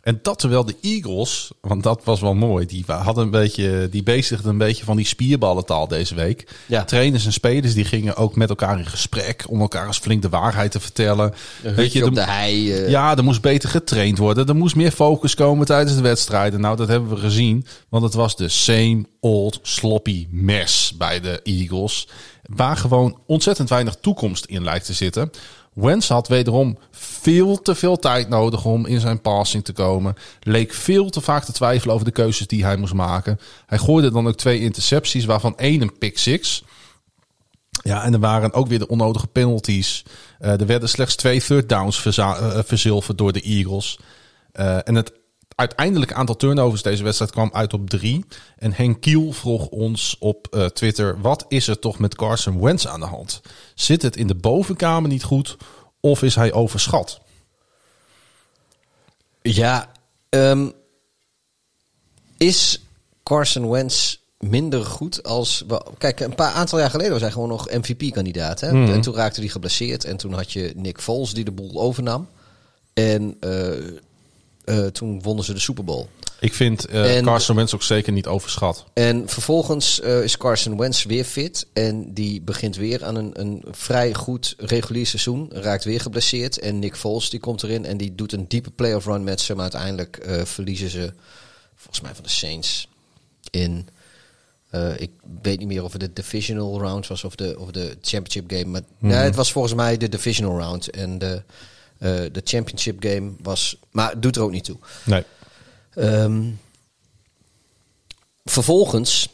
En dat terwijl de Eagles, want dat was wel mooi, die hadden een beetje, die bezigden een beetje van die spierballentaal deze week. Ja. Trainers en spelers die gingen ook met elkaar in gesprek om elkaar eens flink de waarheid te vertellen. Een hutje op de hei. eh, Ja, er moest beter getraind worden. Er moest meer focus komen tijdens de wedstrijden. Nou, dat hebben we gezien. Want het was de same old sloppy mess bij de Eagles. Waar gewoon ontzettend weinig toekomst in lijkt te zitten. Wentz had wederom veel te veel tijd nodig om in zijn passing te komen. Leek veel te vaak te twijfelen over de keuzes die hij moest maken. Hij gooide dan ook twee intercepties, waarvan één een pick six. Ja, en er waren ook weer de onnodige penalties. Eh, er werden slechts twee third downs eh, verzilverd door de Eagles. Eh, en het uiteindelijke aantal turnovers deze wedstrijd kwam uit op drie. En Henk Kiel vroeg ons op eh, Twitter... wat is er toch met Carson Wentz aan de hand? Zit het in de bovenkamer niet goed of is hij overschat? Ja, ehm, is Carson Wentz minder goed als... Kijk, een paar aantal jaar geleden was hij gewoon nog MVP-kandidaat. Hè? Mhm. En toen raakte hij geblesseerd. En toen had je Nick Foles die de boel overnam. En eh, eh, toen wonnen ze de Super Bowl. Ik vind eh, En- Carson Wentz ook zeker niet overschat. En vervolgens eh, is Carson Wentz weer fit. En die begint weer aan een, een vrij goed regulier seizoen. Raakt weer geblesseerd. En Nick Foles die komt erin en die doet een diepe playoff run met ze. Maar uiteindelijk verliezen ze volgens mij van de Saints in... ik weet niet meer of het de divisional round was of de, of de championship game. Maar nee, het was volgens mij de divisional round. En de, de championship game was... Maar het doet er ook niet toe. Nee. Ehm, vervolgens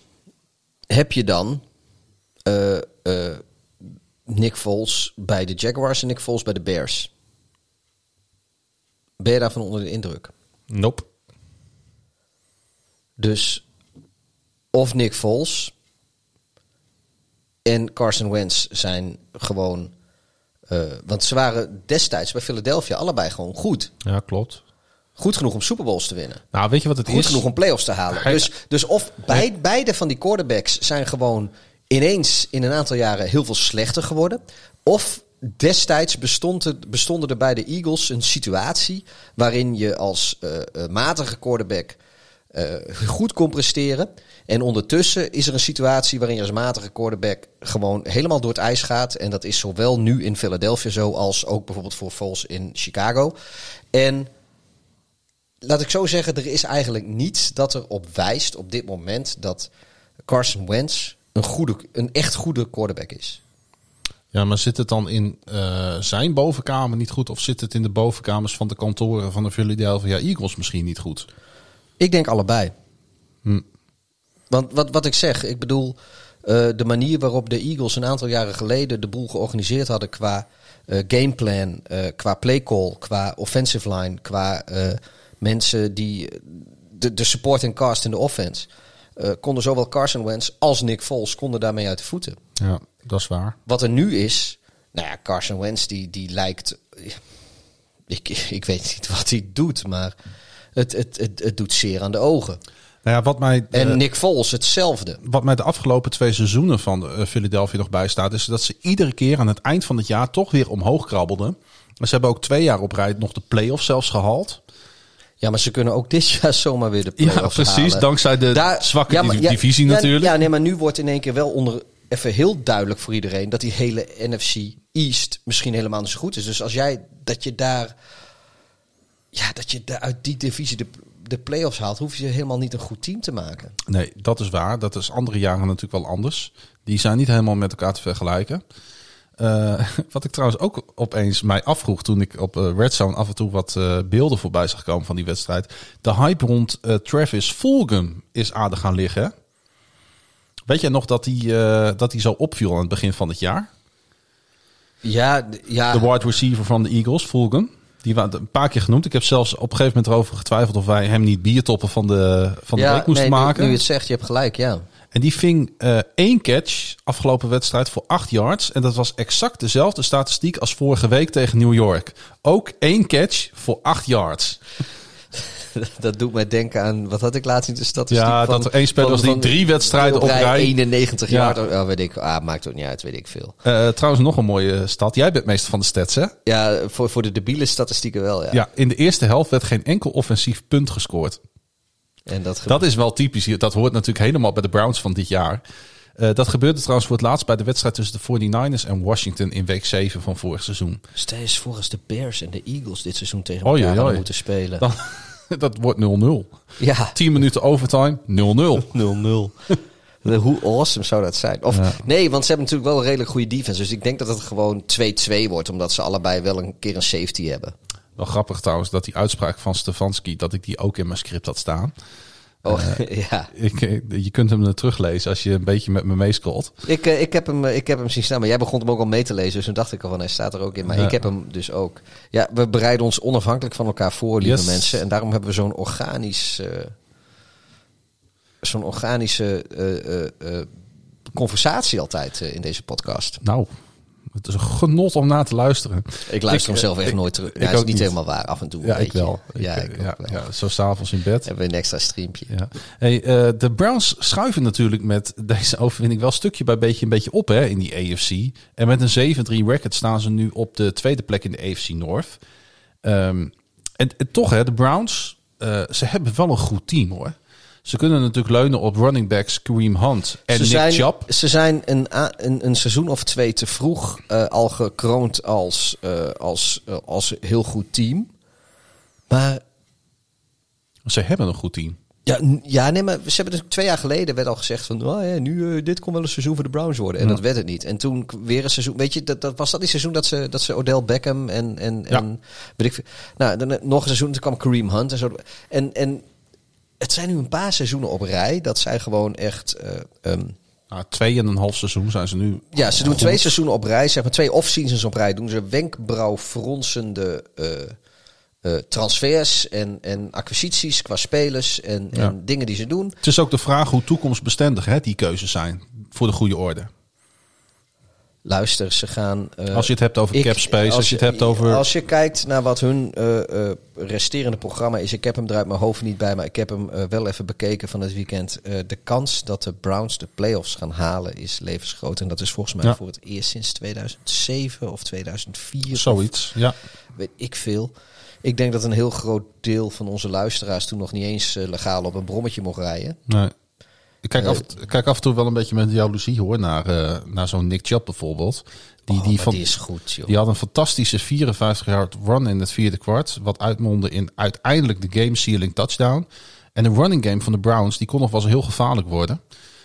heb je dan eh, eh, Nick Foles bij de Jaguars en Nick Foles bij de Bears. Ben je daarvan onder de indruk? Nope. Dus of Nick Foles en Carson Wentz zijn gewoon... eh, want ze waren destijds bij Philadelphia allebei gewoon goed. Ja, klopt. Goed genoeg om Super Bowls te winnen. Nou, weet je wat het goed is? genoeg om playoffs te halen. Hij- dus, dus of bij, beide van die quarterbacks zijn gewoon ineens in een aantal jaren heel veel slechter geworden. Of destijds bestond het, bestonden er bij de Eagles een situatie waarin je als eh, eh, matige quarterback goed kon presteren. En ondertussen is er een situatie waarin je als matige quarterback gewoon helemaal door het ijs gaat. En dat is zowel nu in Philadelphia zo als ook bijvoorbeeld voor Foles in Chicago. En laat ik zo zeggen, er is eigenlijk niets dat erop wijst op dit moment dat Carson Wentz een, goede, een echt goede quarterback is. Ja, maar zit het dan in eh, zijn bovenkamer niet goed? Of zit het in de bovenkamers van de kantoren van de Philadelphia Eagles misschien niet goed? Ik denk allebei. Hm. Want wat, wat ik zeg, ik bedoel, eh, de manier waarop de Eagles een aantal jaren geleden de boel georganiseerd hadden qua eh, gameplan, eh, qua playcall, qua offensive line, qua mensen die de, de supporting cast in de offense, konden zowel Carson Wentz als Nick Foles konden daarmee uit de voeten. Ja, dat is waar. Wat er nu is, nou ja, Carson Wentz die, die lijkt, ik, ik weet niet wat hij doet, maar het, het, het, het doet zeer aan de ogen. Nou ja, wat mij, En Nick Foles hetzelfde. wat mij de afgelopen twee seizoenen van eh, Philadelphia nog bijstaat, is dat ze iedere keer aan het eind van het jaar toch weer omhoog krabbelden. Maar ze hebben ook twee jaar op rij nog de play-offs zelfs gehaald. Ja, maar ze kunnen ook dit jaar zomaar weer de Ja, playoffs precies. halen. Dankzij de Daar- zwakke ja, maar- ja, divisie ja, natuurlijk. Ja, nee, maar nu wordt in één keer wel onder even heel duidelijk voor iedereen dat die hele NFC East misschien helemaal niet zo goed is. Dus als jij dat je daar, ja, dat je uit die divisie de, de playoffs haalt, hoef je helemaal niet een goed team te maken. Nee, dat is waar. Dat is andere jaren natuurlijk wel anders. Die zijn niet helemaal met elkaar te vergelijken. Eh, wat ik trouwens ook opeens mij afvroeg toen ik op eh, Red Zone af en toe wat eh, beelden voorbij zag komen van die wedstrijd. De hype rond Travis Fulgham is aardig gaan liggen. hè? Weet jij nog dat hij dat hij zo opviel aan het begin van het jaar? Ja, ja. De wide receiver van de Eagles, Fulgham. Die waren een paar keer genoemd. Ik heb zelfs op een gegeven moment erover getwijfeld of wij hem niet biertoppen van de, van de ja, week moesten nee, nu- maken. Nu, je het zegt, je hebt gelijk, ja. En die ving eh, één catch afgelopen wedstrijd voor acht yards. En dat was exact dezelfde statistiek als vorige week tegen New York. Ook één catch voor acht yards. dat doet mij denken aan, wat had ik laatst in de statistiek Ja, van, dat er één speler was die drie wedstrijden op rij- 91 Ja. jaar, oh, weet ik, ah, maakt ook niet uit, weet ik veel. Eh, trouwens, nog een mooie stad. Jij bent meester van de stats, hè? Ja, voor, voor de debiele statistieken wel, ja. Ja. in de eerste helft werd geen enkel offensief punt gescoord. En dat, Dat is wel typisch. hier. Dat hoort natuurlijk helemaal bij de Browns van dit jaar. Eh, dat gebeurde trouwens voor het laatst bij de wedstrijd tussen de 49ers en Washington in week 7 van vorig seizoen. Stel eens voor als de Bears en de Eagles dit seizoen tegen elkaar oei, hadden oei. moeten spelen. Dan, dat wordt 0-0. Ja, 10 minuten overtime, 0-0. 0-0. Hoe awesome zou dat zijn? Of Ja. nee, want ze hebben natuurlijk wel een redelijk goede defense. Dus ik denk dat het gewoon 2-2 wordt, omdat ze allebei wel een keer een safety hebben. Wel grappig trouwens dat die uitspraak van Stefanski, dat ik die ook in mijn script had staan. Oh, ja. Ik, eh, je kunt hem er teruglezen als je een beetje met me meescrolt. Ik, eh, ik, heb hem, eh, ik heb hem zien staan, maar jij begon hem ook al mee te lezen. Dus toen dacht ik al van, hij staat er ook in. Maar Ja. ik heb hem dus ook. Ja, we bereiden ons onafhankelijk van elkaar voor, lieve Yes. mensen. En daarom hebben we zo'n organisch... eh, zo'n organische eh, eh, eh, conversatie altijd eh, in deze podcast. Nou, het is een genot om naar te luisteren. Ik luister hem zelf echt ik- nooit terug. ik Ja, dat is ook niet, niet. helemaal waar. Af en toe. Ja, ik wel. Ja, ik, ik ja, ook wel. ja, zo s'avonds in bed. Hebben we een extra streampje. Ja. Hey, eh, de Browns schuiven natuurlijk met deze overwinning wel stukje bij beetje een beetje op hè, in die AFC. En met een 7-3 record staan ze nu op de tweede plek in de AFC North. Ehm, en, en toch, hè, de Browns, eh, ze hebben wel een goed team hoor. Ze kunnen natuurlijk leunen op running backs Kareem Hunt en ze Nick zijn, Chubb. Ze zijn een, een, een seizoen of twee te vroeg eh, al gekroond als, eh, als, eh, als heel goed team. Maar Ze hebben een goed team. ja, ja, nee, maar ze hebben natuurlijk twee jaar geleden werd al gezegd van, oh ja, nu dit kon wel een seizoen voor de Browns worden. En Ja. dat werd het niet. En toen weer een seizoen, weet je, dat, dat was dat die seizoen dat ze, dat ze Odell Beckham en, en, Ja. en weet ik. Nou, dan nog een seizoen, toen kwam Kareem Hunt en zo. En, en het zijn nu een paar seizoenen op rij dat zij gewoon echt. ehm, Nou, twee en een half seizoen zijn ze nu. Ja, ze doen goed. twee seizoenen op rij, zeg maar twee off-seasons op rij. Doen ze wenkbrauwfronsende eh, eh, transfers en, en acquisities qua spelers en, Ja. en dingen die ze doen. Het is ook de vraag hoe toekomstbestendig hè, die keuzes zijn voor de goede orde. Luister, ze gaan. eh, Als je het hebt over ik- cap space, als, je het hebt over... Als je kijkt naar wat hun eh, eh, resterende programma is, ik heb hem er uit mijn hoofd niet bij, maar ik heb hem wel even bekeken van het weekend. Eh, de kans dat de Browns de playoffs gaan halen is levensgroot. En dat is volgens mij Ja. voor het eerst sinds 2007 of 2004. of Zoiets, ja. weet ik veel. Ik denk dat een heel groot deel van onze luisteraars toen nog niet eens legaal op een brommetje mocht rijden. Nee. Ik kijk, Eh, af, kijk af en toe wel een beetje met jaloezie hoor, naar, eh, naar zo'n Nick Chubb bijvoorbeeld. Die, Oh, die, van, die is goed, joh. die had een fantastische 54 yard run in het vierde kwart. Wat uitmondde in uiteindelijk de game sealing touchdown. En de running game van de Browns, die kon nog wel eens heel gevaarlijk worden.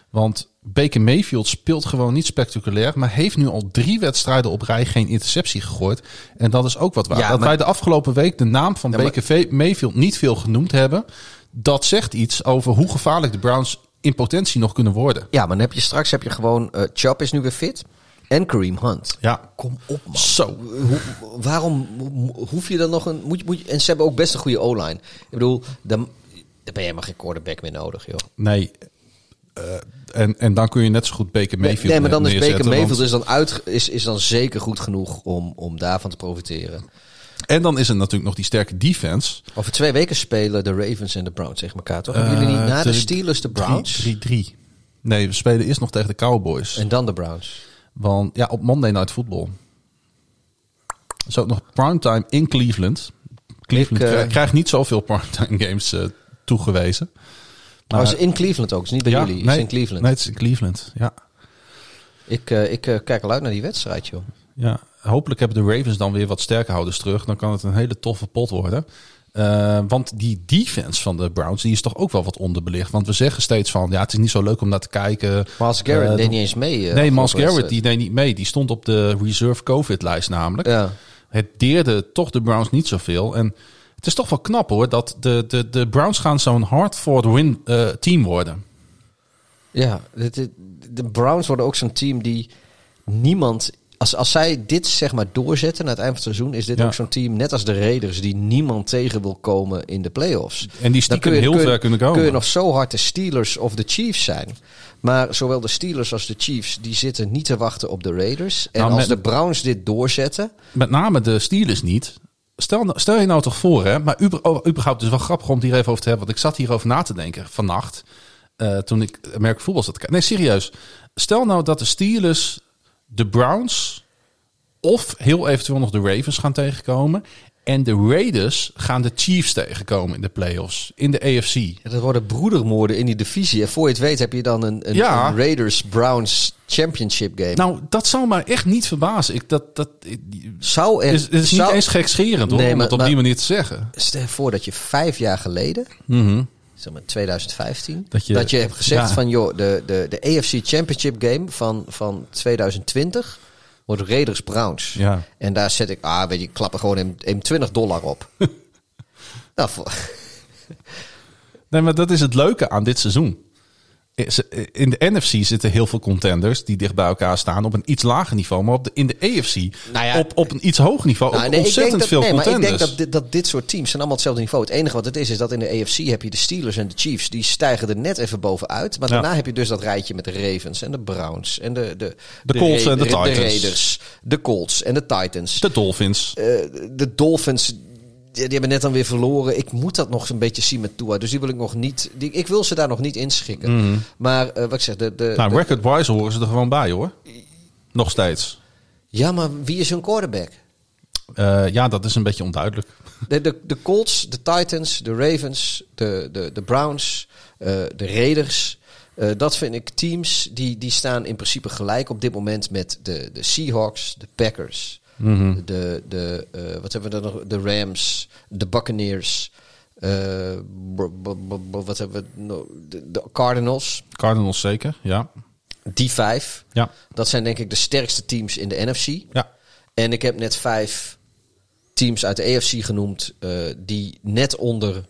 Want Baker Mayfield speelt gewoon niet spectaculair. Maar heeft nu al drie wedstrijden op rij geen interceptie gegooid. En dat is ook wat waar. Ja, dat maar- wij de afgelopen week de naam van Ja, Baker Mayfield niet veel genoemd hebben. Dat zegt iets over hoe gevaarlijk de Browns in potentie nog kunnen worden. Ja, maar dan heb je straks heb je gewoon... eh Chubb is nu weer fit. En Kareem Hunt. Ja, Kom op, man. Zo. Hoe, waarom ho- hoef je dan nog een... Moet je, moet en ze hebben ook best een goede O-line. Ik bedoel, dan, dan ben je helemaal geen quarterback meer nodig, joh. nee. Eh, en, en dan kun je net zo goed Baker Mayfield nee, maar dan is Baker Mayfield want- is dan, uit, is, is dan zeker goed genoeg om, om daarvan te profiteren. En dan is er natuurlijk nog die sterke defense. Over twee weken spelen de Ravens en de Browns tegen elkaar, toch? Hebben jullie niet Eh, na de Steelers de Browns? 3-3. Nee, we spelen eerst nog tegen de Cowboys. En dan de Browns. Want ja, op Monday Night Football. Is ook nog primetime in Cleveland. Cleveland Ik, eh, krijgt- niet zoveel primetime games eh, toegewezen. Maar is in Cleveland ook, is niet bij jullie. Is nee, in Cleveland. Nee, het is in Cleveland. Ja. Ik, ik kijk al uit naar die wedstrijd, joh. ja. Hopelijk hebben de Ravens dan weer wat sterke houders terug. Dan kan het een hele toffe pot worden. Eh, want die defense van de Browns die is toch ook wel wat onderbelicht. Want we zeggen steeds van ja, het is niet zo leuk om naar te kijken. Miles Garrett Eh, deed niet eens mee. eh, nee, Miles Garrett die deed niet mee. Die stond op de reserve COVID-lijst namelijk. Ja. Het deerde toch de Browns niet zoveel. En het is toch wel knap hoor, dat de, de, de Browns gaan zo'n hard-fought win team worden. Ja, de, de, de Browns worden ook zo'n team die niemand... Als, als zij dit zeg maar doorzetten na het eind van het seizoen... is dit Ja. ook zo'n team, net als de Raiders... die niemand tegen wil komen in de playoffs. En die stiekem heel ver kunnen komen. Kun je nog zo hard de Steelers of de Chiefs zijn. Maar zowel de Steelers als de Chiefs... die zitten niet te wachten op de Raiders. En Nou, als de Browns dit doorzetten... Met name de Steelers niet. stel, stel je nou toch voor, hè, maar uber, oh, überhaupt, dus wel grappig om het hier even over te hebben, want ik zat hierover na te denken vannacht, eh, toen ik merk voetbal zat te kijken. Nee, serieus. Stel nou dat de Steelers, de Browns of heel eventueel nog de Ravens gaan tegenkomen. En de Raiders gaan de Chiefs tegenkomen in de playoffs, in de AFC. Ja, dat worden broedermoorden in die divisie. En voor je het weet heb je dan een, een, Ja. een Raiders-Browns championship game. Nou, dat zou mij echt niet verbazen. Ik, dat, dat, ik- zou er, is, het is niet eens gekscherend hoor, Nee, om het op maar- die manier te zeggen. Stel je voor dat je vijf jaar geleden, Mhm. Zeg maar 2015, Dat dat je- je, hebt gezegd ja. van joh, de, de, de AFC Championship game van, van 2020 wordt Raiders Browns. Ja. En daar zet ik, ah weet je, ik klap er gewoon een, een 20 dollar op. nou, voor- Nee, maar dat is het leuke aan dit seizoen. In de NFC zitten heel veel contenders die dicht bij elkaar staan op een iets lager niveau. Maar op de, in de AFC Nou ja, op, op een iets hoog niveau Nou, nee, ontzettend dat, veel nee, maar ik contenders. denk dat dit, dat dit soort teams zijn allemaal hetzelfde niveau. Het enige wat het is, is dat in de AFC heb je de Steelers en de Chiefs. Die stijgen er net even bovenuit. Maar Ja. daarna heb je dus dat rijtje met de Ravens en de Browns. En de, de, De Colts en de Titans. Raiders, de Colts en de Titans. De Dolphins. Eh, de Dolphins, die, die hebben net dan weer verloren. Ik moet dat nog een beetje zien met Tua. Dus die wil ik nog niet. Die, ik wil ze daar nog niet inschikken. Maar eh, wat ik zeg, de, de, Mhm. nou, record-wise horen ze er gewoon bij hoor. Nog steeds. ja, maar wie is hun quarterback? Eh, ja, dat is een beetje onduidelijk. De, de, de Colts, de Titans, de Ravens, de, de, de Browns, eh, de Raiders. dat vind ik teams die, die staan in principe gelijk op dit moment met de, de Seahawks, de Packers, Mhm. de, de, eh, wat hebben we dan nog? De Rams, de Buccaneers. eh, wat hebben we nog? De, de Cardinals. Cardinals zeker, ja. Die vijf. Ja, Dat zijn denk ik de sterkste teams in de NFC. ja. En ik heb net vijf teams uit de AFC genoemd eh, die net onder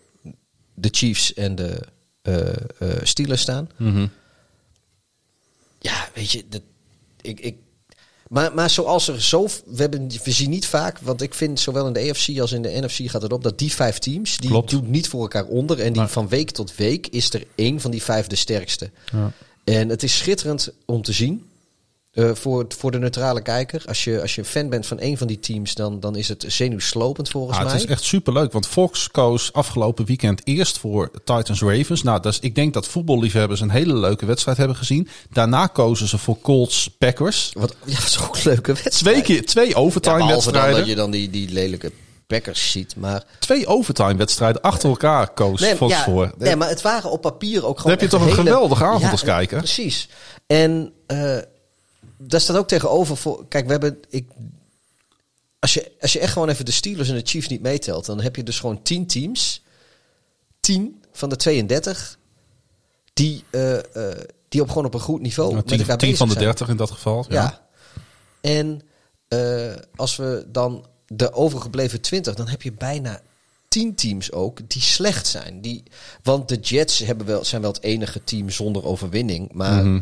de Chiefs en de Steelers staan. Mhm. Ja, weet je, dat, ik, ik, maar, maar zoals er zo, we, hebben, we zien niet vaak, want ik vind zowel in de AFC als in de NFC gaat het op dat die vijf teams, die Klopt. doen niet voor elkaar onder. En die van week tot week is er één van die vijf de sterkste. Ja. En het is schitterend om te zien. Eh, voor, voor de neutrale kijker. Als je, als je een fan bent van één van die teams, dan, dan is het zenuwslopend volgens Ah, mij. het is echt superleuk, want Fox koos afgelopen weekend eerst voor Titans Ravens. Nou, is, ik denk dat voetballiefhebbers een hele leuke wedstrijd hebben gezien. Daarna kozen ze voor Colts Packers. Wat, ja, dat is ook een leuke wedstrijd. Twee, keer, twee Ja, overtime behalve dan wedstrijden. dat je dan die, die lelijke Packers ziet. Maar, Twee overtime wedstrijden achter elkaar koos nee, Fox ja, voor. nee, maar het waren op papier ook gewoon heb je toch een hele- geweldige avond Ja, als kijker? Precies. En eh daar staat ook tegenover voor... Kijk, we hebben... Ik, als, je, als je echt gewoon even de Steelers en de Chiefs niet meetelt... dan heb je dus gewoon 10 teams. 10 van de 32... die, eh, eh, die op gewoon op een goed niveau Nou, met tien, elkaar tien bezig van de zijn. dertig in dat geval. Ja. Ja. En eh, als we dan de overgebleven 20, dan heb je bijna 10 teams ook die slecht zijn. Die, want de Jets hebben wel, zijn wel het enige team zonder overwinning. Maar Mhm.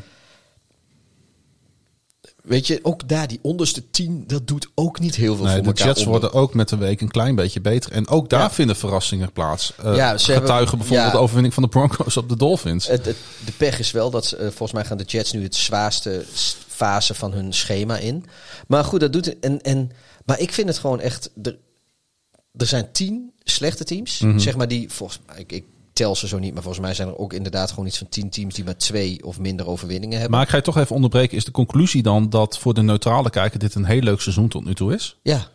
Weet je, ook daar, die onderste 10, dat doet ook niet heel veel Nee, voor de elkaar. Jets onder. worden ook met de week een klein beetje beter. En ook daar Ja. vinden verrassingen plaats. Eh Ja, ze getuigen hebben- bijvoorbeeld ja. de overwinning van de Broncos op de Dolphins. Het, het- de pech is wel dat ze, eh, volgens mij gaan de Jets nu het zwaarste fase van hun schema in. Maar goed, dat doet en, en maar ik vind het gewoon echt. Er, er zijn tien slechte teams, Mhm. zeg maar die volgens mij ik, ik ze zo niet, maar volgens mij zijn er ook inderdaad gewoon iets van tien teams die maar twee of minder overwinningen hebben. Maar ik ga je toch even onderbreken. Is de conclusie dan dat voor de neutrale kijker dit een heel leuk seizoen tot nu toe is? ja,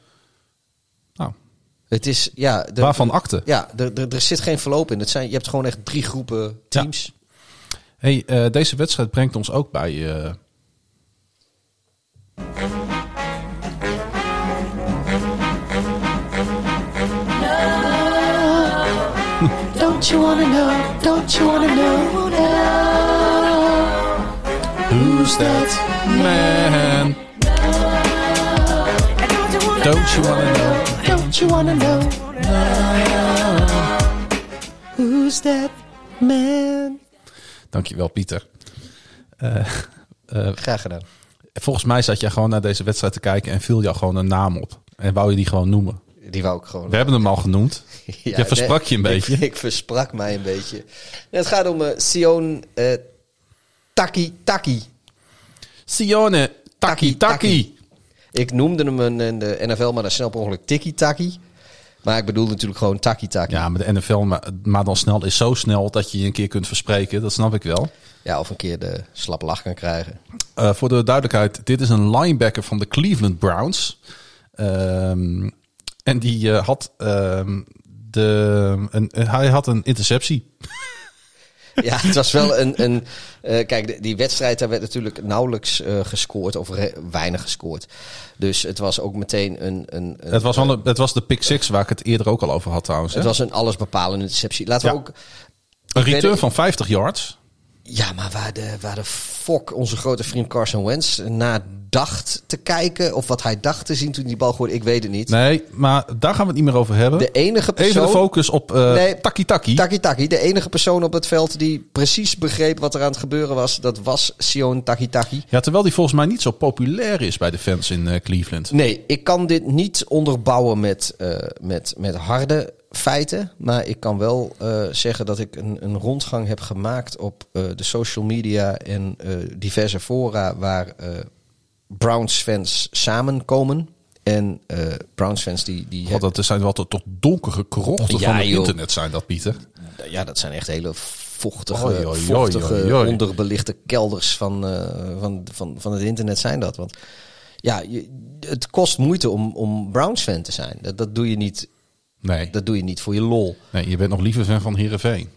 Nou, het is ja. De, waarvan akte? Ja, er, zit geen verloop in. Het zijn, je hebt gewoon echt drie groepen teams. Hey, eh, deze wedstrijd brengt ons ook bij. eh, Don't you wanna know? Don't you wanna know? Who's that man? Don't you wanna know? Don't you wanna know? Who's that man? Dankjewel, Pieter. Eh, eh, Graag gedaan. volgens mij zat jij gewoon naar deze wedstrijd te kijken en viel jou gewoon een naam op. En wou je die gewoon noemen. Die wou ik gewoon. We hebben hem al genoemd. Ja, je versprak je een beetje. Ik, ik versprak mij een beetje. Het gaat om eh Sion eh Taki Taki. Sione Taki Taki. Taki. Ik noemde hem een- in de NFL, maar dan snel per ongeluk Tiki Taki. Maar ik bedoel natuurlijk gewoon taki-taki. Ja. Ja, maar de NFL, maar, maar dan snel, is zo snel dat je je een keer kunt verspreken. Dat snap ik wel. of een keer de slappe lach kan krijgen. Eh, voor de duidelijkheid, dit is een linebacker van de Cleveland Browns. Ehm, en die eh, had, ehm, de, een, hij had een interceptie. Ja, het was wel een. een eh, kijk, die wedstrijd daar werd natuurlijk nauwelijks eh, gescoord of weinig gescoord. Dus het was ook meteen een. een, een Het was, het was de pick six waar ik het eerder ook al over had trouwens. hè? het was een allesbepalende interceptie. Laten we ook. een return van 50 yards. Ja, maar waar de, waar de fok onze grote vriend Carson Wentz naar dacht te kijken. Of wat hij dacht te zien toen die bal gooide, ik weet het niet. Nee, maar daar gaan we het niet meer over hebben. De enige persoon. Even de focus op eh Nee, Taki Taki. Taki Taki, de enige persoon op het veld die precies begreep wat er aan het gebeuren was, dat was Sion Taki Taki. Ja, terwijl die volgens mij niet zo populair is bij de fans in eh, Cleveland. Nee, ik kan dit niet onderbouwen met, eh, met, met harde feiten. Maar ik kan wel eh, zeggen dat ik een, een rondgang heb gemaakt op eh, de social media en eh, diverse fora waar Browns fans samenkomen. En Browns fans die, die God, dat zijn wel tot, tot donkere krochten Ja, van het joh. internet zijn dat, Pieter. Ja, dat zijn echt hele vochtige, Oei, oei, oei, vochtige oei, onderbelichte kelders van, van, van, van het internet zijn dat. Want ja, je, het kost moeite om, om Browns fan te zijn. Dat, dat, doe je niet, Nee. dat doe je niet voor je lol. nee, je bent nog liever fan van Heerenveen.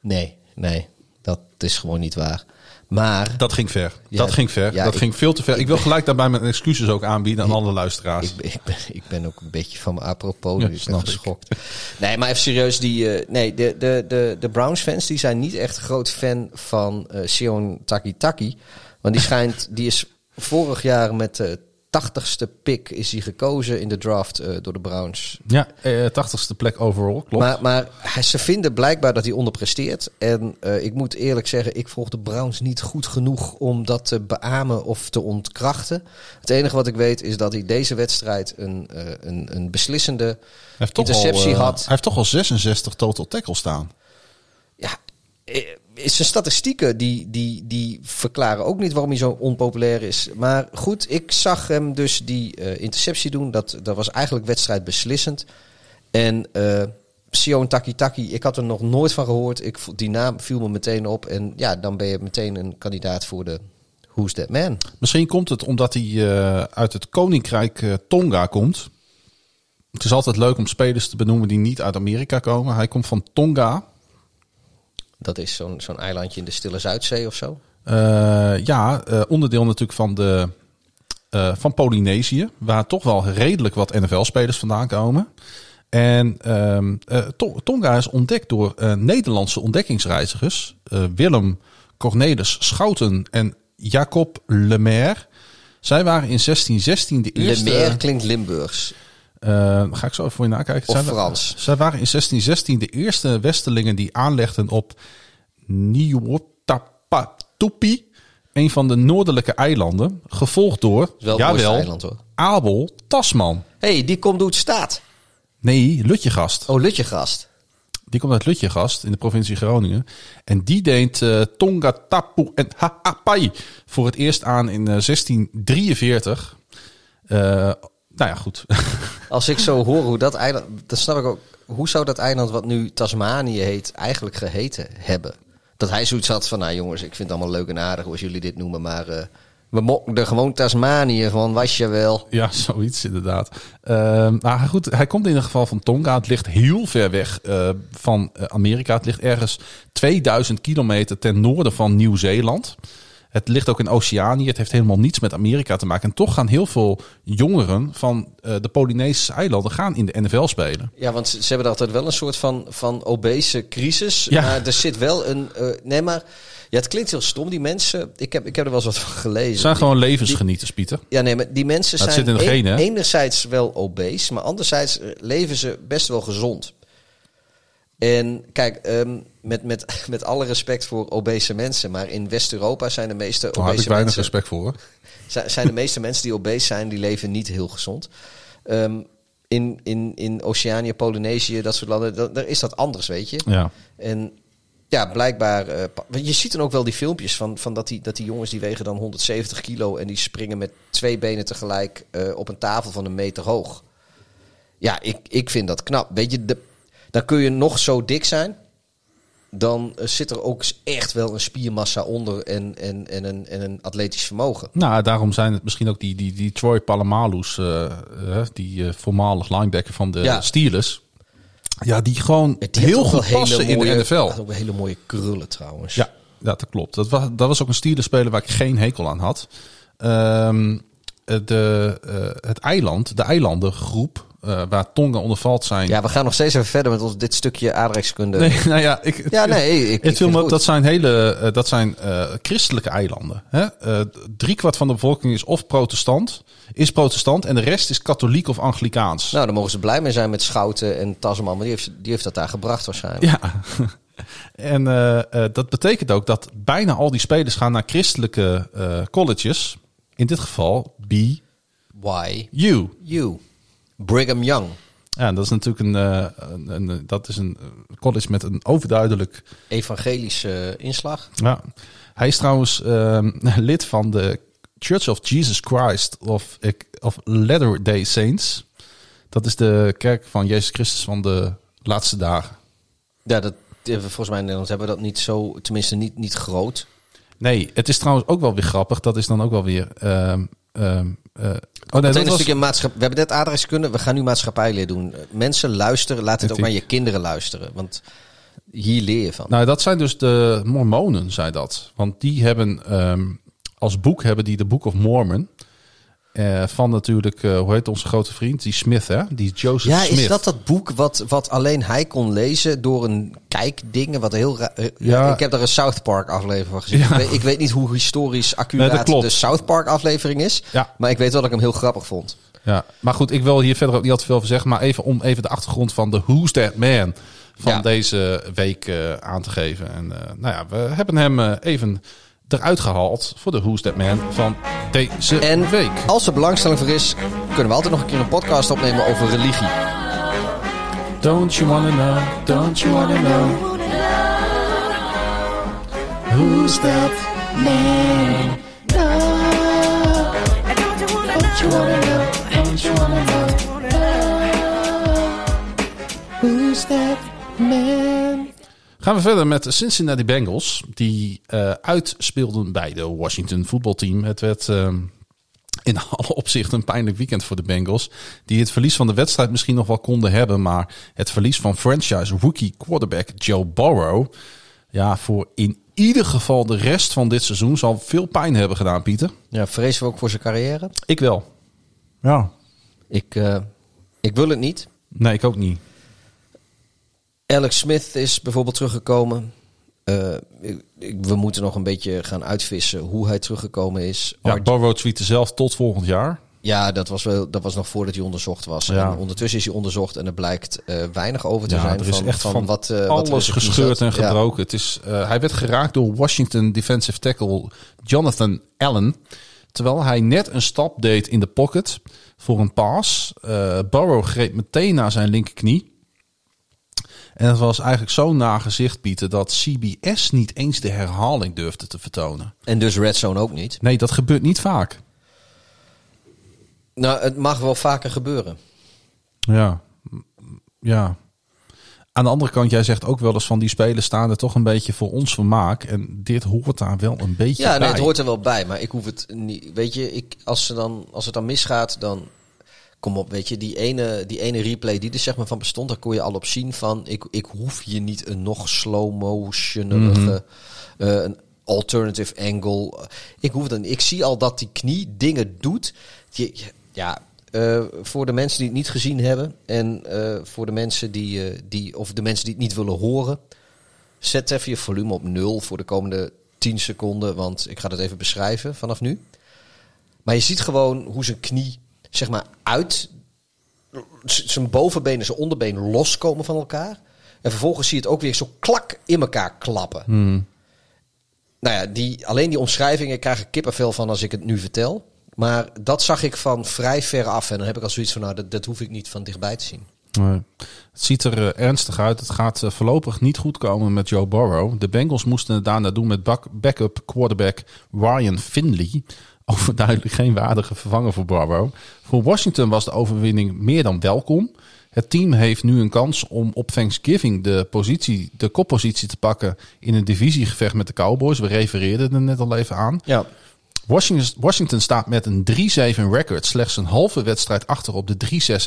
Nee, nee, dat is gewoon niet waar. Maar Dat ging ver. Ja, dat ging ver. ja, dat ik- ging veel te ver. Ik wil gelijk daarbij mijn excuses ook aanbieden aan alle luisteraars. ik, ben- ik, ben, ik ben ook een beetje van mijn apropos. Ja, nu. ik ben ik. geschokt. Nee, maar even serieus. Die, eh, nee, de, de, de, de Browns fans die zijn niet echt groot fan van eh Sion Taki Taki. Want die schijnt, die is vorig jaar met de tachtigste pick is hij gekozen in de draft eh, door de Browns. Ja, eh, 80ste plek overall, klopt. Maar, maar hij- ze vinden blijkbaar dat hij onderpresteert. En eh, ik moet eerlijk zeggen, ik volg de Browns niet goed genoeg om dat te beamen of te ontkrachten. Het enige wat ik weet is dat hij deze wedstrijd een, een, een beslissende interceptie al, had. Hij heeft toch al 66 total tackles staan. Ja, zijn statistieken die, die, die verklaren ook niet waarom hij zo onpopulair is. Maar goed, ik zag hem dus die eh, interceptie doen. Dat, dat was eigenlijk wedstrijdbeslissend. En eh Sion Taki Taki, ik had er nog nooit van gehoord. Ik, die naam viel me meteen op. En ja, dan ben je meteen een kandidaat voor de Who's That Man. Misschien komt het omdat hij eh, uit het koninkrijk eh, Tonga komt. Het is altijd leuk om spelers te benoemen die niet uit Amerika komen. Hij komt van Tonga. Dat is zo'n zo'n eilandje in de Stille Zuidzee of zo. Eh, ja, eh, onderdeel natuurlijk van, de, eh, van Polynesië. Waar toch wel redelijk wat NFL-spelers vandaan komen. En ehm, eh, To- Tonga is ontdekt door Nederlandse ontdekkingsreizigers. Willem Cornelis Schouten en Jacob Lemaire. Zij waren in 1616 de eerste... Lemaire klinkt Limburgs. Eh, ga ik zo even voor je nakijken. Of Zij, Frans. Zij waren in 1616 de eerste Westelingen die aanlegden op Niuotapatupi, een van de noordelijke eilanden, gevolgd door, Wel het mooiste jawel, eiland hoor. Abel Tasman. hey, die komt het staat. Nee, Lutjegast. Oh, Lutjegast. Die komt uit Lutjegast in de provincie Groningen. En die deed eh, Tonga Tapu en Ha'apai voor het eerst aan in eh, 1643. Eh, nou ja, goed. Als ik zo hoor hoe dat eiland, dan snap ik ook, hoe zou dat eiland wat nu Tasmanië heet, eigenlijk geheten hebben? Dat hij zoiets had van, nou jongens, ik vind het allemaal leuk en aardig als jullie dit noemen, maar eh, we mokken er gewoon Tasmanië van, was je wel. Ja, zoiets inderdaad. Ehm, maar goed, hij komt in ieder geval van Tonga. Het ligt heel ver weg eh, van eh, Amerika. Het ligt ergens 2000 kilometer ten noorden van Nieuw-Zeeland. Het ligt ook in Oceanië. Het heeft helemaal niets met Amerika te maken. En toch gaan heel veel jongeren van eh, de Polynesische eilanden gaan in de NFL spelen. Ja, want ze, ze hebben altijd wel een soort van, van obese crisis, Ja. maar er zit wel een, eh, nee maar, ja het klinkt heel stom, die mensen, ik heb, ik heb er wel eens wat van gelezen. Het zijn Die- gewoon levensgenieters, Pieter. Ja, nee, maar die mensen Dat zijn zit in de een- genen, hè? enerzijds wel obese, maar anderzijds eh, leven ze best wel gezond. En kijk, ehm, met, met, met alle respect voor obese mensen, maar in West-Europa zijn de meeste Daar heb ik obese weinig mensen, respect voor. hoor. zijn, zijn de meeste mensen die obese zijn, die leven niet heel gezond. Ehm, in, in, in Oceanië, Polynesië, dat soort landen, da- daar is dat anders, weet je. Ja. En ja, blijkbaar. want je ziet dan ook wel die filmpjes van, van dat, die, dat die jongens die wegen dan 170 kilo en die springen met twee benen tegelijk eh, op een tafel van een meter hoog. ja, ik, ik vind dat knap. Weet je, de, dan kun je nog zo dik zijn. Dan eh, zit er ook echt wel een spiermassa onder en, en, en, een, en een atletisch vermogen. Nou, daarom zijn het misschien ook die, die, die Troy Palamalu's, eh, eh, die voormalig linebacker van de Ja. Steelers. Ja, die gewoon Die heel goed passen in mooie, de NFL. had ook hele mooie krullen trouwens. Ja, dat klopt. Dat was, dat was ook een Steelers-speler waar ik geen hekel aan had. Ehm, eh, de, het eiland, de eilandengroep, eh, waar Tonga onder valt zijn. Ja, we gaan nog steeds even verder met ons, dit stukje aardrijkskunde. Nee, nou ja, ik, Ja, nee, ik, ik het viel vind me het op, goed. dat zijn hele, eh, dat zijn eh, christelijke eilanden. Hè? Driekwart van de bevolking is of protestant, is protestant en de rest is katholiek of anglikaans. Nou, dan mogen ze blij mee zijn met Schouten en Tasman. Maar die heeft, die heeft dat daar gebracht waarschijnlijk. Ja. en dat betekent ook dat bijna al die spelers gaan naar christelijke colleges. In dit geval BU. Why you? Brigham Young. Ja, dat is natuurlijk een, eh, een, een- dat is een eh, college met een overduidelijk. Evangelische inslag. Ja. Hij is trouwens ehm, lid van de Church of Jesus Christ of, of Latter-day Saints. Dat is de kerk van Jezus Christus van de laatste dagen. Ja, dat, eh, volgens mij in Nederland hebben we dat niet zo, tenminste niet, niet groot. Nee, het is trouwens ook wel weer grappig. Dat is dan ook wel weer. ehm, ehm, eh, oh nee, dat was, maatschappij. We hebben net aardrijkskunde, we gaan nu maatschappijleer doen. Mensen luisteren, laat het ook naar je kinderen luisteren. Want hier leer je van. nou, dat zijn dus de Mormonen, zei dat. Want die hebben em, als boek hebben die de Book of Mormon. Eh, van natuurlijk, eh, hoe heet onze grote vriend? Die Smith, hè? Die Joseph ja, Smith. is dat dat boek wat, wat alleen hij kon lezen door een kijkding? Wat heel ra- eh, Ja. Ik heb daar een South Park aflevering van gezien. Ja. Ik, weet, ik weet niet hoe historisch accuraat de South Park aflevering is. Ja. Maar ik weet wel dat ik hem heel grappig vond. Ja, maar goed, ik wil hier verder ook niet al te veel over zeggen. Maar even om even de achtergrond van de Who's That Man van Ja. deze week aan te geven. En nou ja, we hebben hem even eruit gehaald voor de Who's That Man van deze En week. als er belangstelling voor is, kunnen we altijd nog een keer een podcast opnemen over religie. Don't you wanna know, don't you wanna know. Who's that man? No. Don't you wanna know? Don't you wanna know? Who's that man? Gaan we verder met de Cincinnati Bengals. Die eh, uitspeelden bij de Washington voetbalteam. Het werd ehm, in alle opzichten een pijnlijk weekend voor de Bengals. Die het verlies van de wedstrijd misschien nog wel konden hebben. Maar het verlies van franchise rookie quarterback Joe Burrow. Ja, voor in ieder geval de rest van dit seizoen zal veel pijn hebben gedaan, Pieter. Ja, vrezen we ook voor zijn carrière? Ik wel. Ja. Ik, eh, ik wil het niet. Nee, ik ook niet. Alex Smith is bijvoorbeeld teruggekomen. Eh, ik- ik- we moeten nog een beetje gaan uitvissen hoe hij teruggekomen is. Ja, Art- Burrow tweette zelf tot volgend jaar. ja dat, was wel, dat was nog voordat hij onderzocht was. Ja. En ondertussen is hij onderzocht en er blijkt eh, weinig over te Ja, zijn er is van, echt van, wat, eh, wat alles gescheurd en Ja. gebroken. Het is, hij werd geraakt door Washington defensive tackle Jonathan Allen. Terwijl hij net een stap deed in de pocket voor een pass. Burrow greep meteen naar zijn linkerknie. En het was eigenlijk zo nagezicht, Pieter, dat CBS niet eens de herhaling durfde te vertonen. En dus Red Zone ook niet. Nee, dat gebeurt niet vaak. Nou, het mag wel vaker gebeuren. Ja, ja. Aan de andere kant, jij zegt ook wel eens van die spelers staan er toch een beetje voor ons vermaak. En dit hoort daar wel een beetje Ja, bij. nee, het hoort er wel bij, maar ik hoef het niet. Weet je, ik, als, ze dan, als het dan misgaat, dan. Kom op, weet je, die ene, die ene replay die er zeg maar van bestond, daar kon je al op zien van. Ik, ik hoef je niet een nog slow motionerige. Mhm. eh, een alternative angle. Ik hoef dan. Ik zie al dat die knie dingen doet. Ja, eh, voor de mensen die het niet gezien hebben en eh, voor de mensen die, eh, die, of de mensen die het niet willen horen, zet even je volume op nul voor de komende 10 seconden, want ik ga het even beschrijven vanaf nu. Maar je ziet gewoon hoe zijn knie, zeg maar, uit zijn bovenbeen en zijn onderbeen loskomen van elkaar. En vervolgens zie je het ook weer zo klak in elkaar klappen. Nou ja, die, alleen die omschrijvingen krijg ik kippenvel van als ik het nu vertel. Maar dat zag ik van vrij ver af. En dan heb ik al zoiets van, nou, dat, dat hoef ik niet van dichtbij te zien. Nee. Het ziet er eh, ernstig uit. Het gaat eh, voorlopig niet goed komen met Joe Burrow. De Bengals moesten het daarna doen met bak- backup quarterback Ryan Finley. Overduidelijk geen waardige vervanger voor Barrow. Voor Washington was de overwinning meer dan welkom. Het team heeft nu een kans om op Thanksgiving de, positie, de koppositie te pakken in een divisiegevecht met de Cowboys. We refereerden er net al even aan. Ja. Washington, Washington staat met een 3-7 record slechts een halve wedstrijd achter op de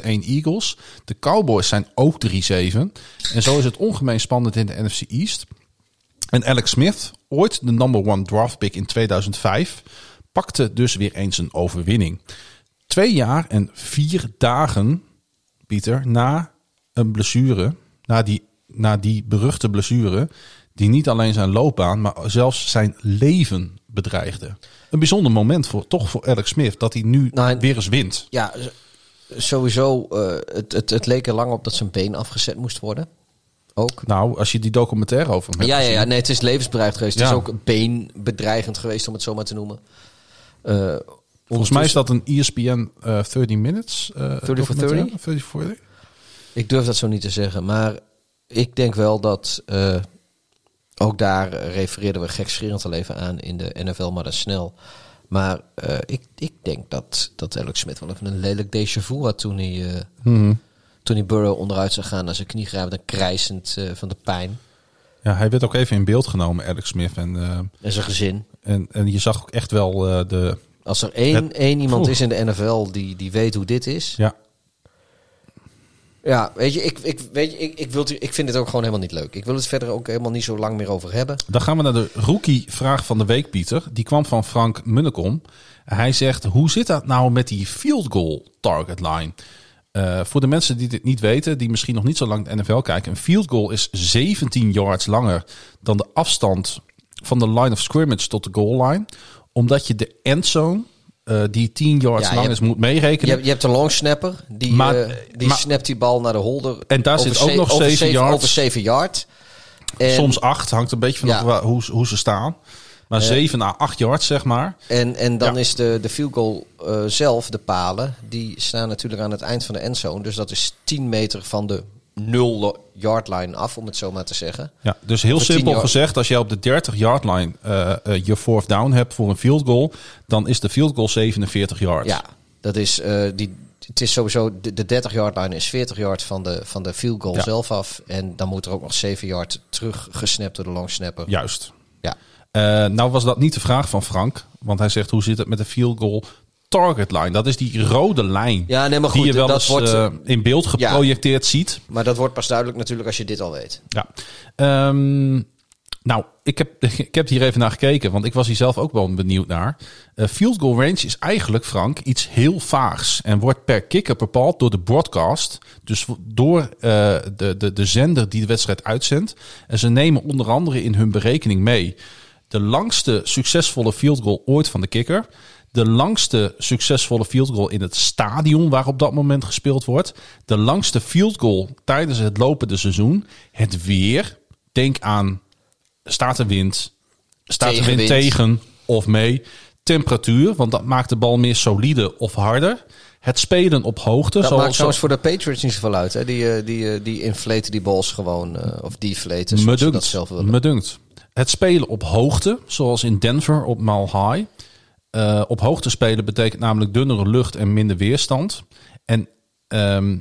3-6-1 Eagles. De Cowboys zijn ook 3-7. En zo is het ongemeen spannend in de NFC East. En Alex Smith, ooit de number one draft pick in 2005, pakte dus weer eens een overwinning. Twee jaar en vier dagen, Pieter, na een blessure, na die, na die beruchte blessure, die niet alleen zijn loopbaan, maar zelfs zijn leven bedreigde. Een bijzonder moment voor, toch voor Alex Smith, dat hij nu Nou, weer eens wint. Ja, sowieso. eh, het, het, het leek er lang op dat zijn been afgezet moest worden. Ook. Nou, als je die documentaire over hem hebt Ja, ja, ja, nee, het is levensbedreigend geweest. Het is ook beenbedreigend geweest, om het zo maar te noemen. Eh, Volgens mij is dat een ESPN eh 30 Minutes. eh 30 for documentaire. 30? 30 for 30? Ik durf dat zo niet te zeggen, maar ik denk wel dat eh, ook daar refereerden we gekscherend al even aan in de NFL, maar dat snel. Maar eh, ik, ik denk dat, dat Alex Smith wel even een lelijk déjà vu had toen hij, eh, Mhm. toen hij Burrow onderuit zou gaan naar zijn knie grijpend en krijsend eh, van de pijn. Ja, hij werd ook even in beeld genomen, Alex Smith. En, eh, En zijn gezin. En, en je zag ook echt wel eh, de... Als er één, Het- één iemand is in de NFL die, die weet hoe dit is. Ja, Ja, weet je, ik, ik, weet je ik, ik, wil, ik vind het ook gewoon helemaal niet leuk. Ik wil het verder ook helemaal niet zo lang meer over hebben. dan gaan we naar de rookie-vraag van de week, Pieter. Die kwam van Frank Munnekom. Hij zegt, hoe zit dat nou met die field goal target line? Eh, voor de mensen die dit niet weten, die misschien nog niet zo lang de NFL kijken. Een field goal is 17 yards langer dan de afstand van de line of scrimmage tot de goal line. Omdat je de endzone, eh, die 10 yards Ja, je lang hebt- is, moet Je meerekenen. hebt, je hebt een long snapper, die, Maar- eh, die maar- snapt die bal naar de holder. En daar zit ook nog over 7 yards. Over 7 yard. En, Soms 8, hangt een beetje Ja. waar- hoe, hoe ze staan. Maar 7 à 8 yards, zeg maar. En, en dan Ja. is de, de field goal eh, zelf, de palen, die staan natuurlijk aan het eind van de endzone. Dus dat is 10 meter van de 0 yard line af, om het zo maar te zeggen. Ja, dus heel Voor 10 simpel yard. gezegd, als jij op de 30 yard line eh, eh, je fourth down hebt voor een field goal, dan is de field goal 47 yards. Ja, dat is, eh, die, het is sowieso, de, de 30 yard line is 40 yard van de, van de field goal Ja. zelf af. En dan moet er ook nog 7 yard terug gesnapt door de long snapper. Juist. Ja. Nou was dat niet de vraag van Frank, want hij zegt hoe zit het met de field goal target line? Dat is die rode lijn Ja, nee, maar die goed, je wel dat eens wordt, eh, in beeld geprojecteerd ziet. Maar dat wordt pas duidelijk natuurlijk als je dit al weet. Ja. Ehm, nou, ik heb, ik heb hier even naar gekeken, want ik was hier zelf ook wel benieuwd naar. Eh, field goal range is eigenlijk, Frank, iets heel vaags. En wordt per kicker bepaald door de broadcast. Dus door eh, de, de, de zender die de wedstrijd uitzendt. En ze nemen onder andere in hun berekening mee de langste succesvolle field goal ooit van de kicker. De langste succesvolle field goal in het stadion waar op dat moment gespeeld wordt. De langste field goal tijdens het lopende seizoen. Het weer. Denk aan staat er wind, staat er wind tegen of mee. Temperatuur, want dat maakt de bal meer solide of harder. Het spelen op hoogte. Dat zoals, maakt trouwens voor de Patriots niet zoveel uit. Hè? Die, eh, die, eh, die inflaten die balls gewoon. eh, of deflaten, me dat zelf willen. me dunkt. Het spelen op hoogte, zoals in Denver op Mile High. Eh, op hoogte spelen betekent namelijk dunnere lucht en minder weerstand. En ehm,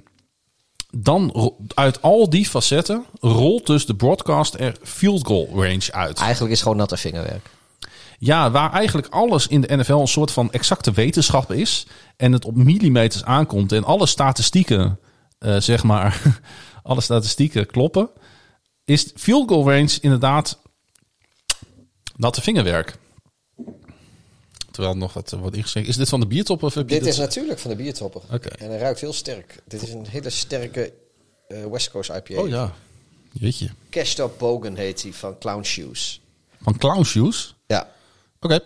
dan uit al die facetten rolt dus de broadcast er field goal range uit. Eigenlijk is gewoon natte vingerwerk. Ja, waar eigenlijk alles in de NFL een soort van exacte wetenschap is. En het op millimeters aankomt. En alle statistieken, eh, zeg maar, alle statistieken kloppen. Is field goal range inderdaad natte vingerwerk. Terwijl nog wat eh, wordt ingezegd. Is dit van de biertop of je Dit dit- is natuurlijk van de biertopper. Oké. En hij ruikt heel sterk. Dit is een hele sterke eh, West Coast IPA. Oh ja, jeetje. Cashed Up Bogan heet hij van Clown Shoes. Van Clown Shoes? Ja. Oké.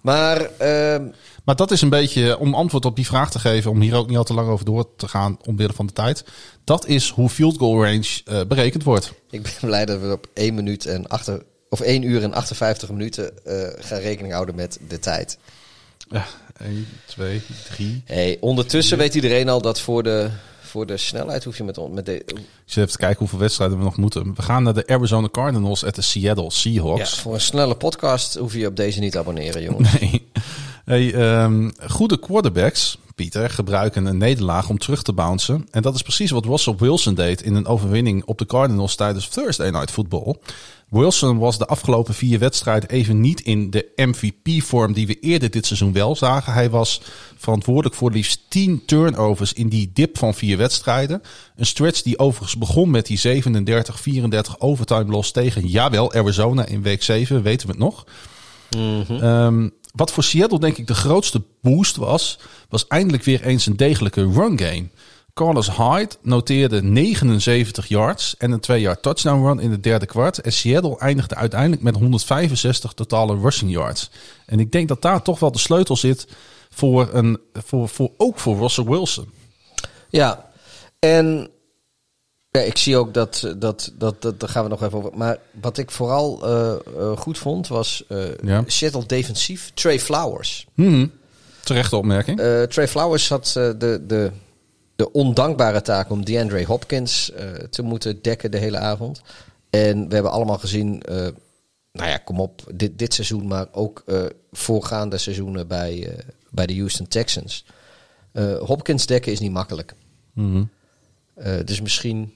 Maar ehm, Maar dat is een beetje, om antwoord op die vraag te geven, om hier ook niet al te lang over door te gaan omwille van de tijd. Dat is hoe field goal range eh, berekend wordt. ik ben blij dat we op 1 minuut en achter, of 1 uur en 58 minuten eh, gaan rekening houden met de tijd. Ja, 1, 2, 3. Hey, ondertussen weet iedereen al dat voor de, voor de snelheid hoef je met, met de, Ik zit even te kijken hoeveel wedstrijden we nog moeten. We gaan naar de Arizona Cardinals en de Seattle ja, Seahawks. voor een snelle podcast hoef je je op deze niet te abonneren, jongens. Nee. Hey, ehm, goede quarterbacks, Pieter, gebruiken een nederlaag om terug te bouncen. En dat is precies wat Russell Wilson deed in een overwinning op de Cardinals tijdens Thursday Night Football. Wilson was de afgelopen vier wedstrijden even niet in de MVP-vorm die we eerder dit seizoen wel zagen. Hij was verantwoordelijk voor liefst 10 turnovers in die dip van vier wedstrijden. Een stretch die overigens begon met die 37-34 overtime loss tegen, jawel, Arizona in week 7, weten we het nog. Ehm, wat voor Seattle denk ik de grootste boost was, was eindelijk weer eens een degelijke run game. Carlos Hyde noteerde 79 yards en een 2-yard touchdown run in het derde kwart. En Seattle eindigde uiteindelijk met 165 totale rushing yards. En ik denk dat daar toch wel de sleutel zit voor een, voor, voor, ook voor Russell Wilson. Ja, en ja, ik zie ook dat, dat, dat, dat, daar gaan we nog even over. Maar wat ik vooral eh, eh, goed vond was eh Ja. Seattle defensief, Trey Flowers. Hmm, terechte opmerking. Trey Flowers had de, de, de ondankbare taak om DeAndre Hopkins eh, te moeten dekken de hele avond. En we hebben allemaal gezien, eh, nou ja, kom op, dit, dit seizoen, maar ook eh, voorgaande seizoenen bij, bij de Houston Texans. Hopkins dekken is niet makkelijk. Dus misschien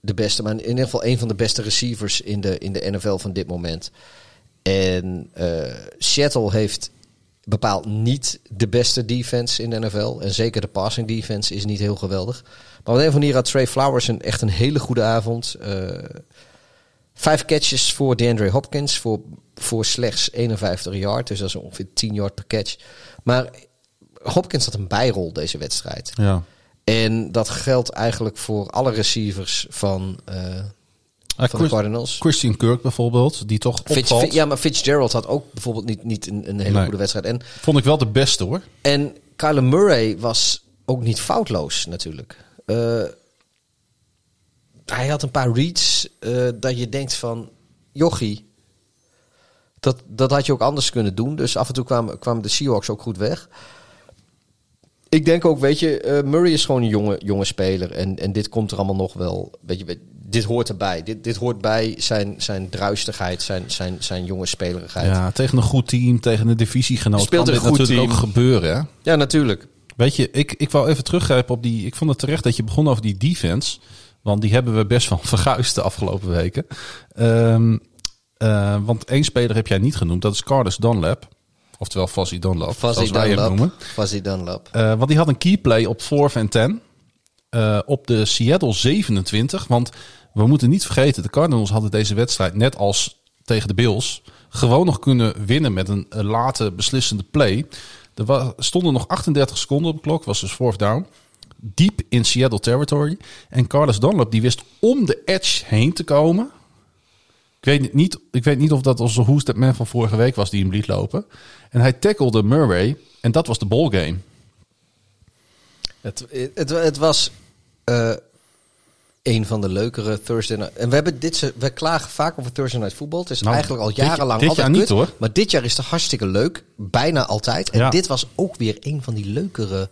de beste, maar in ieder geval een van de beste receivers in de, in de NFL van dit moment. En Seattle heeft bepaald niet de beste defense in de NFL. En zeker de passing defense is niet heel geweldig. Maar op een of andere manier had Trey Flowers een, echt een hele goede avond. Eh, vijf catches voor DeAndre Hopkins voor, voor slechts 51 yard. Dus dat is ongeveer 10 yard per catch. Maar Hopkins had een bijrol deze wedstrijd. Ja. En dat geldt eigenlijk voor alle receivers van, eh, Van de Cardinals. Christian Kirk bijvoorbeeld, die toch opvalt. ja, maar Fitzgerald had ook bijvoorbeeld niet, niet een, een hele Nee. goede wedstrijd. En, Vond ik wel de beste hoor. en Kyler Murray was ook niet foutloos natuurlijk. Eh, hij had een paar reads eh, dat je denkt van... Jochie, dat, dat had je ook anders kunnen doen. Dus af en toe kwamen, kwamen de Seahawks ook goed weg. Ik denk ook, weet je, eh, Murray is gewoon een jonge, jonge speler. En, en dit komt er allemaal nog wel. Weet je, dit hoort erbij. Dit, dit hoort bij zijn, zijn druistigheid, zijn, zijn, zijn jonge spelerigheid. Ja, tegen een goed team, tegen een divisiegenoot Speelt kan een dit goed natuurlijk team. ook gebeuren. Hè? Ja, natuurlijk. Weet je, ik, ik wou even teruggrijpen op die... Ik vond het terecht dat je begon over die defense. Want die hebben we best wel verguisd de afgelopen weken. Ehm, eh, want één speler heb jij niet genoemd. Dat is Carlos Dunlap. Oftewel Fuzzy Dunlap, Fuzzy zoals wij hem noemen. Fuzzy Dunlap. Eh, want die had een keyplay op 4 en 10. Eh, op de Seattle 27. Want we moeten niet vergeten, de Cardinals hadden deze wedstrijd net als tegen de Bills gewoon nog kunnen winnen met een, eh, late beslissende play. Er stonden nog 38 seconden op de klok, was dus fourth down. Diep in Seattle territory. En Carlos Dunlap die wist om de edge heen te komen. Ik weet niet, ik weet niet of dat onze That Man van vorige week was die hem liet lopen. En hij tacklede Murray en dat was de ballgame. Het, het, het was eh, een van de leukere Thursday night. En we hebben dit, we klagen vaak over Thursday night voetbal. Het is Nou, eigenlijk al jarenlang dit altijd jaar niet, kut, hoor. Maar dit jaar is het hartstikke leuk, bijna altijd. En Ja. dit was ook weer een van die leukere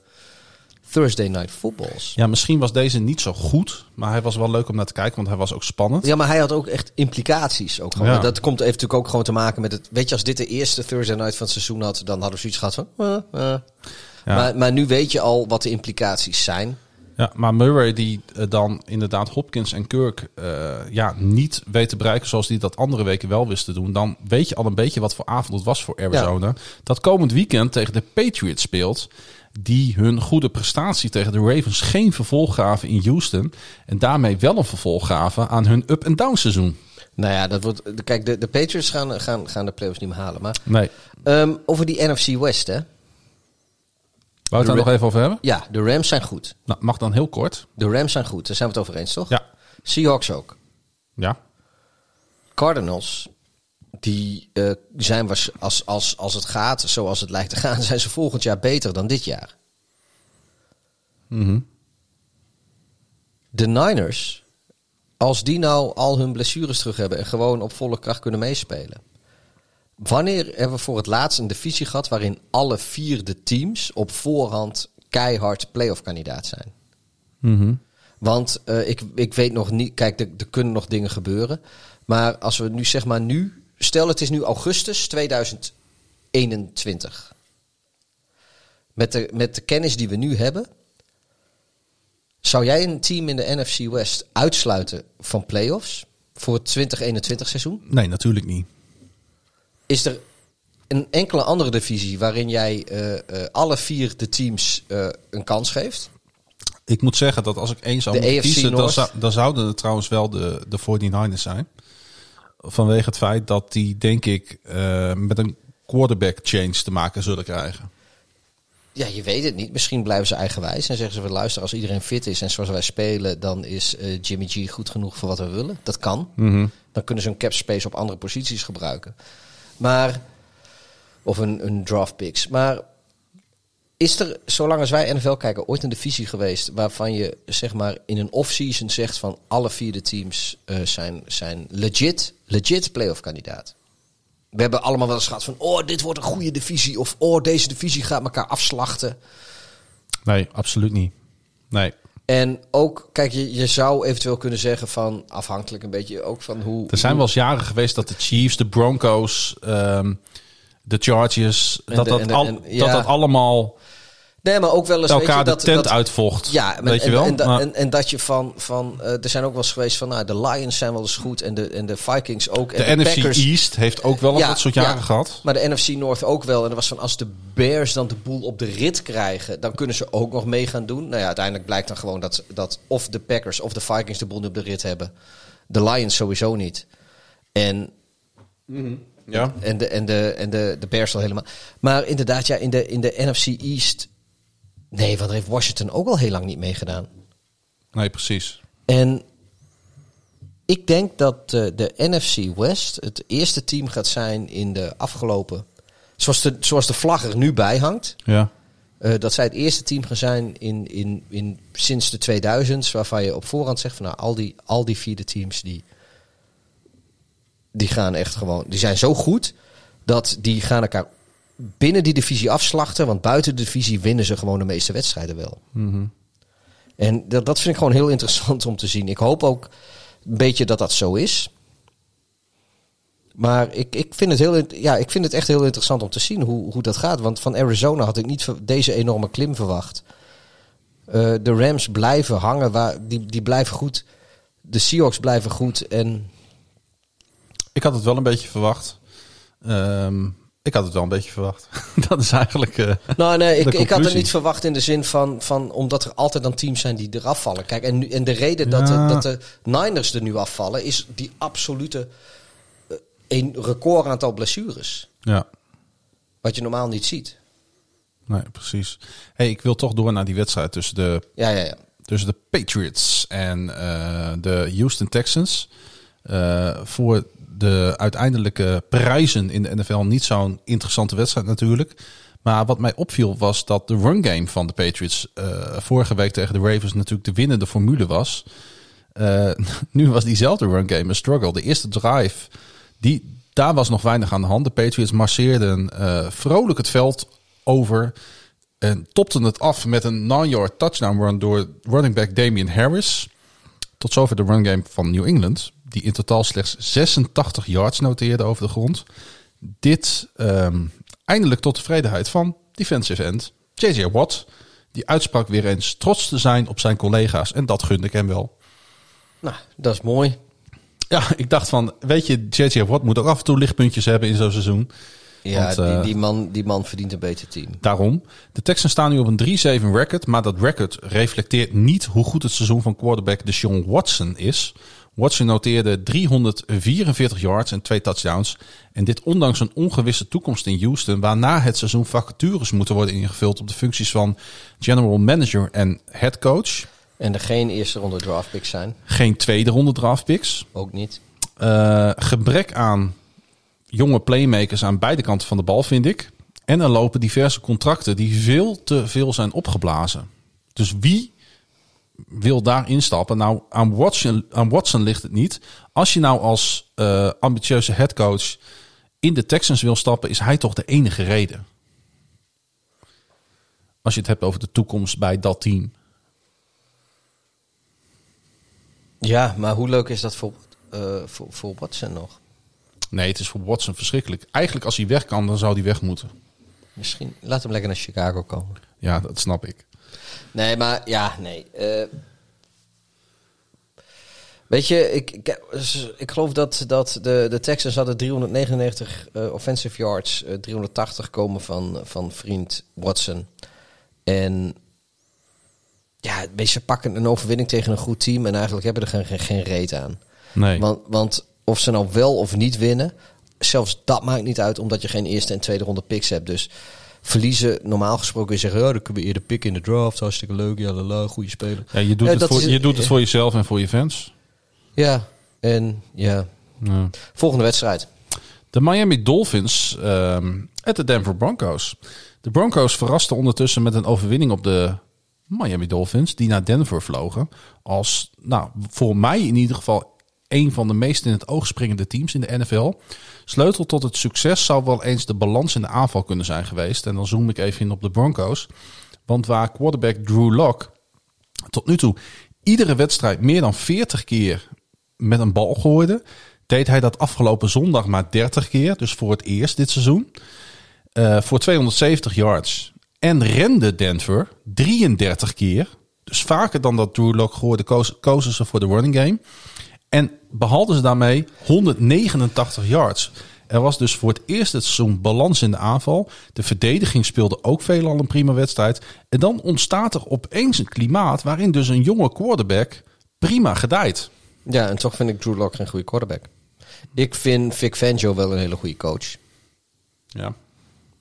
Thursday night footballs. Ja, misschien was deze niet zo goed, maar hij was wel leuk om naar te kijken, want hij was ook spannend. Ja, maar hij had ook echt implicaties. Ook gewoon. Ja. Dat komt natuurlijk ook gewoon te maken met het. Weet je, als dit de eerste Thursday night van het seizoen had, dan hadden we zoiets gehad van. eh, eh. Ja. Maar, maar nu weet je al wat de implicaties zijn. Ja, maar Murray die eh, dan inderdaad Hopkins en Kirk eh, ja, niet weet te bereiken zoals die dat andere weken wel wisten te doen, dan weet je al een beetje wat voor avond het was voor Arizona. Dat komend weekend tegen de Patriots speelt, die hun goede prestatie tegen de Ravens geen vervolg gaven in Houston en daarmee wel een vervolg gaven aan hun up-and-down seizoen. Nou ja, dat wordt. Kijk, de, de Patriots gaan, gaan, gaan de playoffs niet meer halen. Maar Nee. ehm, over die NFC West, hè? Wou het daar nog even over hebben? Ja, de Rams zijn goed. Nou, mag dan heel kort. De Rams zijn goed. Daar zijn we het over eens, toch? Ja. Seahawks ook. Ja. Cardinals, die eh, zijn was, als, als, als het gaat zoals het lijkt te gaan, zijn ze volgend jaar beter dan dit jaar. Mhm. De Niners, als die nou al hun blessures terug hebben en gewoon op volle kracht kunnen meespelen. Wanneer hebben we voor het laatst een divisie gehad waarin alle vier de teams op voorhand keihard playoff kandidaat zijn? Mhm. Want eh, ik, ik weet nog niet, kijk, er, er kunnen nog dingen gebeuren. Maar als we nu zeg maar nu, stel het is nu augustus 2021. met de, met de kennis die we nu hebben, zou jij een team in de NFC West uitsluiten van playoffs voor het 2021 seizoen? Nee, natuurlijk niet. Is er een enkele andere divisie waarin jij eh, eh, alle vier de teams eh, een kans geeft? Ik moet zeggen dat als ik één zou De kiezen, dan, zou, dan zouden het trouwens wel de, de 49ers zijn. Vanwege het feit dat die, denk ik, met een quarterback change te maken zullen krijgen. Ja, je weet het niet. Misschien blijven ze eigenwijs en zeggen ze: we luisteren als iedereen fit is en zoals wij spelen, dan is Jimmy G goed genoeg voor wat we willen. Dat kan. Dan kunnen ze een cap space op andere posities gebruiken. Maar, of een, een draft picks. Maar is er, zolang als wij NFL kijken, ooit een divisie geweest waarvan je zeg maar in een off-season zegt van alle vier de teams eh, zijn, zijn legit, legit playoff kandidaat? We hebben allemaal wel eens gehad van, oh, dit wordt een goede divisie. Of, oh, deze divisie gaat elkaar afslachten. Nee, absoluut niet. Nee. En ook, kijk, je, je zou eventueel kunnen zeggen van, afhankelijk een beetje ook van hoe... Er zijn wel eens jaren geweest dat de Chiefs, de Broncos, ehm, de Chargers, dat, de- dat, de- al, dat dat allemaal Nee, maar ook wel eens, weet elkaar je, de dat, tent dat, uitvocht. Ja, maar- weet en, je wel? En, en, en dat je van, van eh, er zijn ook wel eens geweest van, nou, de Lions zijn wel eens goed en de, en de Vikings ook. de, En de, NFC Packers, East heeft ook wel Ja, dat soort ja. jaren gehad. Maar de NFC North ook wel. En er was van, als de Bears dan de boel op de rit krijgen, dan kunnen ze ook nog mee gaan doen. Nou ja, uiteindelijk blijkt dan gewoon dat, dat of de Packers of de Vikings de boel op de rit hebben. De Lions sowieso niet. En Ja. En de, en de, en de, de Bears al helemaal. Maar inderdaad, ja, in de, in de NFC East. Nee, want daar heeft Washington ook al heel lang niet meegedaan. Nee, precies. En ik denk dat eh, de NFC West het eerste team gaat zijn in de afgelopen. Zoals de, zoals de vlag er nu bij hangt. Ja. eh, dat zij het eerste team gaan zijn in, in, in, sinds de 2000s. Waarvan je op voorhand zegt van nou, al die, al die vierde teams die, die gaan echt gewoon. Die zijn zo goed dat die gaan elkaar binnen die divisie afslachten. Want buiten de divisie winnen ze gewoon de meeste wedstrijden wel. En dat, dat vind ik gewoon heel interessant om te zien. Ik hoop ook een beetje dat dat zo is. Maar ik, ik, vind het heel, ja, ik vind het echt heel interessant om te zien hoe, hoe dat gaat. Want van Arizona had ik niet deze enorme klim verwacht. Eh, de Rams blijven hangen, waar, die, die blijven goed. De Seahawks blijven goed. En Ik had het wel een beetje verwacht. Ehm, ik had het wel een beetje verwacht. dat is eigenlijk. eh, Nou, nee, ik, ik had het niet verwacht in de zin van, van omdat er altijd dan teams zijn die eraf vallen. Kijk, en, nu, en de reden dat, de, dat de Niners er nu afvallen, is die absolute eh, een record aantal blessures. ja, Wat je normaal niet ziet. nee, precies. Hey, ik wil toch door naar die wedstrijd tussen de Ja, ja, ja. tussen de Patriots en eh, de Houston Texans. Voor de uiteindelijke prijzen in de NFL niet zo'n interessante wedstrijd natuurlijk. Maar wat mij opviel was dat de run game van de Patriots eh, vorige week tegen de Ravens natuurlijk de winnende formule was. Eh, nu was diezelfde run game een struggle. De eerste drive, die, daar was nog weinig aan de hand. De Patriots marcheerden eh, vrolijk het veld over. En topten het af met een 9-yard touchdown run door running back Damian Harris. Tot zover de run game van New England. Die in totaal slechts 86 yards noteerde over de grond. Dit ehm, eindelijk tot tevredenheid van defensive end J.J. Watt. Die uitsprak weer eens trots te zijn op zijn collega's. En dat gunde ik hem wel. Nou, dat is mooi. Ja, ik dacht van, weet je, J.J. Watt moet ook af en toe lichtpuntjes hebben in zo'n seizoen. Ja, Want, die, eh, die, man, die man verdient een beter team. Daarom. De Texans staan nu op een 3-7 record. Maar dat record reflecteert niet hoe goed het seizoen van quarterback Deshaun Watson is. Watson noteerde 344 yards en twee touchdowns. En dit ondanks een ongewisse toekomst in Houston. Waarna het seizoen vacatures moeten worden ingevuld op de functies van general manager en head coach. En er geen eerste ronde draft picks zijn. Geen tweede ronde draft picks. Ook niet. Eh, gebrek aan jonge playmakers aan beide kanten van de bal, vind ik. En er lopen diverse contracten die veel te veel zijn opgeblazen. Dus wie wil daar instappen? Nou, aan Watson, aan Watson ligt het niet. Als je nou als eh, ambitieuze headcoach in de Texans wil stappen, is hij toch de enige reden. Als je het hebt over de toekomst bij dat team. Ja, maar hoe leuk is dat voor, eh, voor, voor Watson nog? Nee, het is voor Watson verschrikkelijk. Eigenlijk als hij weg kan, dan zou hij weg moeten. Misschien laat hem lekker naar Chicago komen. Ja, dat snap ik. Nee, maar ja, nee. eh, weet je, ik, ik, ik geloof dat, dat de, de Texans hadden 399 eh, offensive yards, eh, 380 komen van, van vriend Watson. En ja, weet je, ze pakken een overwinning tegen een goed team en eigenlijk hebben er geen, geen, geen reet aan. Nee. Want, want of ze nou wel of niet winnen, zelfs dat maakt niet uit, omdat je geen eerste en tweede ronde picks hebt. Dus verliezen, normaal gesproken, zeggen, ja, dan kunnen we eerder pikken in de draft, hartstikke leuk, ja, lala, goede speler. ja, je doet, Ja, het, voor, is- je doet het voor jezelf en voor je fans. Ja, en ja, Ja. volgende wedstrijd. De Miami Dolphins ehm en de Denver Broncos. De Broncos verrasten ondertussen met een overwinning op de Miami Dolphins, die naar Denver vlogen. Als, nou, voor mij in ieder geval, een van de meest in het oog springende teams in de NFL. Sleutel tot het succes zou wel eens de balans in de aanval kunnen zijn geweest. En dan zoom ik even in op de Broncos. Want waar quarterback Drew Lock tot nu toe iedere wedstrijd meer dan 40 keer met een bal gooide, deed hij dat afgelopen zondag maar 30 keer. Dus voor het eerst dit seizoen. Eh, voor 270 yards. En rende Denver 33 keer. Dus vaker dan dat Drew Lock gooide, kozen ze voor de running game. En behaalden ze daarmee 189 yards. Er was dus voor het eerst het seizoen balans in de aanval. De verdediging speelde ook veelal een prima wedstrijd. En dan ontstaat er opeens een klimaat waarin dus een jonge quarterback prima gedijt. Ja, en toch vind ik Drew Lock geen goede quarterback. Ik vind Vic Fangio wel een hele goede coach. Ja.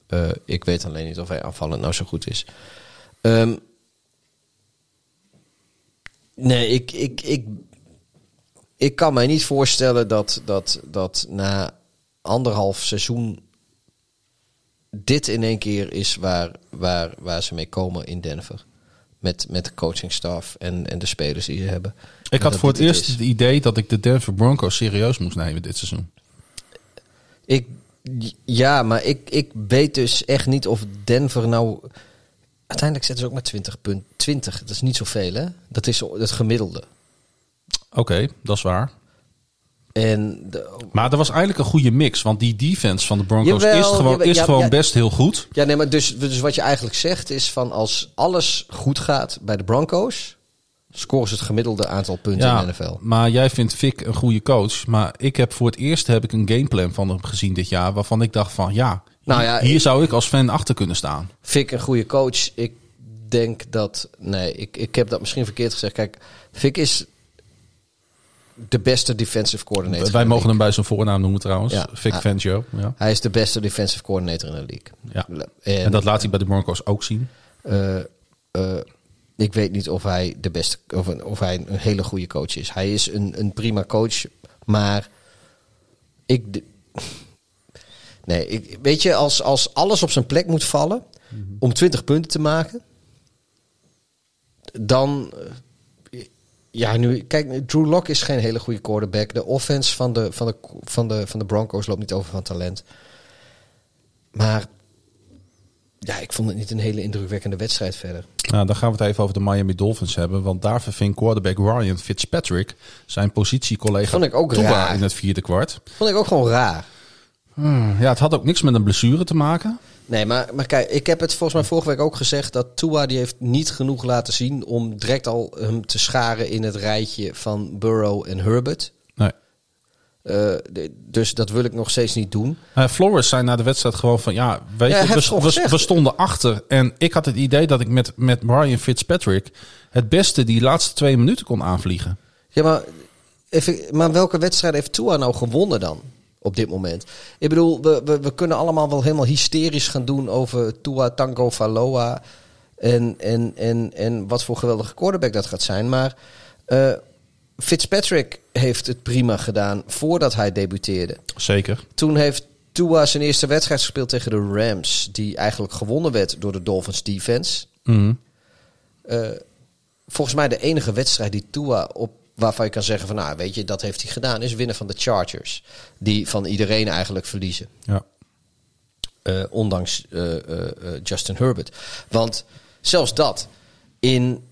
Eh, ik weet alleen niet of hij aanvallend nou zo goed is. Ehm, nee, ik, ik, ik, ik kan mij niet voorstellen dat, dat, dat na anderhalf seizoen dit in één keer is waar, waar, waar ze mee komen in Denver. Met, met de coachingstaf en, en de spelers die ze hebben. Ik had voor het eerst is. het idee dat ik de Denver Broncos serieus moest nemen dit seizoen. Ik, ja, maar ik, ik weet dus echt niet of Denver nou... Uiteindelijk zetten ze ook maar 20 punt. 20, dat is niet zoveel hè? Dat is het gemiddelde. Oké, dat is waar. En de, Maar er was eigenlijk een goede mix. Want die defense van de Broncos Jawel, is gewoon, jawel, is ja, gewoon ja. best heel goed. ja, nee, maar dus, dus wat je eigenlijk zegt is van als alles goed gaat bij de Broncos... scoren ze het gemiddelde aantal punten in de NFL. maar jij vindt Vic een goede coach. Maar ik heb voor het eerst heb ik een gameplan van hem gezien dit jaar. Waarvan ik dacht van ja, Nou hier, ja, hier ik- zou ik als fan achter kunnen staan. Vic een goede coach. Ik denk dat... Nee, ik, ik heb dat misschien verkeerd gezegd. Kijk, Vic is de beste defensive coordinator. Wij mogen hem bij zijn voornaam noemen trouwens. Ja. Vic Ah. Fangio. Ja. Hij is de beste defensive coordinator in de league. Ja. En, En dat laat hij bij de Broncos ook zien. eh, eh, ik weet niet of hij de beste of, een- of hij een hele goede coach is. Hij is een, een prima coach, maar ik. de- nee, ik, weet je, als, als alles op zijn plek moet vallen om 20 punten te maken, dan. Ja, nu, kijk, Drew Lock is geen hele goede quarterback. De offense van de, van de, van de, van de Broncos loopt niet over van talent. Maar ja, ik vond het niet een hele indrukwekkende wedstrijd verder. Nou, dan gaan we het even over de Miami Dolphins hebben. Want daar verving quarterback Ryan Fitzpatrick zijn positiecollega Vond ik ook raar. in het vierde kwart. Vond ik ook gewoon raar. Ja, het had ook niks met een blessure te maken. Nee, maar, maar kijk, ik heb het volgens mij vorige week ook gezegd dat Tua die heeft niet genoeg laten zien om direct al hem te scharen in het rijtje van Burrow en Herbert. Nee. Eh, dus dat wil ik nog steeds niet doen. Uh, Flores zei na de wedstrijd gewoon van ja, weet Ja, je, we, stonden achter. En ik had het idee dat ik met, met Ryan Fitzpatrick het beste die laatste twee minuten kon aanvliegen. Ja, maar, even, maar welke wedstrijd heeft Tua nou gewonnen dan? Op dit moment. Ik bedoel, we, we, we kunnen allemaal wel helemaal hysterisch gaan doen over Tua Tango Valoa. En, en, en, en wat voor geweldige quarterback dat gaat zijn. Maar eh, Fitzpatrick heeft het prima gedaan voordat hij debuteerde. Zeker. Toen heeft Tua zijn eerste wedstrijd gespeeld tegen de Rams. Die eigenlijk gewonnen werd door de Dolphins defense. Mhm. Eh, volgens mij de enige wedstrijd die Tua op waarvan je kan zeggen van nou weet je dat heeft hij gedaan is winnen van de Chargers die van iedereen eigenlijk verliezen Ja. Eh, ondanks eh, eh, Justin Herbert want zelfs dat in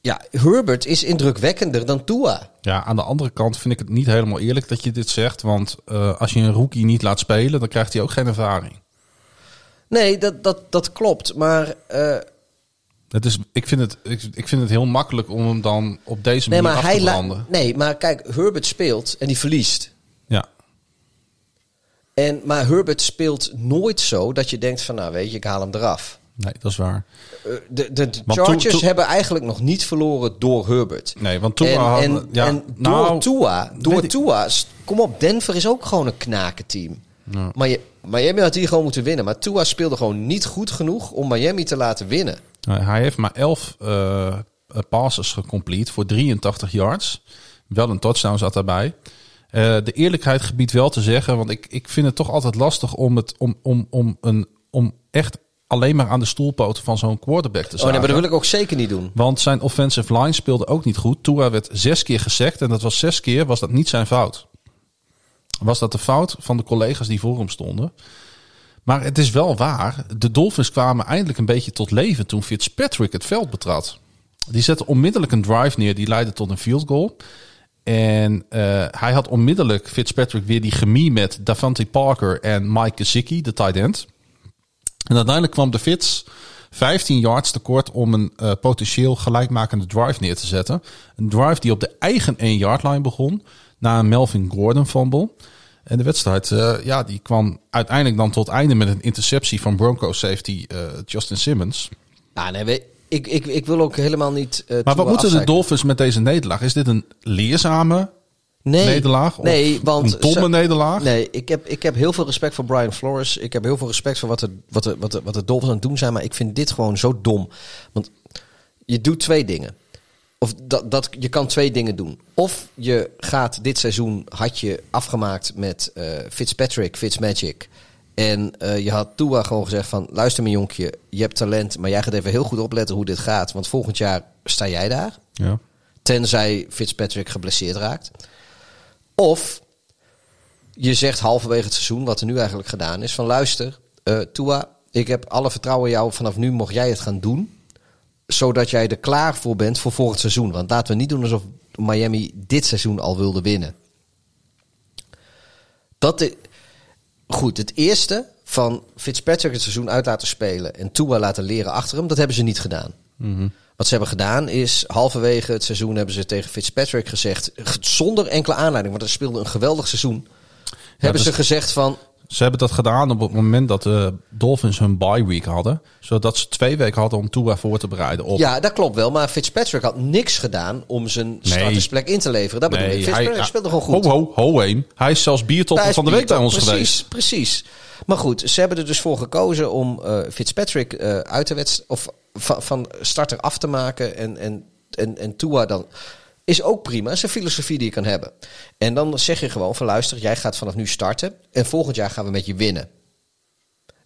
ja Herbert is indrukwekkender dan Tua ja, aan de andere kant vind ik het niet helemaal eerlijk dat je dit zegt. Want als je een rookie niet laat spelen, dan krijgt hij ook geen ervaring. Nee, dat, dat, dat klopt. Maar, Het is, ik, vind het, ik, ik vind het heel makkelijk om hem dan op deze nee, manier maar af te la- branden. nee, maar kijk, Herbert speelt en die verliest. Ja. En, maar Herbert speelt nooit zo dat je denkt van, nou weet je, ik haal hem eraf. Nee, dat is waar. Eh, De, de, Chargers hebben eigenlijk nog niet verloren door Herbert. Nee, want Tua en, had- en, ja, en nou, door Tua, weet door Tua, kom op, Denver is ook gewoon een knakenteam. Ja. Maar je, Miami had hier gewoon moeten winnen. Maar Tua speelde gewoon niet goed genoeg om Miami te laten winnen. Nou, Hij heeft maar 11 eh, passes gecomplete voor 83 yards. Wel een touchdown zat daarbij. Eh, de eerlijkheid gebied wel te zeggen, want ik, ik vind het toch altijd lastig om, het, om, om, om, een, om echt alleen maar aan de stoelpoten van zo'n quarterback te Oh zagen. nee, maar dat wil ik ook zeker niet doen. Want zijn offensive line speelde ook niet goed. Tua werd zes keer gesekt en dat was zes keer was dat niet zijn fout. Was dat de fout van de collega's die voor hem stonden. Maar het is wel waar. De Dolphins kwamen eindelijk een beetje tot leven toen Fitzpatrick het veld betrad. Die zette onmiddellijk een drive neer die leidde tot een field goal. En eh, hij had onmiddellijk Fitzpatrick weer die chemie met Davante Parker en Mike Gesicki, de tight end. En uiteindelijk kwam de Fitz 15 yards tekort om een eh, potentieel gelijkmakende drive neer te zetten. Een drive die op de eigen 1-yard line begon na een Melvin Gordon fumble. En de wedstrijd eh, ja, die kwam uiteindelijk dan tot einde met een interceptie van Broncos safety eh, Justin Simmons. Nou, nee, we- ik, ik, ik wil ook helemaal niet. Maar wat moeten de. Dolphins met deze nederlaag? Is dit een leerzame nee, nederlaag? Of Nee, want een domme nederlaag? Nee, ik heb, ik heb heel veel respect voor Brian Flores. Ik heb heel veel respect voor wat de, wat, de, wat, de, wat de Dolphins aan het doen zijn. Maar ik vind dit gewoon zo dom. Want je doet twee dingen. Of dat, dat, je kan twee dingen doen. Of je gaat dit seizoen, had je afgemaakt met eh, Fitzpatrick, Fitzmagic. En eh, je had Tua gewoon gezegd van... luister mijn jonkje, je hebt talent... maar jij gaat even heel goed opletten hoe dit gaat. Want volgend jaar sta jij daar. Ja. Tenzij Fitzpatrick geblesseerd raakt. Of je zegt halverwege het seizoen, wat er nu eigenlijk gedaan is, van luister, eh Tua, ik heb alle vertrouwen in jou. Vanaf nu mocht jij het gaan doen. Zodat jij er klaar voor bent voor volgend seizoen. Want laten we niet doen alsof Miami dit seizoen al wilde winnen. Dat de, goed, het eerste van Fitzpatrick het seizoen uit laten spelen en Tua laten leren achter hem, dat hebben ze niet gedaan. Wat ze hebben gedaan is, halverwege het seizoen hebben ze tegen Fitzpatrick gezegd, zonder enkele aanleiding, want hij speelde een geweldig seizoen, hebben dus- ze gezegd van, Ze hebben dat gedaan op het moment dat de Dolphins hun bye week hadden. Zodat ze twee weken hadden om Tua voor te bereiden op ja, dat klopt wel, maar Fitzpatrick had niks gedaan om zijn startersplek in te leveren. Dat bedoel ik. Fitzpatrick hij- speelde gewoon goed. Ho, ho, ho, Eem. Hij is zelfs biertopper van de week bij ons precies, geweest. Precies. Maar goed, ze hebben er dus voor gekozen om eh, Fitzpatrick eh, uit de wedstrijd of van, starter af te maken en, en, en, en Tua dan. Is ook prima, is een filosofie die je kan hebben. En dan zeg je gewoon van luister, jij gaat vanaf nu starten en volgend jaar gaan we met je winnen.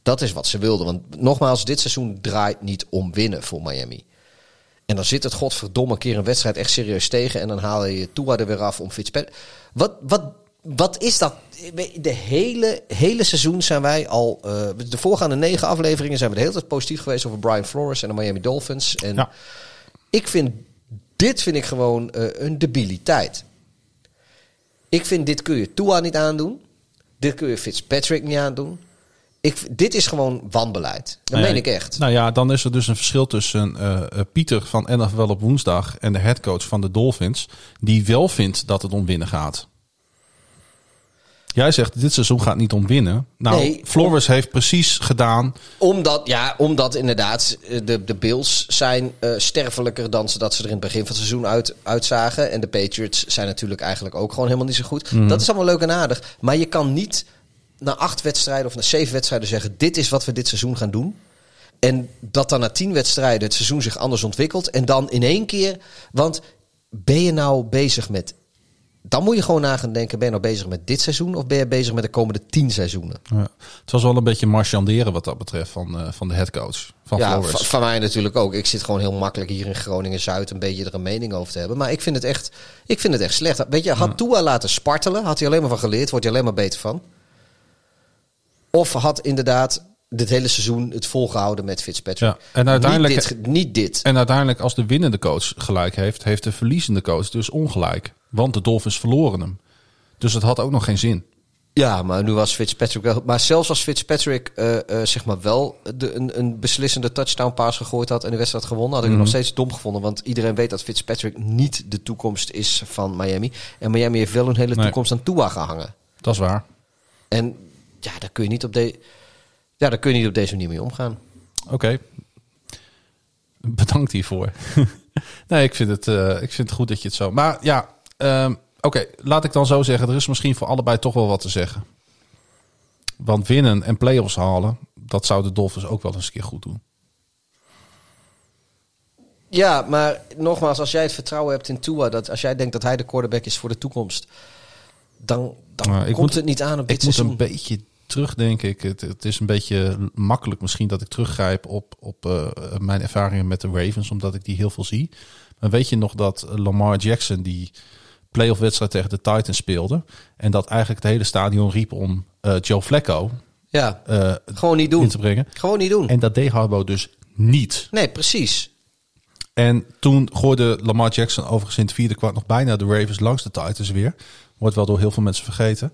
Dat is wat ze wilden. Want nogmaals, dit seizoen draait niet om winnen voor Miami. En dan zit het godverdomme keer een wedstrijd echt serieus tegen. En dan haal je Tua er weer af om Fitzpatrick. Wat, wat, wat is dat? De hele, hele seizoen zijn wij al... eh, de voorgaande negen afleveringen zijn we de hele tijd positief geweest over Brian Flores en de Miami Dolphins. En Ja. ik vind... Dit vind ik gewoon eh, een debiliteit. Ik vind dit kun je Tua niet aandoen. Dit kun je Fitzpatrick niet aandoen. Ik, dit is gewoon wanbeleid. Dat Nou ja, meen ik echt. Nou ja, dan is er dus een verschil tussen eh, Pieter van NFL op woensdag en de headcoach van de Dolphins. Die wel vindt dat het om winnen gaat. Jij zegt, dit seizoen gaat niet om winnen. Nou, Nee, Flores heeft precies gedaan. Omdat, ja, omdat inderdaad eh, de, de Bills zijn eh sterfelijker dan ze, dat ze er in het begin van het seizoen uit, uitzagen. En de Patriots zijn natuurlijk eigenlijk ook gewoon helemaal niet zo goed. Dat is allemaal leuk en aardig. Maar je kan niet na acht wedstrijden of na zeven wedstrijden zeggen... dit is wat we dit seizoen gaan doen. En dat dan na tien wedstrijden het seizoen zich anders ontwikkelt. En dan in één keer... Want ben je nou bezig met... Dan moet je gewoon na gaan denken, ben je nou bezig met dit seizoen... of ben je bezig met de komende tien seizoenen? Ja, het was wel een beetje marchanderen wat dat betreft van, eh, van de headcoach van Ja, van mij natuurlijk ook. Ik zit gewoon heel makkelijk hier in Groningen-Zuid een beetje er een mening over te hebben. Maar ik vind het echt, ik vind het echt slecht. Weet je, had Tua laten spartelen, had hij alleen maar van geleerd, wordt hij alleen maar beter van. Of had inderdaad dit hele seizoen het volgehouden met Fitzpatrick. Ja, en uiteindelijk- Niet dit. Niet dit. En uiteindelijk, als de winnende coach gelijk heeft, heeft de verliezende coach dus ongelijk. Want de Dolphins verloren hem. Dus het had ook nog geen zin. Ja, maar nu was Fitzpatrick wel. Maar zelfs als Fitzpatrick eh, eh, zeg maar wel de, een, een beslissende touchdown pass gegooid had en de wedstrijd gewonnen, had ik het nog steeds dom gevonden. Want iedereen weet dat Fitzpatrick niet de toekomst is van Miami. En Miami heeft wel een hele Nee. toekomst aan Tua gehangen. Dat is waar. En ja, daar kun je niet op, de, ja, daar kun je niet op deze manier mee omgaan. Oké. Bedankt hiervoor. nee, ik vind, het, eh, ik vind het goed dat je het zo... Maar ja, ehm, oké. laat ik dan zo zeggen. Er is misschien voor allebei toch wel wat te zeggen. Want winnen en play-offs halen... dat zou de Dolphins ook wel eens een keer goed doen. Ja, maar nogmaals, als jij het vertrouwen hebt in Tua, dat als jij denkt dat hij de quarterback is voor de toekomst, dan, dan ik komt moet- het niet aan op dit Ik moet een beetje terugdenken. Ik, het, het is een beetje makkelijk misschien dat ik teruggrijp op, op eh, mijn ervaringen met de Ravens, omdat ik die heel veel zie. Maar weet je nog dat Lamar Jackson die playoff wedstrijd tegen de Titans speelde en dat eigenlijk het hele stadion riep om eh, Joe Flacco Ja, eh, gewoon niet in doen. te brengen. Gewoon niet doen. En dat deed Harbaugh dus niet. Nee, precies. En toen gooide Lamar Jackson overigens in het vierde kwart nog bijna de Ravens langs de Titans weer. Wordt wel door heel veel mensen vergeten.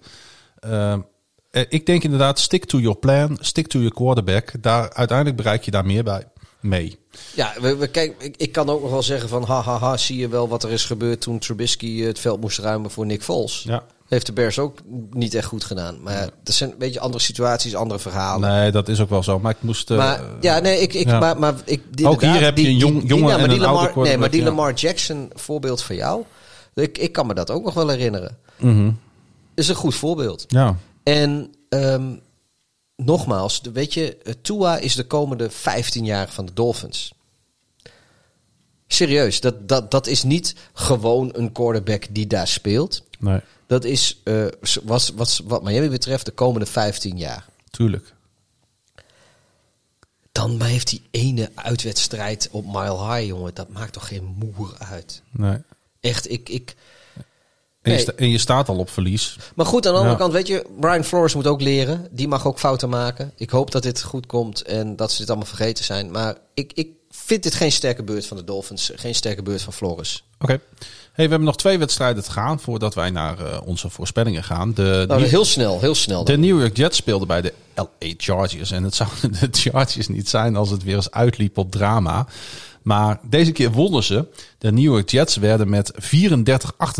Eh, ik denk inderdaad, stick to your plan, stick to your quarterback. Daar, uiteindelijk bereik je daar meer bij mee. Ja, we, we, kijk, ik, ik kan ook nog wel zeggen van ha, ha, ha, zie je wel wat er is gebeurd toen Trubisky het veld moest ruimen voor Nick Foles. Ja. Heeft de Bears ook niet echt goed gedaan. Maar ja, dat zijn een beetje andere situaties, andere verhalen. Nee, dat is ook wel zo. Maar ik moest... eh, Maar ja, nee, ik, ik, ja. maar, maar ik, die, Ook hier heb je een jong- die- jongen die- en een oude Lamar, Nee, maar die Lamar Jackson voorbeeld van jou, ik, ik kan me dat ook nog wel herinneren. mhm. Is een goed voorbeeld. Ja, En ehm, nogmaals, weet je, eh, Tua is de komende 15 jaar van de Dolphins. Serieus, dat, dat, dat is niet gewoon een quarterback die daar speelt. nee, Dat is, eh, wat, wat, wat Miami betreft, de komende 15 jaar. tuurlijk. Dan maar heeft die ene uitwedstrijd op Mile High, jongen. Dat maakt toch geen moer uit. Nee. Echt, ik... ik En, je Nee. sta- en je staat al op verlies. maar goed, aan de andere Ja. kant, weet je, Brian Flores moet ook leren. Die mag ook fouten maken. Ik hoop dat dit goed komt en dat ze dit allemaal vergeten zijn. Maar ik, ik vind dit geen sterke beurt van de Dolphins. Geen sterke beurt van Flores. Oké. Hey, we hebben nog twee wedstrijden te gaan voordat wij naar eh, onze voorspellingen gaan. De, Nou, heel snel, heel snel. De. New York Jets speelden bij de LA Chargers. En het zouden de Chargers niet zijn als het weer eens uitliep op drama. Maar deze keer wonnen ze. De New York Jets werden met 34-28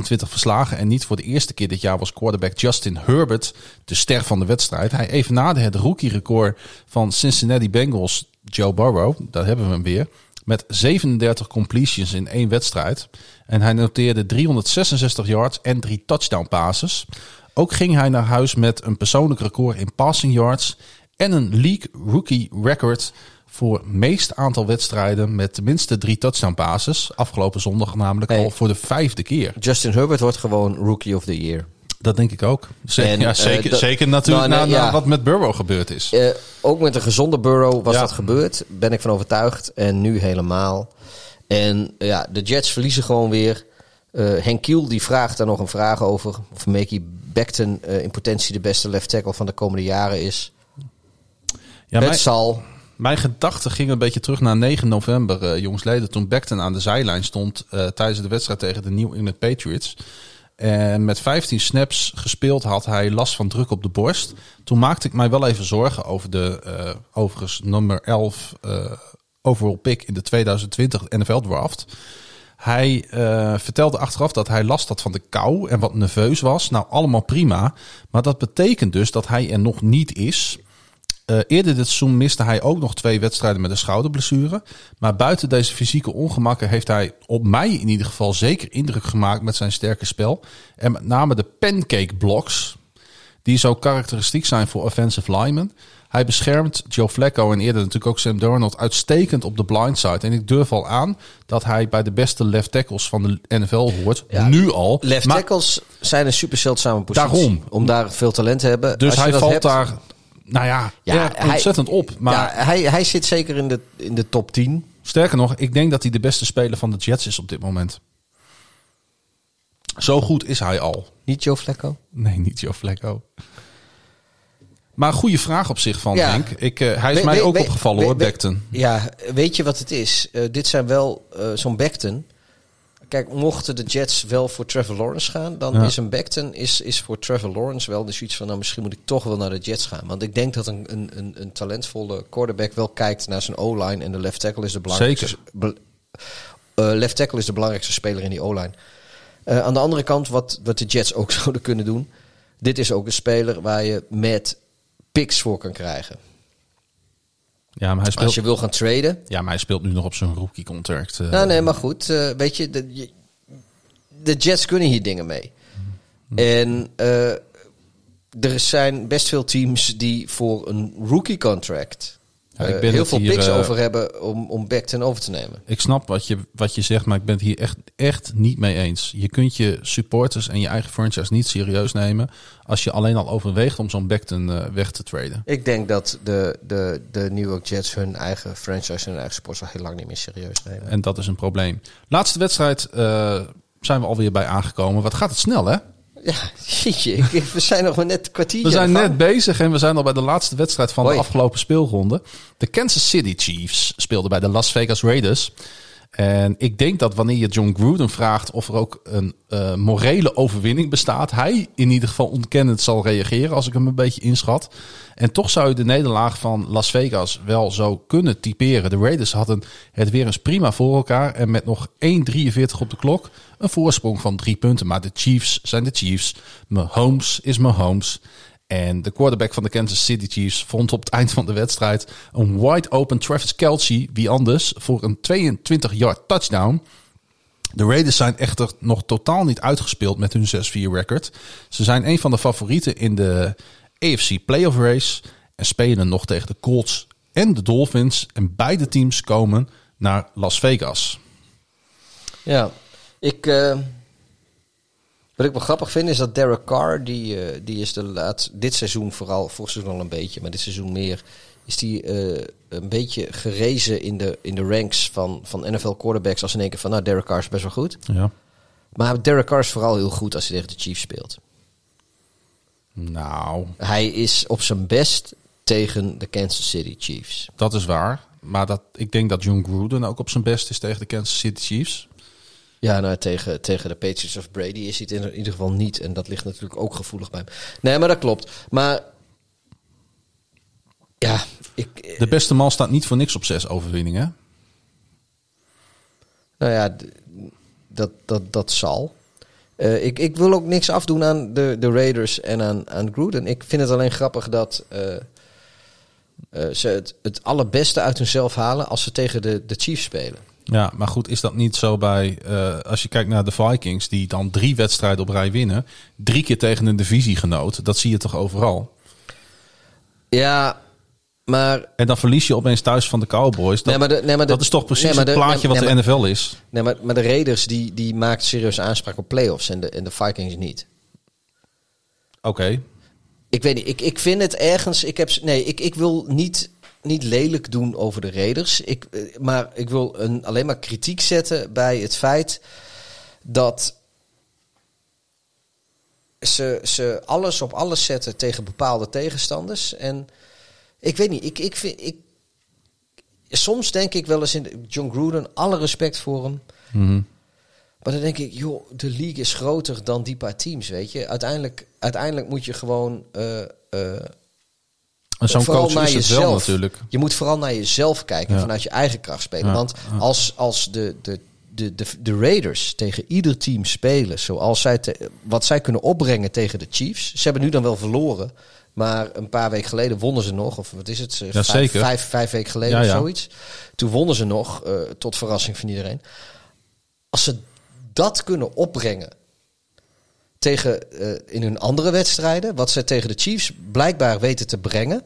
verslagen. En niet voor de eerste keer dit jaar was quarterback Justin Herbert de ster van de wedstrijd. Hij evenaarde het rookie-record van Cincinnati Bengals Joe Burrow. Daar hebben we hem weer. Met 37 completions in één wedstrijd. En hij noteerde 366 yards en drie touchdown passes. Ook ging hij naar huis met een persoonlijk record in passing yards en een league rookie record voor meest aantal wedstrijden met tenminste drie touchdown passes. Afgelopen zondag namelijk Hey. al voor de vijfde keer. Justin Herbert wordt gewoon Rookie of the Year. Dat denk ik ook. Zeker, En, ja, zeker, dat- zeker natuurlijk Nou, nee, na, na ja. wat met Burrow gebeurd is. Eh, ook met een gezonde Burrow was Ja. dat gebeurd. Ben ik van overtuigd. En nu helemaal. En ja, de Jets verliezen gewoon weer. Eh Henk Kiel die vraagt daar nog een vraag over. Of Mickey Beckton eh, in potentie de beste left tackle van de komende jaren is. Ja, het mijn, zal. Mijn gedachten gingen een beetje terug naar 9 november, eh jongsleden. Toen Beckton aan de zijlijn stond eh, tijdens de wedstrijd tegen de New England Patriots. En met 15 snaps gespeeld had hij last van druk op de borst. Toen maakte ik mij wel even zorgen over de eh, overigens nummer 11 eh, overall pick in de 2020 NFL draft. Hij vertelde achteraf dat hij last had van de kou en wat nerveus was. Nou, allemaal prima. Maar dat betekent dus dat hij er nog niet is. Eh, eerder dit seizoen miste hij ook nog twee wedstrijden met een schouderblessure. Maar buiten deze fysieke ongemakken heeft hij op mij in ieder geval zeker indruk gemaakt met zijn sterke spel. En met name de pancake blocks, die zo karakteristiek zijn voor offensive linemen. Hij beschermt Joe Flacco en eerder natuurlijk ook Sam Darnold uitstekend op de blindside. En ik durf al aan dat hij bij de beste left tackles van de NFL hoort. Ja, nu al. Left Maar- tackles zijn een super zeldzame positie. Daarom. Om daar veel talent te hebben. Dus hij valt hebt- daar, nou ja, Ja, hij- ontzettend op. Maar ja, hij, hij zit zeker in de, in de top 10. Sterker nog, ik denk dat hij de beste speler van de Jets is op dit moment. Zo goed is hij al. Niet Joe Flacco? Nee, niet Joe Flacco. Maar goede vraag op zich van Ja. Henk. Ik, eh, hij is We- mij we- ook we- opgevallen hoor, Beckton. Ja, weet je wat het is? Eh, dit zijn wel eh, zo'n Beckton. Kijk, mochten de Jets wel voor Trevor Lawrence gaan, dan Ja. is een Becton is, is voor Trevor Lawrence wel dus iets van, nou misschien moet ik toch wel naar de Jets gaan. Want ik denk dat een, een, een, een talentvolle quarterback wel kijkt naar zijn O-line en de left tackle is de belangrijkste. Zeker. be- eh, left tackle is de belangrijkste speler in die O-line. Eh, aan de andere kant, wat, wat de Jets ook zouden kunnen doen, dit is ook een speler waar je met picks voor kan krijgen. Ja, maar hij speelt, Als je wil gaan traden, ja, maar hij speelt nu nog op zijn rookie contract. eh. Nou, nee, maar goed. eh, weet je de, de Jets kunnen hier dingen mee. En eh, er zijn best veel teams die voor een rookie contract Ik eh, ben heel veel hier, picks eh, over hebben om, om Beckton over te nemen. Ik snap wat je, wat je zegt, maar ik ben het hier echt, echt niet mee eens. Je kunt je supporters en je eigen franchise niet serieus nemen als je alleen al overweegt om zo'n Beckton eh, weg te traden. Ik denk dat de, de, de New York Jets hun eigen franchise en hun eigen sports al heel lang niet meer serieus nemen. En dat is een probleem. Laatste wedstrijd zijn we alweer bij aangekomen. Wat gaat het snel, hè? Ja, jeetje, ik- we zijn nog maar net een kwartiertje We zijn net bezig en we zijn al bij de laatste wedstrijd van Hoi. de afgelopen speelronde. De Kansas City Chiefs speelden bij de Las Vegas Raiders. En ik denk dat wanneer je John Gruden vraagt of er ook een eh, morele overwinning bestaat, hij in ieder geval ontkennend zal reageren als ik hem een beetje inschat. En toch zou je de nederlaag van Las Vegas wel zo kunnen typeren. De Raiders hadden het weer eens prima voor elkaar en met nog 1,43 op de klok een voorsprong van drie punten. Maar de Chiefs zijn de Chiefs. Mahomes is Mahomes. En de quarterback van de Kansas City Chiefs vond op het eind van de wedstrijd een wide open Travis Kelce, wie anders, voor een 22-yard touchdown. De Raiders zijn echter nog totaal niet uitgespeeld met hun 6-4 record. Ze zijn een van de favorieten in de AFC playoff race en spelen nog tegen de Colts en de Dolphins. En beide teams komen naar Las Vegas. Ja, ik. eh, wat ik wel grappig vind is dat Derek Carr, die, eh, die is de laat, dit seizoen vooral, vorig seizoen al een beetje, maar dit seizoen meer, is die eh, een beetje gerezen in de, in de ranks van, van NFL quarterbacks. Als in één keer van, nou, Derek Carr is best wel goed. Ja. Maar Derek Carr is vooral heel goed als hij tegen de Chiefs speelt. Nou, Hij is op zijn best tegen de Kansas City Chiefs. dat is waar. Maar dat, ik denk dat John Gruden ook op zijn best is tegen de Kansas City Chiefs. Ja, nou, tegen, tegen de Patriots of Brady is hij het in ieder geval niet. En dat ligt natuurlijk ook gevoelig bij hem. Nee, maar dat klopt. Maar ja, ik, De beste man staat niet voor niks op zes overwinningen. nou ja, dat, dat, dat zal. Eh, ik, ik wil ook niks afdoen aan de, de Raiders en aan, aan Gruden. Ik vind het alleen grappig dat eh, eh, ze het, het allerbeste uit hunzelf halen als ze tegen de, de Chiefs spelen. Ja, maar goed, is dat niet zo bij... eh, als je kijkt naar de Vikings, die dan drie wedstrijden op rij winnen. Drie keer tegen een divisiegenoot. Dat zie je toch overal? Ja, maar En dan verlies je opeens thuis van de Cowboys. Dat, Nee, maar de- nee, maar de- dat is toch precies nee, maar het plaatje wat de NFL is. Nee, maar, maar de Raiders die, die maakt serieus aanspraak op playoffs en de, en de Vikings niet. Oké. Ik weet niet, ik, ik vind het ergens. Ik heb, nee, ik, ik wil niet, niet lelijk doen over de Raiders. Ik, eh, maar ik wil een, alleen maar kritiek zetten bij het feit dat ze, ze alles op alles zetten tegen bepaalde tegenstanders. En ik weet niet, ik, ik vind. Ik, soms denk ik wel eens in de- John Gruden, alle respect voor hem. Mhm. Maar dan denk ik, joh, de league is groter dan die paar teams, weet je. Uiteindelijk, uiteindelijk moet je gewoon... eh, eh, zo'n vooral coach naar is jezelf. wel natuurlijk. Je moet vooral naar jezelf kijken, Ja. vanuit je eigen kracht spelen. Ja, Want als, als de, de, de, de, de Raiders tegen ieder team spelen, zoals zij te- wat zij kunnen opbrengen tegen de Chiefs. Ze hebben nu dan wel verloren, maar een paar weken geleden wonnen ze nog. Of wat is het? Ja, vijf, zeker. Vijf, vijf weken geleden Ja, of zoiets. Toen wonnen ze nog, eh, tot verrassing van iedereen. Als ze dat kunnen opbrengen tegen, eh, in hun andere wedstrijden, wat ze tegen de Chiefs blijkbaar weten te brengen.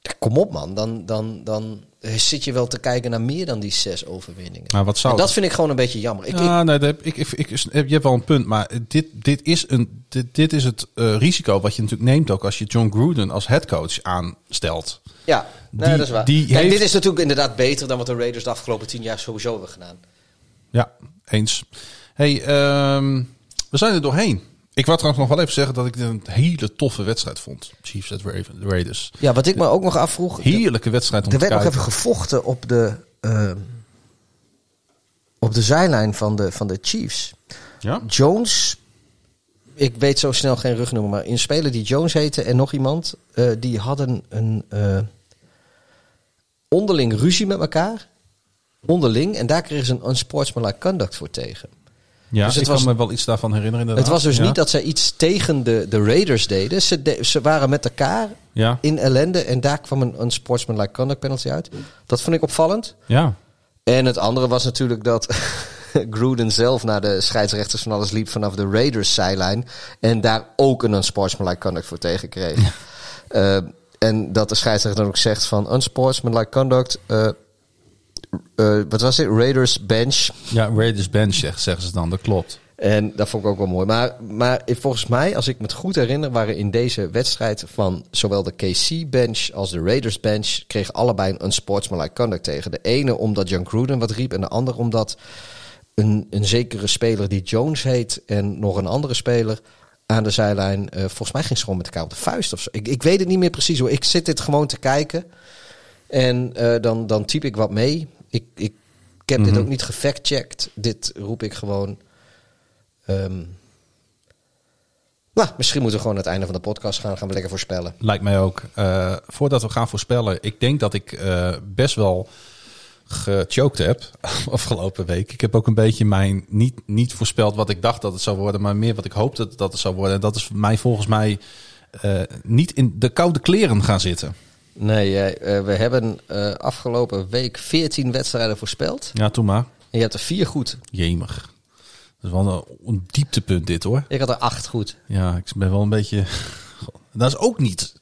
Ja, Kom op man, dan, dan, dan zit je wel te kijken naar meer dan die zes overwinningen. Maar wat zou en dat vind ik gewoon een beetje jammer. Ik, ik, ja, nee, dat ik, ik, ik, je hebt wel een punt, maar dit, dit, is, een, dit, dit is het eh, risico wat je natuurlijk neemt ook als je John Gruden als headcoach aanstelt. ja, nee, die- dat is waar. die Kijk, heeft- dit is natuurlijk inderdaad beter dan wat de Raiders de afgelopen tien jaar sowieso hebben gedaan. Ja, eens. Hey, ehm, we zijn er doorheen. Ik wou trouwens nog wel even zeggen dat ik dit een hele toffe wedstrijd vond. Chiefs at Raiders. Ja, wat ik me ook nog afvroeg. Heerlijke wedstrijd om Er te werd nog kijken. even gevochten op de, ehm, op de zijlijn van de, van de Chiefs. Ja? Jones, ik weet zo snel geen rugnummer, maar een speler die Jones heette en nog iemand, eh, die hadden een eh, onderling ruzie met elkaar. Onderling. En daar kregen ze een unsportsmanlike conduct voor tegen. Ja, Dus het ik was- kan me wel iets daarvan herinneren inderdaad. Het was dus Ja. niet dat zij iets tegen de, de Raiders deden. Ze, de- ze waren met elkaar Ja, in ellende en daar kwam een unsportsmanlike conduct penalty uit. Dat vond ik opvallend. ja. En het andere was natuurlijk dat Gruden zelf naar de scheidsrechters van alles liep vanaf de Raiders zijlijn. En daar ook een unsportsmanlike conduct voor tegenkreeg. Eh, en dat de scheidsrechter dan ook zegt van unsportsmanlike conduct. eh, eh, wat was het? Raiders bench. ja Raiders bench zeg- zeggen ze dan, dat klopt. En dat vond ik ook wel mooi. Maar, maar volgens mij, als ik me het goed herinner, waren in deze wedstrijd van zowel de KC-bench als de Raiders-bench... kregen allebei een unsportsmanlike conduct tegen. De ene omdat John Gruden wat riep en de andere omdat een, een zekere speler die Jones heet... en nog een andere speler aan de zijlijn... eh, volgens mij ging ze gewoon met elkaar op de vuist of zo. Ik, ik weet het niet meer precies hoor. Ik zit dit gewoon te kijken en eh, dan, dan typ ik wat mee. Ik, ik, ik heb dit Mhm. ook niet gefactcheckt. Dit roep ik gewoon... Ehm, nou, misschien moeten we gewoon aan het einde van de podcast gaan. Gaan we lekker voorspellen. Lijkt mij ook. Eh, voordat we gaan voorspellen, ik denk dat ik eh, best wel gechoked heb afgelopen week. Ik heb ook een beetje mijn niet, niet voorspeld wat ik dacht dat het zou worden, maar meer wat ik hoopte dat het zou worden. En dat is mij volgens mij eh, niet in de koude kleren gaan zitten. Nee, eh, we hebben eh, afgelopen week 14 wedstrijden voorspeld. Ja, toen maar. En je hebt er vier goed. Jemig. Dat is wel een, dieptepunt dit hoor. Ik had er acht goed. Ja, ik ben wel een beetje... Dat is ook niet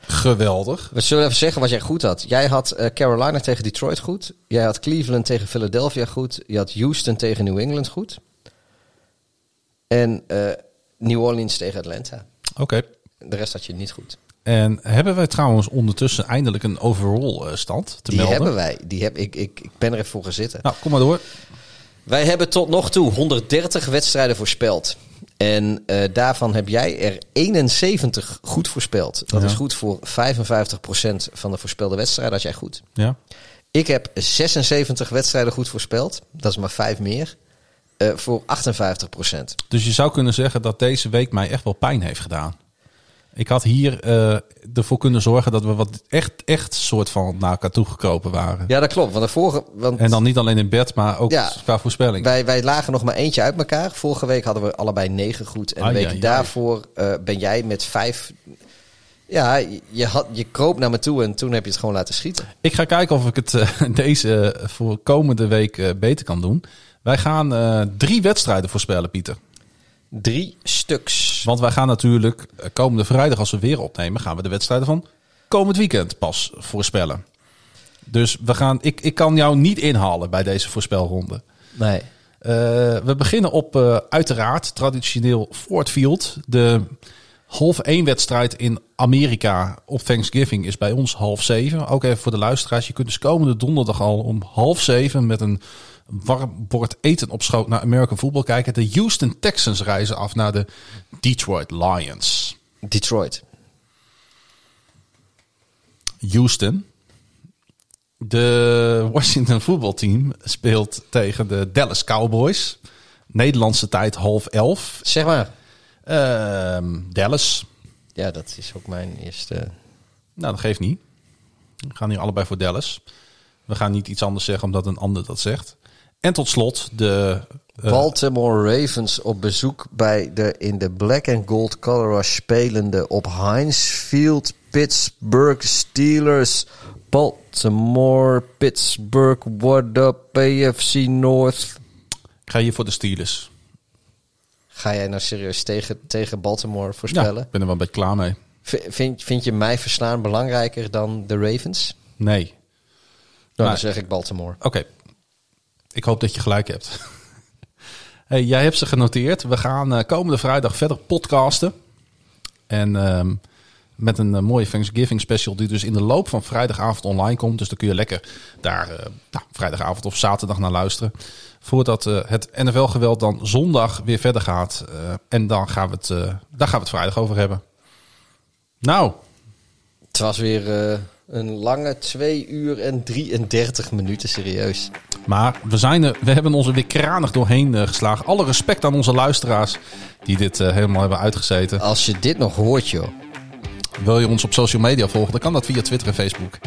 geweldig. We zullen even zeggen wat jij goed had. Jij had eh, Carolina tegen Detroit goed. Jij had Cleveland tegen Philadelphia goed. Je had Houston tegen New England goed. En New Orleans tegen Atlanta. Oké. De rest had je niet goed. En hebben wij trouwens ondertussen eindelijk een overall eh, stand te Die melden? hebben wij. Die heb, ik, ik, ik ben er even voor gaan zitten. Nou, kom maar door. Wij hebben tot nog toe 130 wedstrijden voorspeld. En eh, daarvan heb jij er 71 goed voorspeld. Dat Ja. is goed voor 55% van de voorspelde wedstrijden. Dat jij goed. Ja. Ik heb 76 wedstrijden goed voorspeld. Dat is maar vijf meer. eh, voor 58%. Dus je zou kunnen zeggen dat deze week mij echt wel pijn heeft gedaan. Ik had hier eh, ervoor kunnen zorgen dat we wat echt, echt soort van naar elkaar toegekropen waren. Ja, dat klopt. Want de vorige, want En dan niet alleen in bed, maar ook Ja. qua voorspelling. wij, wij lagen nog maar eentje uit elkaar. Vorige week hadden we allebei negen goed. En de week daarvoor eh, ben jij met vijf... Ja, je, had, je kroop naar me toe en toen heb je het gewoon laten schieten. Ik ga kijken of ik het eh, deze voor komende week beter kan doen. Wij gaan drie wedstrijden voorspellen, Pieter. Drie stuks. Want wij gaan natuurlijk eh, komende vrijdag, als we weer opnemen, gaan we de wedstrijden van komend weekend pas voorspellen. Dus we gaan, ik, ik kan jou niet inhalen bij deze voorspelronde. Nee. Eh, we beginnen op eh, uiteraard traditioneel Ford Field. De half één wedstrijd in Amerika op Thanksgiving is bij ons half zeven. Ook even voor de luisteraars. Je kunt dus komende donderdag al om half zeven met een warm bord eten op schoot naar American Football kijken. De Houston Texans reizen af naar de Detroit Lions. Detroit. Houston. De Washington voetbalteam speelt tegen de Dallas Cowboys. Nederlandse tijd half elf. Zeg maar. Ehm, Dallas. Ja, dat is ook mijn eerste... Nou, dat geeft niet. We gaan hier allebei voor Dallas. We gaan niet iets anders zeggen omdat een ander dat zegt. En tot slot de... eh, Baltimore Ravens op bezoek bij de in de black and gold color spelende op Heinz Field Pittsburgh Steelers. Baltimore, Pittsburgh, what up AFC North. ik ga hier voor de Steelers. Ga jij nou serieus tegen, tegen Baltimore Ja, voorspellen? ik ben er wel een beetje klaar mee. V- Vind, vind je mij verslaan belangrijker dan de Ravens? Nee. Nou, Maar- dan zeg ik Baltimore. Oké. Ik hoop dat je gelijk hebt. hey, jij hebt ze genoteerd. We gaan eh, komende vrijdag verder podcasten. En ehm, met een eh, mooie Thanksgiving special die dus in de loop van vrijdagavond online komt. Dus dan kun je lekker daar eh, nou, vrijdagavond of zaterdag naar luisteren. Voordat het NFL-geweld dan zondag weer verder gaat. En dan gaan we het, daar gaan we het vrijdag over hebben. Nou, Het was weer Een lange 2 uur en 33 minuten, serieus. Maar we, zijn er, we hebben ons er weer kranig doorheen eh, geslagen. Alle respect aan onze luisteraars die dit eh, helemaal hebben uitgezeten. Als je dit nog hoort, joh. Wil je ons op social media volgen, dan kan dat via Twitter en Facebook.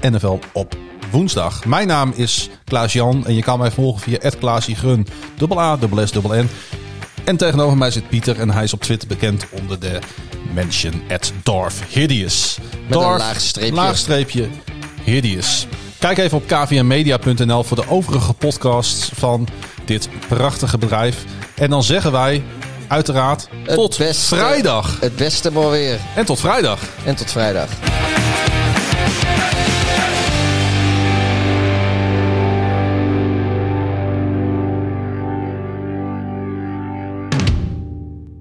NFL op woensdag. Mijn naam is Klaas-Jan en je kan mij volgen via @klaasiegrun. Dubbel A, dubbel S, dubbel N. En tegenover mij zit Pieter en hij is op Twitter bekend onder de mention at Darth Hideous. Met een Darth, laag streepje. laag streepje Hideous. Kijk even op kvmmedia.nl voor de overige podcasts van dit prachtige bedrijf. En dan zeggen wij uiteraard Het tot beste- vrijdag. Het beste maar weer. En tot vrijdag. En tot vrijdag.